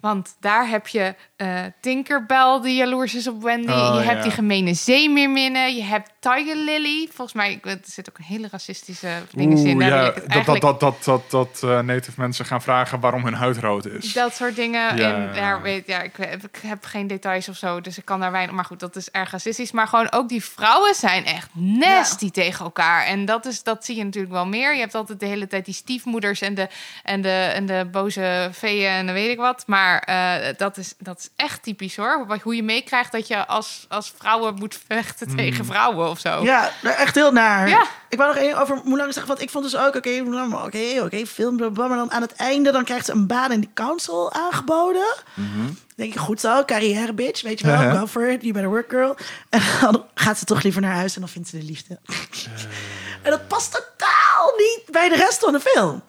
Want daar heb je eh, Tinkerbell die jaloers is op Wendy. Oh, je hebt ja. die gemene zeemeerminnen. Je hebt Tiger Lily. Volgens mij er zit ook een hele racistische dingen in. Ja, dat, eigenlijk- dat, dat, dat, dat, dat eh, native mensen gaan vragen waarom hun huid rood is. Dat soort dingen. Ja. En daar weet, ja, ik, heb- ik heb geen details of zo, dus ik kan daar weinig. Maar goed, dat is erg racistisch. Maar gewoon ook die vrouwen zijn echt nasty tegen elkaar. En dat, is, dat zie je natuurlijk wel meer. Je hebt altijd de hele tijd die stiefmoeders en de, en de, en de boze veeën en dan weet ik wat. Maar eh, dat, is, dat is echt typisch hoor. Wat- Hoe je meekrijgt dat je als, als vrouwen moet vechten tegen vrouwen of zo. Ja, echt heel naar. Ja. Ik wou nog één over Mulan zeggen, want ik vond dus ook, oké, maar oké, oké, film, bla, bla, maar dan aan het einde, dan krijgt ze een baan in die council aangeboden. Dan denk je, goed zo, carrière bitch, weet je wel, Uh-huh. go for it, you better work girl. En dan gaat ze toch liever naar huis en dan vindt ze de liefde. En dat past totaal niet bij de rest van de film.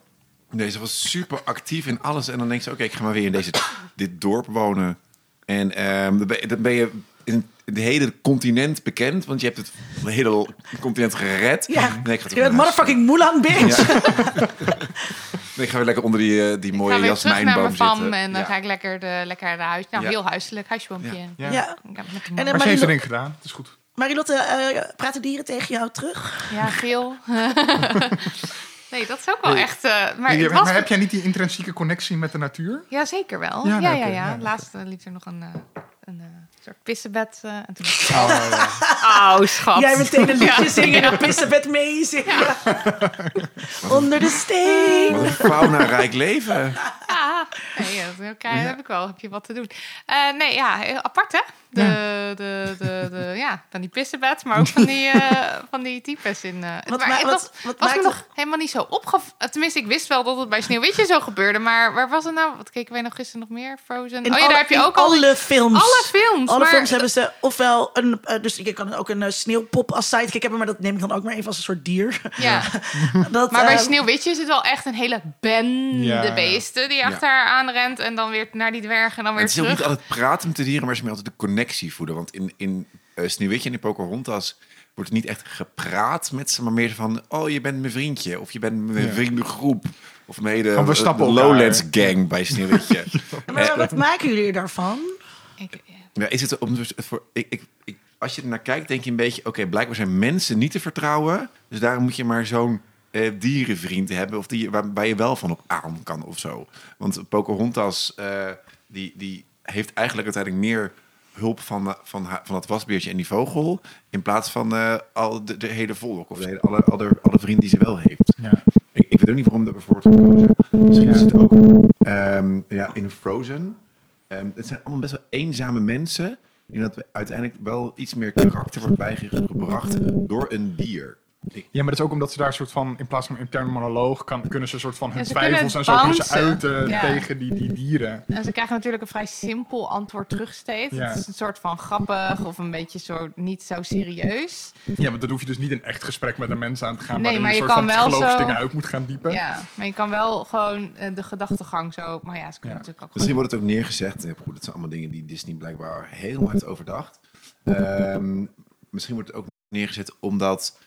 Nee, ze was super actief in alles. En dan denk ze, oké, ik ga maar weer in deze, dit dorp wonen. En ehm, dan, ben, je- dan ben je in het hele continent bekend. Want je hebt het hele continent gered. Ja, Nee, ik ga je terug bent motherfucking Mulan bitch. Nee, ik ga weer lekker onder die, eh, die mooie jasmijnboom zitten. en dan Ja. ga ik lekker, de, lekker naar huis. Nou, Ja. heel huiselijk, huisboompje. Ja. Ja. Ja. Ja, En Maar ze heeft in er de- ding gedaan. Het is goed. Marilotte, eh, praten dieren tegen jou terug? Ja, veel. nee, dat is ook wel echt... eh, maar heb jij niet die intrinsieke connectie met de natuur? Ja, zeker wel. Ja, Ja, ja, ja. ja. Laatst eh, liep er nog een, eh, een soort pissenbed. eh, en toen Oh, ja. Oh, schat. Jij meteen een liedje zingen en een pissenbed meezingen. Onder de steen. Wat een fauna-rijk leven. Ja, nee, dat heb ik wel. Heb je wat te doen. Eh, nee, ja, apart hè? De, de, de, de, ja, van die pissenbed, maar ook van die, eh, van die types in. eh Wat maar ma- het was, wat was me nog helemaal niet zo opgevallen. Tenminste, ik wist wel dat het bij Sneeuwwitje zo gebeurde. Maar waar was het nou? Wat keken wij nog gisteren nog meer? Frozen? In oh ja, alle- daar heb je ook al die- alle films. alle films. Alle maar- films hebben ze ofwel een... eh, dus je kan ook een eh, sneeuwpop als sidekick hebben... maar dat neem ik dan ook maar even als een soort dier. Ja, dat, maar bij eh, Sneeuwwitje is het wel echt een hele bende Ja. beesten die achter haar aanrent en dan weer naar die dwerg en dan weer Het is ook terug. niet altijd praten met de dieren, maar ze moeten altijd de connectie voeden. Want in, in uh, Sneeuwwitje en in Pocahontas wordt er niet echt gepraat met ze, maar meer van... Oh, je bent mijn vriendje. Of je bent mijn Ja. vriendengroep. Of Van, we elkaar. Lowlands gang bij Sneeuwwitje. maar wat maken jullie daarvan? Ik- ja. Ja, is het om, dus voor, ik, ik, ik, als je er naar kijkt, denk je een beetje... Oké, blijkbaar zijn mensen niet te vertrouwen. Dus daarom moet je maar zo'n eh, dierenvriend hebben... of die, waar, waar je wel van op aan kan of zo. Want Pocahontas, eh, die, die heeft eigenlijk uiteindelijk meer hulp van, van, haar- van het wasbeertje en die vogel... in plaats van eh, al de, de hele volk of de hele, alle, alle, alle vrienden die ze wel heeft. Ja. Ik, ik weet ook niet waarom dat bijvoorbeeld gekozen. Misschien is het ook ehm, ja, in Frozen. Ehm, het zijn allemaal best wel eenzame mensen. Die dat we uiteindelijk wel iets meer karakter wordt bijgebracht door een dier. Ja, maar dat is ook omdat ze daar een soort van, in plaats van een interne monoloog, kan, kunnen ze een soort van hun Ja, twijfels en zo kunnen ze uiten Ja. tegen die, die dieren. En ze krijgen natuurlijk een vrij simpel antwoord terug steeds. Ja. Het is een soort van grappig of een beetje zo niet zo serieus. Ja, maar dan hoef je dus niet een echt gesprek met een mens aan te gaan. Nee, maar je een soort kan van wel psychologische zo- dingen uit moet gaan diepen. Ja, maar je kan wel gewoon eh, de gedachtegang zo... Maar ja, ze kunnen Ja. natuurlijk ook misschien wordt het ook neergezet. eh, goed, dat zijn allemaal dingen die Disney blijkbaar helemaal heeft overdacht. Ehm, misschien wordt het ook neergezet omdat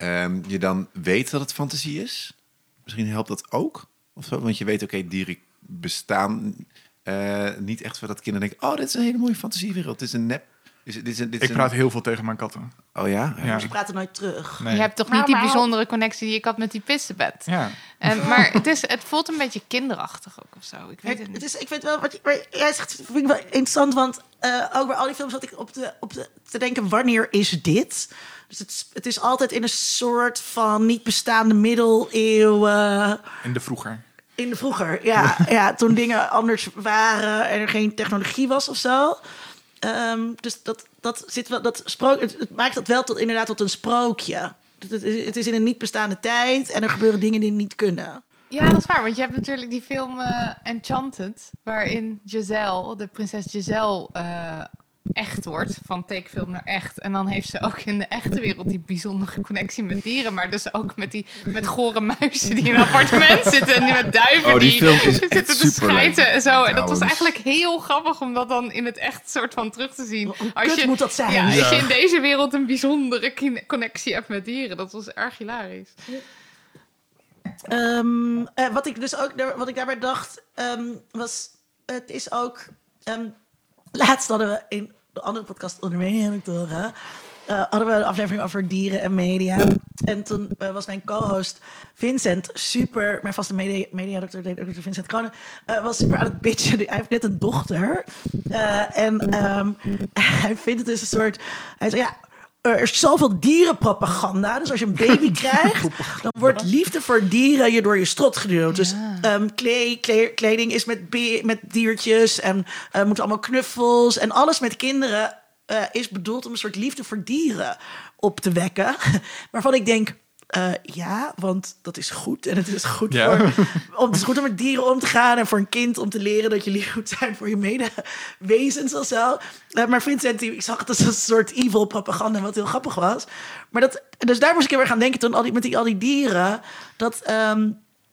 ehm, je dan weet dat het fantasie is. Misschien helpt dat ook. Of zo, want je weet, oké, dieren bestaan eh, niet echt voor dat kinderen denken... oh, dit is een hele mooie fantasiewereld. Dit is een nep. Is, dit is dit is Ik praat heel veel tegen mijn katten. Oh ja? Ja. Ze praten nooit terug. Nee. Je hebt toch niet die maar- bijzondere connectie die ik had met die pissenbed. Ja. En, maar het, is, het voelt een beetje kinderachtig ook of zo. Ik weet het Het, niet. het is, ik vind wel wat je- jij zegt, vind ik wel interessant, want eh, ook bij al die films zat ik op de, op de, te denken, wanneer is dit? Dus het, is- het is altijd in een soort van niet bestaande middeleeuwen. In de vroeger. In de vroeger, ja, ja. Toen dingen anders waren en er geen technologie was of zo. Ehm, dus dat, dat, zit wel, dat sprook, het, maakt dat wel tot, inderdaad tot een sprookje. Het, het is- het is in een niet bestaande tijd en er gebeuren dingen die niet kunnen. Ja, dat is waar. Want je hebt natuurlijk die film eh, Enchanted, waarin Giselle, de prinses Giselle, eh, echt wordt. Van tekenfilm naar echt. En dan heeft ze ook in de echte wereld die bijzondere connectie met dieren. Maar dus ook met die met gore muizen die in een appartement zitten. En die met duiven Oh, die zitten te schijten en zo. En dat was eigenlijk heel grappig om dat dan in het echt soort van terug te zien. Hoe kut moet dat zijn? Ja, als Ja. je in deze wereld een bijzondere connectie hebt met dieren. Dat was erg hilarisch. Ehm, eh, wat ik dus ook daar- wat ik daarbij dacht, ehm, was het is ook. ehm, laatst hadden we in de andere podcast onder Media-doctoren. eh hadden we een aflevering over dieren en media. En toen eh, was mijn co-host Vincent super, mijn vaste media, doctor Vincent Kronen, eh, was super aan het bitchen. Hij heeft net een dochter. En ehm, hij vindt het dus een soort. Hij zei ja. Er is zoveel dierenpropaganda. Dus als je een baby krijgt, dan wordt liefde voor dieren je door je strot geduwd. Dus ehm, kle- kle- kleding is met, met diertjes en eh moeten allemaal knuffels. En alles met kinderen eh, is bedoeld om een soort liefde voor dieren op te wekken. Waarvan ik denk, eh, ja, want dat is goed. En het is goed, Ja. voor, om, het is goed om met dieren om te gaan. En voor een kind om te leren dat je lief moet zijn voor je medewezens of zo. Eh, maar Vincent, die, ik zag het als een soort evil propaganda, wat heel grappig was. Maar dat, dus daar moest ik heel erg aan denken toen al die, met die, al die dieren. Dat, ehm,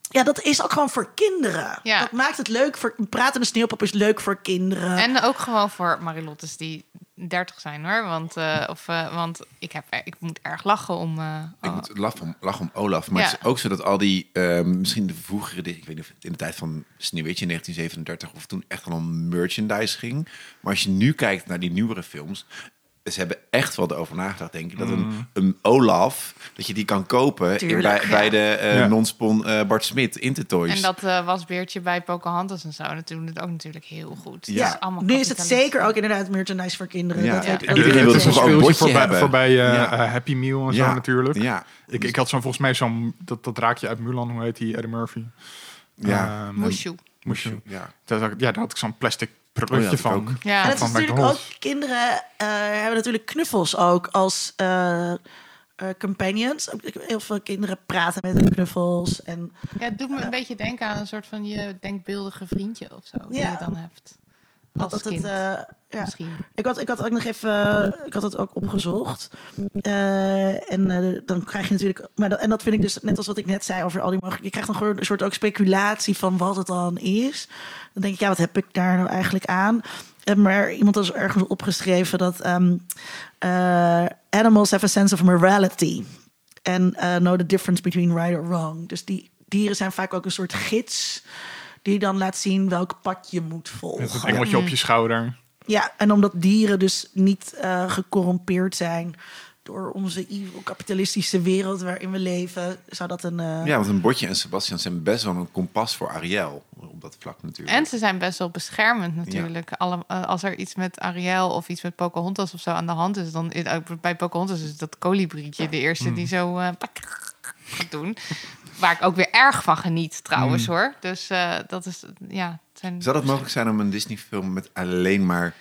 ja, dat is ook gewoon voor kinderen. Ja. Dat maakt het leuk. Voor, een pratende sneeuwpop is leuk voor kinderen. En ook gewoon voor Marilottes die 30 zijn hoor. Want, eh, of, eh, want ik, heb, ik moet erg lachen om. eh, Ik oh, moet lachen om, lachen om Olaf. Maar Ja. het is ook zo dat al die, ehm, misschien de vroegere, ik weet niet of het in de tijd van Sneeuwwitje in 1937 of toen echt al om merchandise ging. Maar als je nu kijkt naar die nieuwere films, ze hebben echt wel erover nagedacht, denk ik. Dat Mm. een, een Olaf, dat je die kan kopen in, Tuurlijk, bij, ja. bij de eh, Ja. non-spon eh, Bart Smit Intertoys. En dat eh, wasbeertje bij Pocahontas en zo, dat doen het ook natuurlijk heel goed. Ja. Het is allemaal nu is het zeker ook inderdaad merchandise voor kinderen. Ja. Dat Ja. iedereen wil ik zeker. ook een speeltje voorbij, voorbij eh, Ja. eh, Happy Meal en Ja. zo natuurlijk. Ja, Ik, ik had zo'n volgens mij zo'n dat, dat raakje uit Mulan, hoe heet die, Eddie Murphy? ja. Ehm, Mushu. Mushu. ja. Dat, had ik- ja, daar had ik zo'n plastic Oh produktje ja, dat van. ook. Ja. En het is natuurlijk ook, kinderen eh, hebben natuurlijk knuffels ook als eh, eh, companions. Heel veel kinderen praten met hun knuffels. En Ja, het doet me een beetje denken aan een soort van je denkbeeldige vriendje of zo. Die Ja. je dan hebt. Als dat het, eh, ja. misschien. Ik had, ik had ook nog even, ik had het ook opgezocht. Eh, en eh, dan krijg je natuurlijk, maar dat, en dat vind ik dus net als wat ik net zei over al die mogelijke, je krijgt dan gewoon een soort ook speculatie van wat het dan is. Dan denk ik, ja, wat heb ik daar nou eigenlijk aan? Eh, maar iemand had ergens opgeschreven dat ehm, eh, animals have a sense of morality and know the difference between right or wrong. Dus die dieren zijn vaak ook een soort gids die dan laat zien welk pad je moet volgen. Met een engeltje op je schouder. Ja, en omdat dieren dus niet eh, gecorrumpeerd zijn door onze evil kapitalistische wereld waarin we leven, zou dat een. eh, ja, want een bordje en Sebastian zijn best wel een kompas voor Ariel. Op dat vlak natuurlijk. En ze zijn best wel beschermend natuurlijk. Alle, eh, als er iets met Ariel of iets met Pocahontas of zo aan de hand is, dan is bij Pocahontas is dat kolibrietje de eerste die zo eh, pak- gaat doen. Waar ik ook weer erg van geniet trouwens hoor. Dus eh, dat is ja. het Zijn Zou dat mogelijk zijn om een Disney-film met alleen maar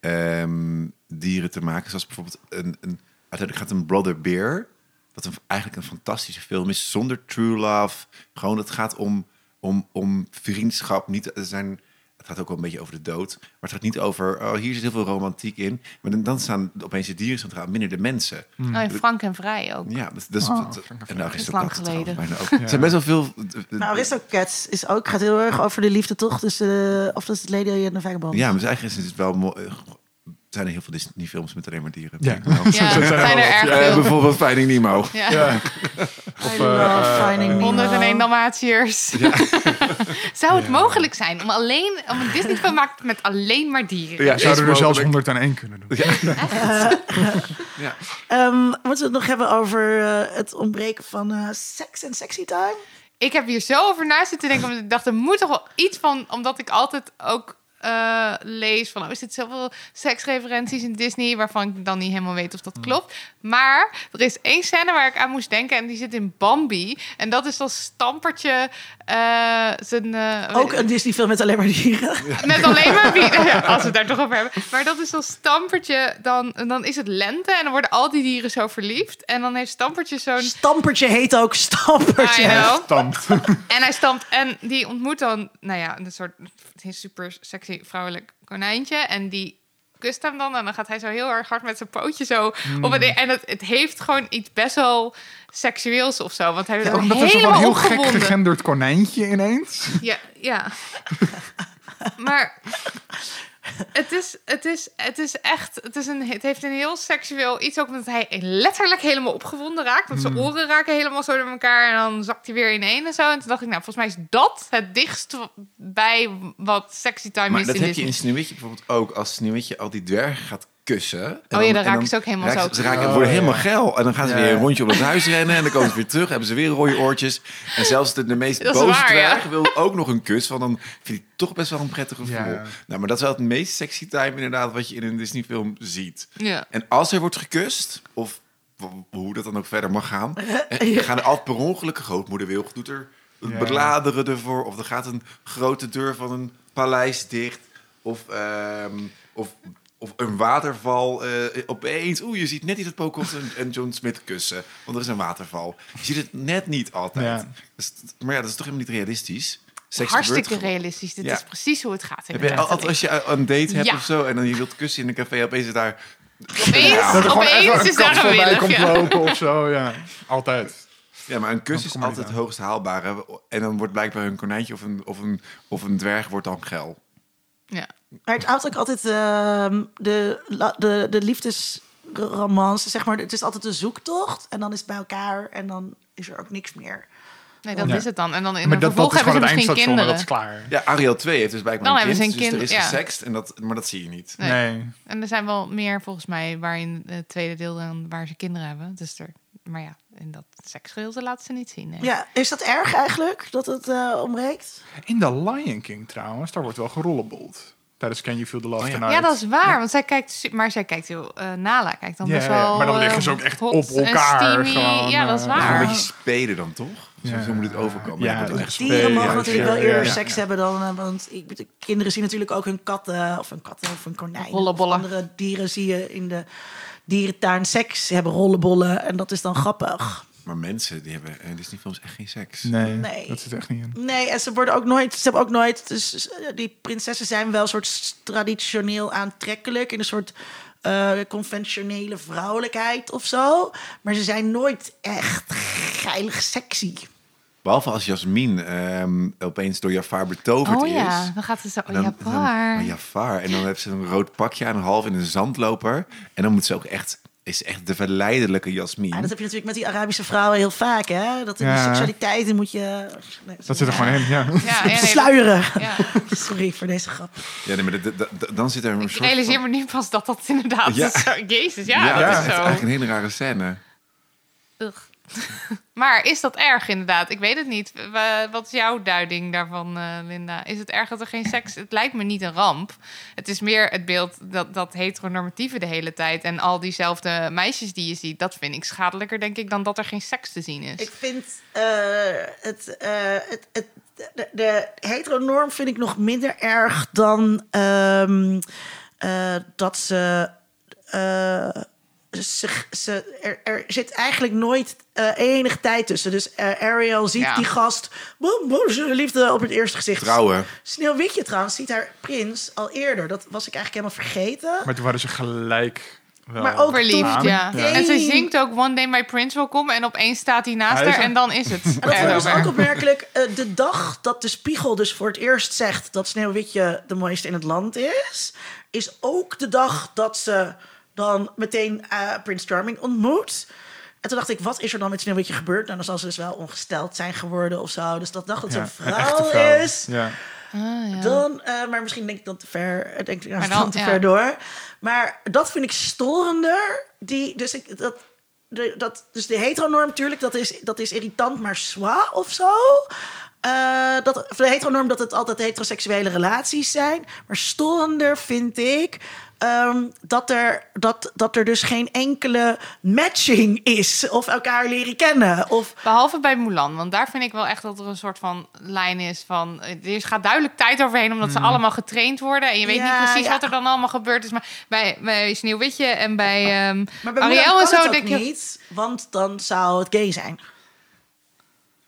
ehm, dieren te maken? Zoals bijvoorbeeld een, een uiteindelijk gaat een Brother Bear, wat een, eigenlijk een fantastische film is, zonder true love. Gewoon, het gaat om, om, om vriendschap. Niet, er zijn, het gaat ook wel een beetje over de dood, maar het gaat niet over, oh, hier zit heel veel romantiek in. Maar dan, dan staan opeens de dieren centraal, minder de mensen. Oh, ja, Frank en Vrij ook. Ja, dat, dat is, Oh. dat- en nou is lang geleden. Er zijn best wel veel. Nou, Aristocats is ook, gaat heel erg over de liefde toch? Dus, eh, of dat is het Lady en de Vagabond. Ja, maar eigenlijk is het wel mooi. Zijn er heel veel Disney-films met alleen maar dieren. Ja. Ja, zijn er er erg veel. bijvoorbeeld Finding Nemo. Ja. Ja. I eh, love Finding Nemo. 101 Dalmatiërs. Zou het mogelijk zijn om alleen om een Disney film maken met alleen maar dieren? Ja, Zouden we er zelfs mogelijk. 101 kunnen doen. Ja. Ehm, moeten we het nog hebben over eh, het ontbreken van eh seks en sexy time? Ik heb hier zo over na zitten denken. Want ik dacht, er moet toch wel iets van... Omdat ik altijd ook eh, lees van... Oh, er zitten zoveel seksreferenties in Disney... waarvan ik dan niet helemaal weet of dat klopt. Maar er is één scène waar ik aan moest denken... en die zit in Bambi. En dat is dat stampertje... eh, zijn, eh, Ook een Disney film met alleen maar dieren. Met alleen maar ja, als we het daar toch over hebben. Maar dat is dan Stampertje, dan, dan is het lente en dan worden al die dieren zo verliefd. En dan heeft Stampertje zo'n... Stampertje heet ook Stampertje. Stampt. En hij stampt en die ontmoet dan, nou ja, een soort een super sexy vrouwelijk konijntje. En die kust hem dan en dan gaat hij zo heel erg hard met zijn pootje zo op het, En het, het heeft gewoon iets best wel seksueels of zo. Want hij is Ja, omdat helemaal heel gek gegenderd konijntje ineens. Ja, ja. maar het is, het, is, het is echt, het, is een, het heeft een heel seksueel iets ook omdat hij letterlijk helemaal opgewonden raakt. Want zijn oren raken helemaal zo door elkaar en dan zakt hij weer ineen en zo. En toen dacht ik, nou, volgens mij is dat het dichtst bij wat sexy time Maar is dat in heb je in Sneeuwwitje bijvoorbeeld ook. Als Sneeuwwitje al die dwergen gaat kussen. en Oh ja, dan en raken ze ook helemaal raken zo. Ze, raken, Oh, worden ja. helemaal geil. En dan gaan ze Ja, weer een rondje om het huis rennen. En dan komen ze weer terug. Hebben ze weer rode oortjes. En zelfs de, de meest boze waar, dwerg wil ook nog een kus. Want dan vind ik toch best wel een prettig gevoel. Ja. Nou, maar dat is wel het meest sexy time inderdaad wat je in een Disney film ziet. Ja. En als er wordt gekust, of hoe dat dan ook verder mag gaan, gaan er altijd per ongeluk, grootmoeder Wilg doet er Ja. bladeren ervoor, of er gaat een grote deur van een paleis dicht, of, ehm, of, of een waterval eh, opeens. Oeh, je ziet net niet het Pocahontas en, en John Smith kussen, want er is een waterval. Je ziet het net niet altijd. Ja. Dus, maar ja, dat is toch helemaal niet realistisch. Seks Hartstikke realistisch. Dit Ja. is precies hoe het gaat. Heb je altijd als je een date hebt Ja. of zo en dan je wilt kussen in een café, opeens is daar Opeens, Ja. Dat er gewoon opeens even is een daar een komt Ja. lopen of zo. Ja, altijd. Ja, maar een kus is altijd het hoogst haalbare. En dan wordt blijkbaar een konijntje of een, of een, of een dwerg wordt dan geil. Ja. Maar het houdt ook altijd ehm, de, de, de liefdesromance, zeg maar. Het is altijd een zoektocht en dan is het bij elkaar en dan is er ook niks meer. Nee, dat Ja. is het dan. En dan in maar een dat, dat vervolg is hebben ze het misschien kinderen. dat is klaar. Ja, Ariel 2 heeft dus blijkbaar Dan een hebben ze een dus er kind, is ja. gesext, en dat, maar dat zie je niet. Nee. Nee. En er zijn wel meer volgens mij waarin het tweede deel dan waar ze kinderen hebben. Dus er, maar ja, in dat seksgedeelte laten ze niet zien. Nee. Ja, is dat erg eigenlijk dat het eh, ontbreekt? In The Lion King trouwens, daar wordt wel gerollebold. Tijdens Can You Feel the Love Oh ja. Tonight. Ja, dat is waar. Want zij kijkt, maar zij kijkt heel eh, Nala kijkt dan Ja, best ja, wel. maar dan liggen eh, ze ook echt op en elkaar gewoon, ja, dat is eh, waar. een beetje spelen dan, toch? Zo, Ja. zo moet het overkomen. Ja, Ja, echt Dieren spelen. mogen ja, natuurlijk ja, wel eerder ja. seks hebben dan... eh, want ik, kinderen zien natuurlijk ook hun katten... of een katten of een konijn. Of andere dieren zie je in de dierentuin seks hebben rollenbollen. En dat is dan grappig. Maar mensen, die hebben in Disney-films echt geen seks. Nee, Nee. dat zit echt niet in. Nee, en ze worden ook nooit... Ze hebben ook nooit... Dus, eh, die prinsessen zijn wel een soort traditioneel aantrekkelijk... in een soort eh, conventionele vrouwelijkheid of zo. Maar ze zijn nooit echt geilig sexy. Behalve als Jasmin ehm, opeens door Jafar betoverd Oh is. ja, dan gaat ze zo. En Oh, dan, ja, dan- paar. oh, Jafar. En dan heeft ze een rood pakje aan, een half in een zandloper. En dan moet ze ook echt... Is echt de verleidelijke Jasmin. Ja, dat heb je natuurlijk met die Arabische vrouwen heel vaak, hè? Dat in Ja. seksualiteit die moet je... Nee, Dat zit er gewoon in, ja. Ja, ja, nee, dat- sluieren. ja. Sorry voor deze grap. Ja, nee, maar de- de- de- dan zit er een Ik soort realiseer van- me nu pas dat dat inderdaad Ja. is. Zo, Jezus, ja, Ja, dat is is echt zo. eigenlijk een hele rare scène. Ugh. maar is dat erg inderdaad? Ik weet het niet. Wa- Wat is jouw duiding daarvan, eh, Linda? Is het erg dat er geen seks... Het lijkt me niet een ramp. Het is meer het beeld dat, dat heteronormatieve de hele tijd... en al diezelfde meisjes die je ziet... dat vind ik schadelijker, denk ik, dan dat er geen seks te zien is. Ik vind eh, het, eh, het, het, de, de heteronorm vind ik nog minder erg dan ehm, eh, dat ze... ze, ze, er, er zit eigenlijk nooit eh enige tijd tussen. Dus eh, Ariel ziet Ja. die gast... Boem, boem, ze liefde op het eerste gezicht. Trouwen. Sneeuwwitje trouwens ziet haar prins al eerder. Dat was ik eigenlijk helemaal vergeten. Maar toen waren ze gelijk wel Maar ook Verliefd, ja. Ja. En ze zingt ook One Day My Prince Will Come... en opeens staat hij naast Hij haar er. en dan is het. En dat vond ik ook opmerkelijk. Eh, de dag dat de spiegel dus voor het eerst zegt dat Sneeuwwitje de mooiste in het land is, is ook de dag dat ze dan meteen eh Prince Charming ontmoet. En toen dacht ik, wat is er dan met Sneeuwwitje gebeurd? Nou, dan zal ze dus wel ongesteld zijn geworden of zo. Dus dat dacht dat ze Ja, een vrouw, is. Ja. Ah, ja. Dan, eh, maar misschien denk ik dan te ver. eh, Denk ik Maar dan, dan- te ja. ver door. Maar dat vind ik storender. Die, dus ik, dat, de, dat, dus de heteronorm natuurlijk, dat is, dat is irritant, maar zwa of zo. Eh, dat, de heteronorm dat het altijd heteroseksuele relaties zijn. Maar storender vind ik ehm, dat, er, dat, dat er dus geen enkele matching is. Of elkaar leren kennen. Of Behalve bij Mulan, want daar vind ik wel echt dat er een soort van lijn is van... eh, Er gaat duidelijk tijd overheen omdat ze allemaal getraind worden. En je weet. Ja, niet precies ja. wat er dan allemaal gebeurd is. Maar bij, bij Sneeuwwitje en bij, ehm maar bij Ariel Mulan en zo denk ook je... niet. Want dan zou het gay zijn.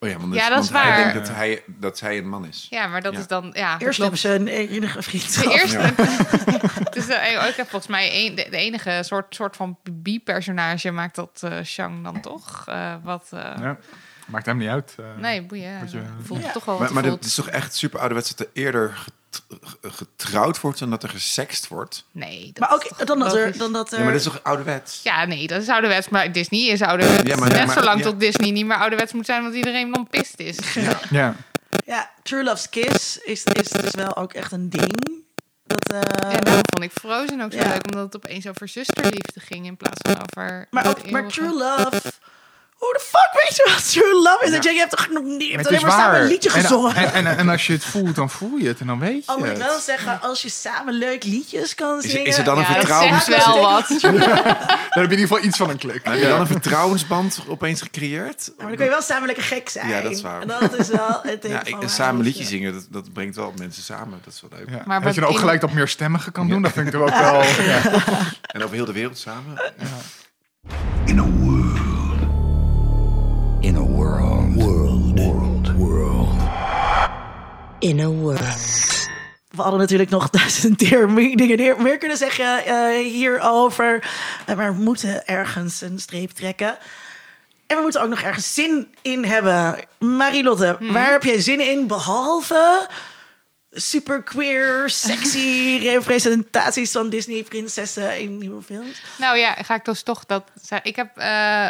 Oh ja, want Ja, dat is want hij waar. denkt dat hij, dat hij een man is. Ja, maar dat Ja. is dan... Ja, Eerst dat hebben ze een enige vriend. De eerste. dus uh, ik heb volgens mij een, de, de enige soort, soort van bi-personage maakt dat eh Shang dan toch? Eh, wat. eh, Ja. Maakt hem niet uit. eh. Nee, boeien. Wat je- voelt Ja. toch wel Maar, maar het is toch echt super ouderwets dat er eerder get- getrouwd wordt dan dat er gesext wordt? Nee. Dat Maar ook dan dat er... Dan dat er Ja, maar dat is toch ouderwets? Ja, nee, dat is ouderwets. Maar Disney is ouderwets. Ja, maar- Net ja, maar- zolang ja. tot Disney niet meer ouderwets moet zijn... omdat iedereen dan pist is. Ja. Ja, True Love's Kiss is, is dus wel ook echt een ding. Dat, eh, En daarom vond ik Frozen ook zo Ja. leuk. Omdat het opeens over zusterliefde ging... in plaats van over... maar, ook, maar. True Love... Hoe de fuck weet je wat True Love is? Dat je, je hebt toch nog niet, je hebt alleen is maar samen waar. een liedje En- gezongen. En, en, en, als je het voelt, dan voel je het en dan weet je Al moet ik wel zeggen, als je samen leuk liedjes kan Is, zingen... is er dan een Ja, vertrouwens... wel wat. Dan heb je in ieder geval iets van een klik. Heb je dan een vertrouwensband opeens gecreëerd? Maar dan kun je wel samen lekker gek zijn. Ja, dat is waar. En dat is wel het Ja, ik, samen liedjes zingen, dat, dat brengt wel mensen samen. Dat is wel leuk. Ja. Maar dat je dan ook gelijk dat meer stemmigen kan doen, dat vind ik er ook wel... Ja. En over heel de wereld samen. In In a world. We hadden natuurlijk nog duizend keer meer dingen meer- kunnen zeggen eh, hierover. Eh, maar we moeten ergens een streep trekken. En we moeten ook nog ergens zin in hebben. Marilotte, waar heb jij zin in? Behalve super queer, sexy representaties van Disney-prinsessen in nieuwe films. Nou ja, ga ik dus toch dat zeggen. Ik heb eh,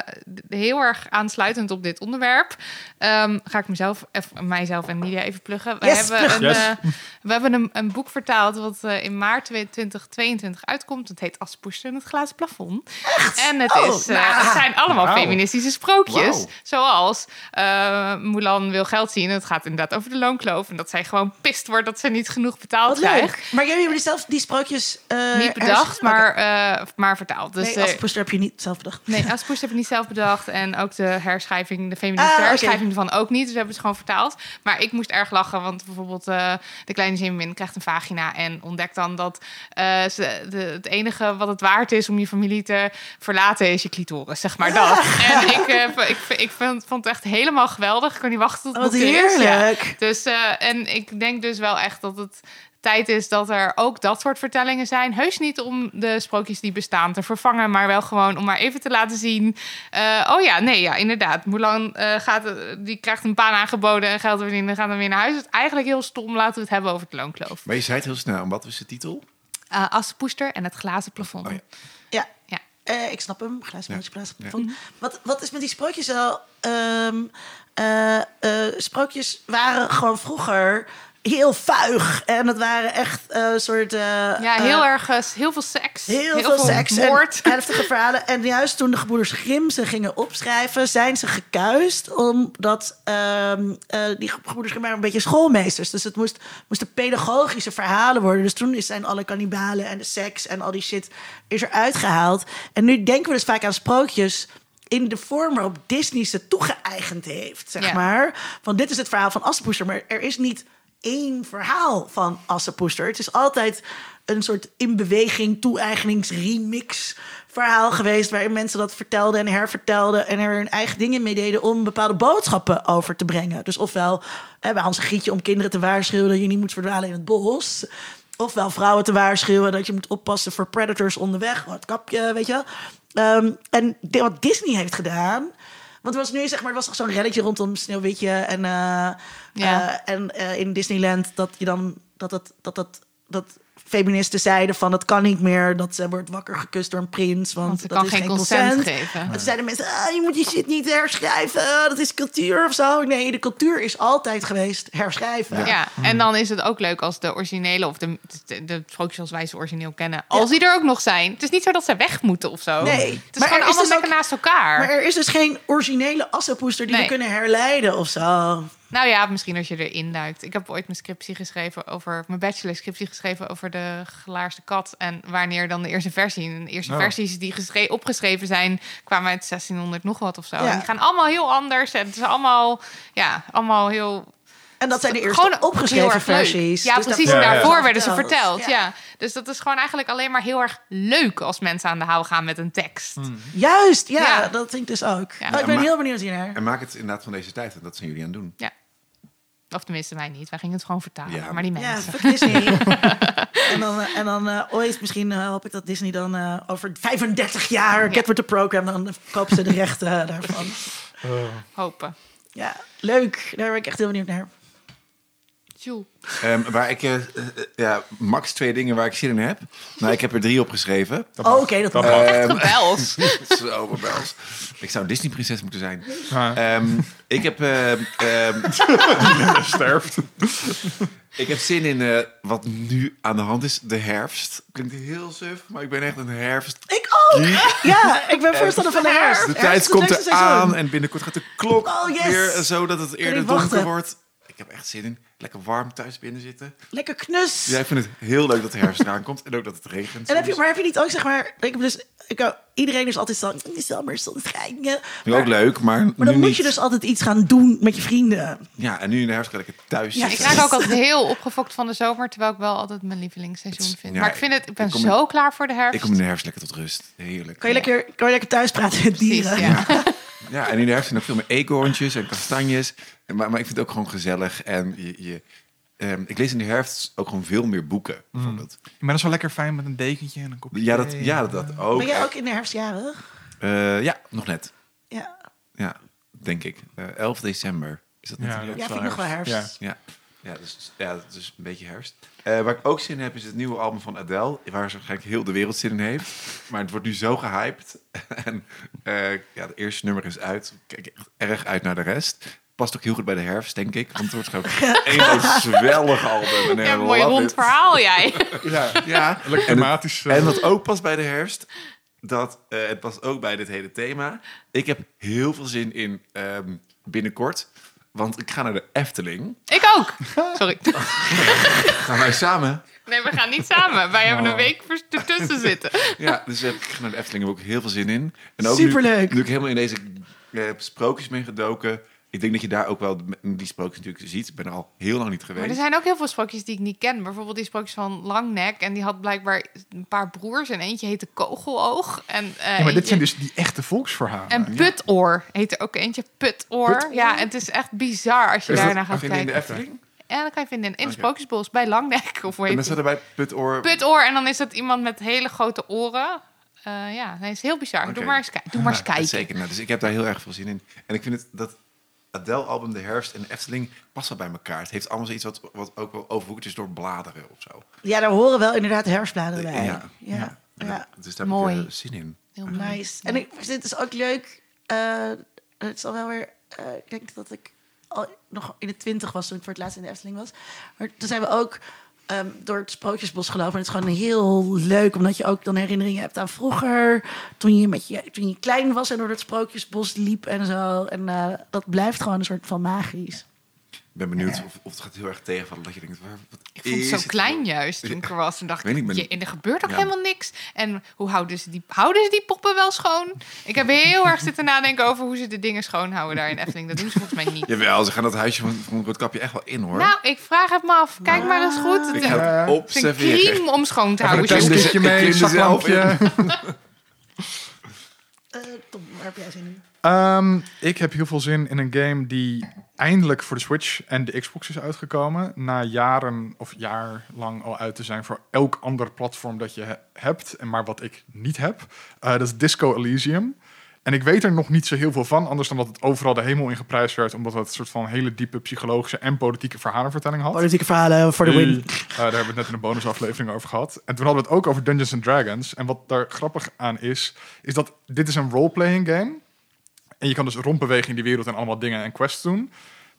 heel erg aansluitend op dit onderwerp. ehm, ga ik mezelf, even, mijzelf en Nidia even pluggen. We Yes, hebben, plug. een, Yes. eh, we hebben een, een boek vertaald wat eh, in maart 2022 uitkomt. Het heet Aspoester en het glazen plafond. En het, Oh, is, eh, nou. het zijn allemaal feministische sprookjes. Zoals eh Mulan wil geld zien. Het gaat inderdaad over de loonkloof. En dat zij gewoon pist wordt dat ze niet genoeg betaald Wat krijgt. leuk. Maar jij hebt zelf die sprookjes... eh, Niet bedacht, maar, eh, maar vertaald. Dus Nee, als poester heb je niet zelf bedacht. Nee, Aspoes heb ik niet zelf bedacht. En ook de herschrijving, de feministische Ah, herschrijving ervan ook niet. Dus we hebben het gewoon vertaald. Maar ik moest erg lachen, want bijvoorbeeld eh, de kleine Zimmin krijgt een vagina... en ontdekt dan dat ze, de, het enige wat het waard is om je familie te verlaten... is je clitoris, zeg maar dat. En ik, ik, ik vond, vond het echt helemaal geweldig. Ik kon niet wachten tot het Wat er is. Ja. heerlijk. Dus, en ik denk dus wel echt dat het tijd is dat er ook dat soort vertellingen zijn. Heus niet om de sprookjes die bestaan te vervangen, maar wel gewoon om maar even te laten zien. eh, oh ja, nee, ja, inderdaad. Mulan eh, gaat, eh, die krijgt een baan aangeboden en geld verdienen en gaat dan weer naar huis. Het is eigenlijk heel stom. Laten we het hebben over het loonkloof. Maar je zei het heel snel. Wat was de titel? Uh, Assepoester en het glazen plafond. Oh ja. Ja. Ja. Eh, ik snap hem. Glazen Ja. Ja. plafond. Wat, wat is met die sprookjes wel? Ehm, eh, eh, sprookjes waren gewoon vroeger heel vuig. En het waren echt een soort... eh, Ja, heel eh, erg, eh, heel veel seks. Heel, veel, seks moord. en heftige verhalen. En juist toen de gebroeders Grimm ze gingen opschrijven... zijn ze gekuist omdat ehm, eh, die gebroeders Grimm waren een beetje schoolmeesters. Dus het moest, moesten pedagogische verhalen worden. Dus toen is- zijn alle kannibalen en de seks en al die shit is eruit gehaald. En nu denken we dus vaak aan sprookjes in de vorm waarop Disney ze toegeëigend heeft, zeg Ja. maar. Van dit is het verhaal van Assepoester, maar er is niet één verhaal van Assepoester. Het is altijd een soort in beweging toe-eigenings-remix verhaal geweest... waarin mensen dat vertelden en hervertelden... en er hun eigen dingen mee deden om bepaalde boodschappen over te brengen. Dus ofwel hè, bij Hans en Grietje om kinderen te waarschuwen... dat je niet moet verdwalen in het bos... Ofwel vrouwen te waarschuwen dat je moet oppassen voor predators onderweg. Wat kapje, weet je. Ehm, en wat Disney heeft gedaan... Want er was nu, zeg maar, er was toch zo'n reddetje rondom Sneeuwwitje en, eh, Ja. eh, en eh, in Disneyland dat je dan dat dat dat dat dat feministen zeiden van het kan niet meer dat ze wordt wakker gekust door een prins, want, Want ze dat kan is geen consent consent. geven. En toen zeiden mensen, ah, je moet je shit niet herschrijven, dat is cultuur of zo. Nee, de cultuur is altijd geweest herschrijven. Ja, en dan is het ook leuk als de originele of de, de, de sprookjes zoals wij ze origineel kennen, als die er ook nog zijn. Het is niet zo dat ze weg moeten of zo. Nee, het is maar gewoon er is allemaal dus lekker ook- naast elkaar. Maar er is dus geen originele assenpoester die Nee. we kunnen herleiden of zo. Nou ja, misschien als je erin duikt. Ik heb ooit mijn scriptie geschreven over mijn bachelor scriptie geschreven over de gelaarste kat en wanneer dan de eerste versie. En de eerste Oh. versies die geschre- opgeschreven zijn kwamen uit 1600 nog wat of zo. Ja. En die gaan allemaal heel anders en het is allemaal ja, allemaal heel En dat zijn de eerste Gewoon heel opgeschreven versies. Ja, Dus precies. daarvoor En Ja, ja. daarvoor ja. werden ze verteld. Ja. Dus dat is gewoon eigenlijk alleen maar heel erg leuk als mensen aan de haal gaan met een tekst. Juist, ja, Ja. dat vind ik dus ook. Ja. Oh, ik ben maar- heel benieuwd hiernaar. En maak het inderdaad van deze tijd. En dat zijn jullie aan het doen. Ja. Of tenminste, wij niet. Wij gingen het gewoon vertalen. Ja. Maar die Ja, mensen. fuck Disney. en dan, eh, en dan eh, ooit, misschien eh, hoop ik dat Disney dan eh, over 35 jaar, Get With The Program, dan kopen ze de rechten daarvan. Hopen. Ja, leuk. Daar ben ik echt heel benieuwd naar. Ehm, waar ik, eh, eh, ja, max twee dingen waar ik zin in heb. Nou, ik heb er drie opgeschreven. Oh, oké, dat mag. Ehm, Gebeld. Zo. Ik zou een Disney-prinses moeten zijn. Ehm, ik, heb, ehm, ehm, sterft. ik heb zin in eh, wat nu aan de hand is. De herfst. Klinkt heel suf, maar ik ben echt een herfst. Ik ook. Ja, ik ben voorstander van de herfst. De Herfst tijd komt eraan seizoen. en binnenkort gaat de klok Oh, yes. weer zo dat het eerder donker wordt. Ik heb echt zin in. Lekker warm thuis binnen zitten. Lekker knus. Ja, ik vind het heel leuk dat de herfst eraan komt en ook dat het regent. En heb je, maar heb je niet ook, zeg maar, ik heb dus, ik, iedereen is altijd zo, "Mm, zomer, zonneschijn. ja." Ik ook leuk, maar, Maar dan nu moet niet. je dus altijd iets gaan doen met je vrienden. Ja, en nu in de herfst ga ik thuis Ja, Ik raak ook altijd heel opgefokt van de zomer, terwijl ik wel altijd mijn lievelingsseizoen vind. Ja, maar ik vind het, ik ben ik kom in- zo klaar voor de herfst. Ik kom in de herfst lekker tot rust. Heerlijk. Kan je, lekker, kan je lekker thuis praten met Precies, dieren. ja. Ja, en in de herfst zijn er veel meer eekhoorntjes en kastanjes. En, maar, maar ik vind het ook gewoon gezellig. En je, je, ehm, ik lees in de herfst ook gewoon veel meer boeken, bijvoorbeeld. Maar dat is wel lekker fijn met een dekentje en een kopje Ja, dat, thee. ja, dat, dat ook. Ben jij ook in de herfst jarig? Eh, ja, nog net. Ja, Ja, denk ik. Eh 11 december. Is dat Ja, natuurlijk? dat ja is vind ik nog wel herfst. Ja. Ja. Ja, dus, ja, is een beetje herfst. Eh, waar ik ook zin in heb, is het nieuwe album van Adele. Waar ze waarschijnlijk heel de wereld zin in heeft. Maar het wordt nu zo gehyped. en eh, ja, het eerste nummer is uit. Ik kijk echt erg uit naar de rest. Past ook heel goed bij de herfst, denk ik. Want het wordt gewoon groot zwellig album. En Ja, mooi rond it. verhaal, jij. Ja, Ja, lekker thematisch. eh, en wat ook past bij de herfst, dat eh, het past ook bij dit hele thema. Ik heb heel veel zin in ehm, binnenkort, want ik ga naar de Efteling. Ik ook. Sorry. Gaan wij samen? Nee, we gaan niet samen. Wij hebben een week ertussen zitten. Ja, dus eh, ik ga naar de Efteling, heb ik ook heel veel zin in. En ook Superleuk. Nu, nu ik helemaal in deze eh, sprookjes ben gedoken. Ik denk dat je daar ook wel die sprookjes natuurlijk ziet. Ik ben er al heel lang niet Maar geweest. er zijn ook heel veel sprookjes die ik niet ken. Bijvoorbeeld die sprookjes van Langnek. En die had blijkbaar een paar broers. En eentje heette Kogeloog. En, eh, ja, maar dit zijn dus die echte volksverhalen. En Putoor heet er ook eentje. Putoor. Putoor? Ja, het is echt bizar als je daarna gaat in kijken. de Efteling? Ja, dat kan je vinden in Oké. Sprookjesbos bij Langnek. Of hoe En dan heet staat het? erbij Putoor. Putoor. En dan is dat iemand met hele grote oren. Eh, ja, dat is heel bizar. Doe maar eens, doe maar eens Ja, kijken. Zeker, nou, dus ik heb daar heel erg veel zin in. En ik vind het, dat Adele-album De Herfst en de Efteling past wel bij elkaar. Het heeft allemaal zoiets wat, wat ook wel overwoekerd is door bladeren of zo. Ja, daar horen wel inderdaad herfstbladeren bij. Ja. Ja, ja. Dus daar Mooi. heb ik eh, zin in. Heel. Nice. En ik vind het dus ook leuk. eh, het is al wel weer. eh, ik denk dat ik al nog in de twintig was toen ik voor het laatst in de Efteling was. Maar toen zijn we ook ehm, door het Sprookjesbos gelopen. En het is gewoon heel leuk, omdat je ook dan herinneringen hebt aan vroeger. Toen je, met je, toen je klein was en door het Sprookjesbos liep en zo. En eh, dat blijft gewoon een soort van magisch. Ik ben benieuwd of, of het gaat heel erg tegenvallen. Dat je denkt, waar, wat Ik vond het zo het klein juist toen ik er was. Toen dacht Weet ik, niet, ben- je, en er gebeurt ook Ja. helemaal niks. En hoe houden ze, die, houden ze die poppen wel schoon? Ik heb heel erg zitten nadenken over hoe ze de dingen schoonhouden daar in Efteling. Dat doen ze volgens mij niet. Jawel, ze gaan dat huisje van, van Roodkapje echt wel in hoor. Nou, ik vraag het me af. Kijk maar eens goed. Het ik is ga het een om schoon te Even een houden. testkitje Ik mee, er zelf zaklampje. Eh, Tom, waar heb jij zin in? Ehm, ik heb heel veel zin in een game die eindelijk voor de Switch en de Xbox is uitgekomen. Na jaren of jaar lang al uit te zijn voor elk ander platform dat je he- hebt. En maar wat ik niet heb. Eh, dat is Disco Elysium. En ik weet er nog niet zo heel veel van, anders dan dat het overal de hemel in geprijsd werd, omdat het een soort van hele diepe psychologische en politieke verhalenvertelling had. Politieke verhalen voor de win. Eh, daar hebben we het net in een bonusaflevering over gehad. En toen hadden we het ook over Dungeons and Dragons. En wat daar grappig aan is, is dat dit is een role-playing game. En je kan dus rondbewegen in die wereld en allemaal dingen en quests doen.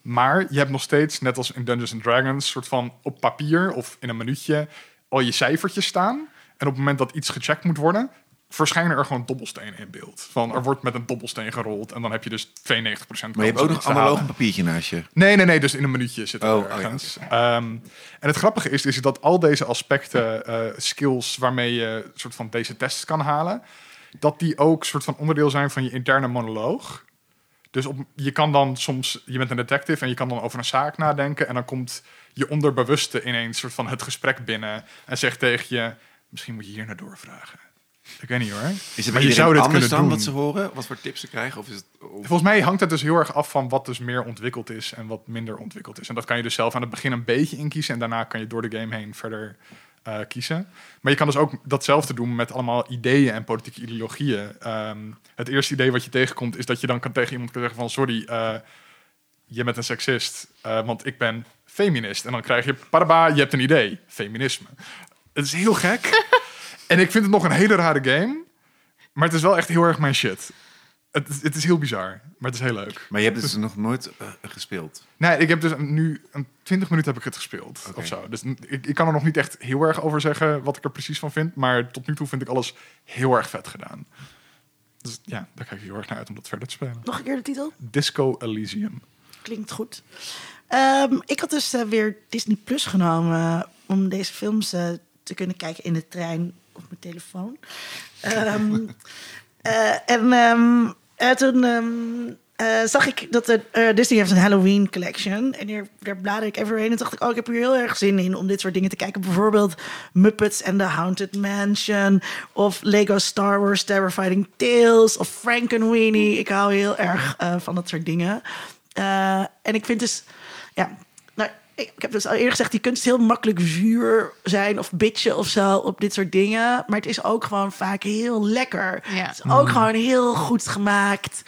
Maar je hebt nog steeds, net als in Dungeons and Dragons, soort van op papier of in een minuutje al je cijfertjes staan. En op het moment dat iets gecheckt moet worden, verschijnen er gewoon dobbelstenen in beeld. Van er wordt met een dobbelsteen gerold en dan heb je dus 92% Maar je hebt ook nog analoog een papiertje naast je. Nee, nee, nee. Dus in een minuutje zit het Oh, oh ja, ergens. Ehm, en het grappige is, is dat al deze aspecten, eh, skills waarmee je soort van deze tests kan halen, dat die ook soort van onderdeel zijn van je interne monoloog. Dus op, je kan dan soms, je bent een detective en je kan dan over een zaak nadenken en dan komt je onderbewuste ineens soort van het gesprek binnen en zegt tegen je, misschien moet je hier naar doorvragen. Ik weet niet hoor. Is het maar je zou dit anders dan doen. wat ze horen? Wat voor tips ze krijgen? Of is het, of- Volgens mij hangt het dus heel erg af van wat dus meer ontwikkeld is en wat minder ontwikkeld is. En dat kan je dus zelf aan het begin een beetje inkiezen en daarna kan je door de game heen verder eh, kiezen. Maar je kan dus ook datzelfde doen met allemaal ideeën en politieke ideologieën. Ehm, het eerste idee wat je tegenkomt is dat je dan kan tegen iemand kunnen zeggen van sorry, eh, je bent een seksist, eh, want ik ben feminist. En dan krijg je, paraba, je hebt een idee, feminisme. Het is heel gek. en ik vind het nog een hele rare game, maar het is wel echt heel erg mijn shit. Het, is- het is heel bizar, maar het is heel leuk. Maar je hebt dus nog nooit eh, gespeeld. Nee, ik heb dus nu een 20 minuten heb ik het gespeeld Oké. of zo. Dus ik, ik kan er nog niet echt heel erg over zeggen wat ik er precies van vind, maar tot nu toe vind ik alles heel erg vet gedaan. Dus ja, daar kijk ik heel erg naar uit om dat verder te spelen. Nog een keer de titel? Disco Elysium. Klinkt goed. Ehm, ik had dus eh, weer Disney Plus genomen om deze films eh, te kunnen kijken in de trein op mijn telefoon. Ehm, eh, en ehm, eh, toen ehm, eh, zag ik dat eh, Disney heeft een Halloween collection. En hier, daar bladerde ik even doorheen en dacht ik, oh, ik heb hier heel erg zin in om dit soort dingen te kijken. Bijvoorbeeld Muppets and the Haunted Mansion of Lego Star Wars Terrifying Tales of Frankenweenie. Ik hou heel erg van dat soort dingen. En ik vind dus, ja, ik, heb dus al eerder gezegd, die kunst heel makkelijk zuur zijn of bitchen of zo op dit soort dingen. Maar het is ook gewoon vaak heel lekker. Ja. Het is ook gewoon heel goed gemaakt.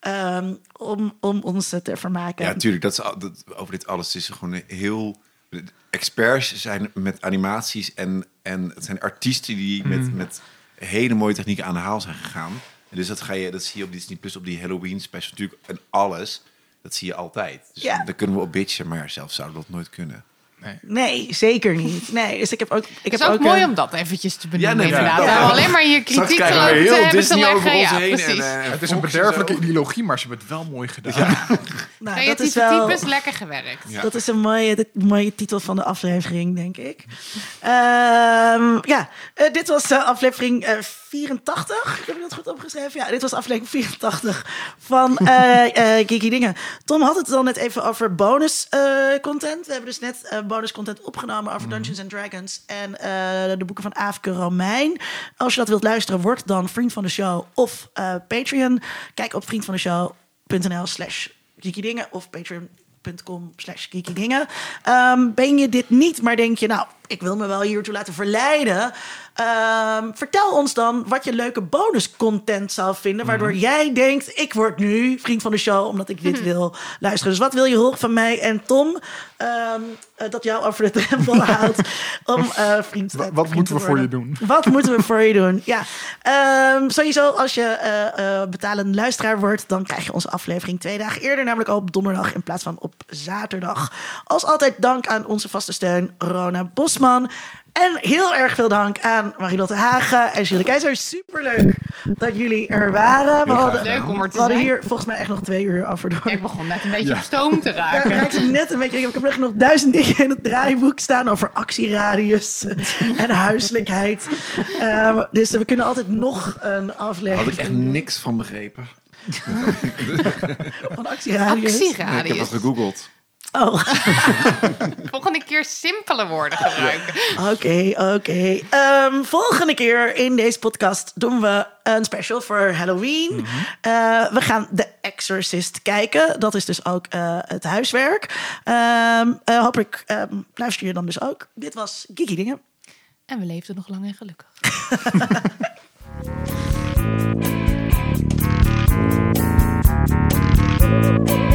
ehm, om, om ons te vermaken. Ja, natuurlijk. Dat is, dat, over dit alles is er gewoon heel... Experts zijn met animaties en, en het zijn artiesten die met, met hele mooie technieken aan de haal zijn gegaan. En dus dat, ga je, dat zie je op Disney Plus, op die Halloween special natuurlijk. En alles, dat zie je altijd. Dus Ja. daar kunnen we op bitchen, maar zelf zouden we dat nooit kunnen. Nee, zeker niet. Nee, dus ik heb ook. Ik Het heb is ook, ook mooi een- om dat eventjes te benoemen, nee, inderdaad. ja. Alleen maar je kritiek te heel hebben te over leggen. ons Ja, heen. precies. En, eh, Het is een bederfelijke ideologie, maar ze hebben het wel mooi gedaan. Nou, dat is wel. types, lekker gewerkt. Ja. Dat is een mooie, de mooie titel van de aflevering, denk ik. Ehm, ja, eh, dit was eh, aflevering eh, 84. Ik heb dat goed opgeschreven. Ja, dit was aflevering 84 van eh eh, Geeky Dingen. Tom had het al net even over bonus eh, content. We hebben dus net eh, bonus content opgenomen over Dungeons and Dragons en eh, de boeken van Aafke Romein. Als je dat wilt luisteren, word dan vriend van de show of eh, Patreon. Kijk op vriendvandeshow.nl slash dingen of patreon.com slash geeky dingen. Ehm, ben je dit niet, maar denk je, nou, ik wil me wel hiertoe laten verleiden. Ehm, vertel ons dan wat je leuke bonus content zou vinden, waardoor jij denkt, ik word nu vriend van de show, omdat ik dit wil luisteren. Dus wat wil je horen van mij en Tom, ehm, eh, dat jou over de drempel houdt om eh vriend, Wa- eh, wat moeten te we voor je worden? doen? Wat moeten we voor je doen? Ja, Ehm, sowieso als je eh eh betalend luisteraar wordt, dan krijg je onze aflevering twee dagen eerder, namelijk op donderdag in plaats van op zaterdag. Als altijd dank aan onze vaste steun, Rona Bosman. En heel erg veel dank aan Marilotte Hagen en Julie Keizer. Superleuk dat jullie er waren. We hadden, Leuk om er te we hadden zijn. hier volgens mij echt nog twee uur over door. Ik begon net een beetje op stoom te Ja, raken. ik net een beetje. Ik heb echt nog duizend dingen in het draaiboek staan over actieradius en huiselijkheid. Ehm, dus we kunnen altijd nog een aflevering Had ik echt niks van begrepen. van actieradius. Ik heb dat gegoogeld. Oh. volgende keer simpele woorden gebruiken. Oké, oké. Ehm, volgende keer in deze podcast doen we een special voor Halloween. Mhm. Eh, we gaan The Exorcist kijken. Dat is dus ook eh, het huiswerk. Ehm, eh, um, uh, hopelijk ehm, luister je dan dus ook. Dit was Kiki Dingen. En we leefden nog lang en gelukkig.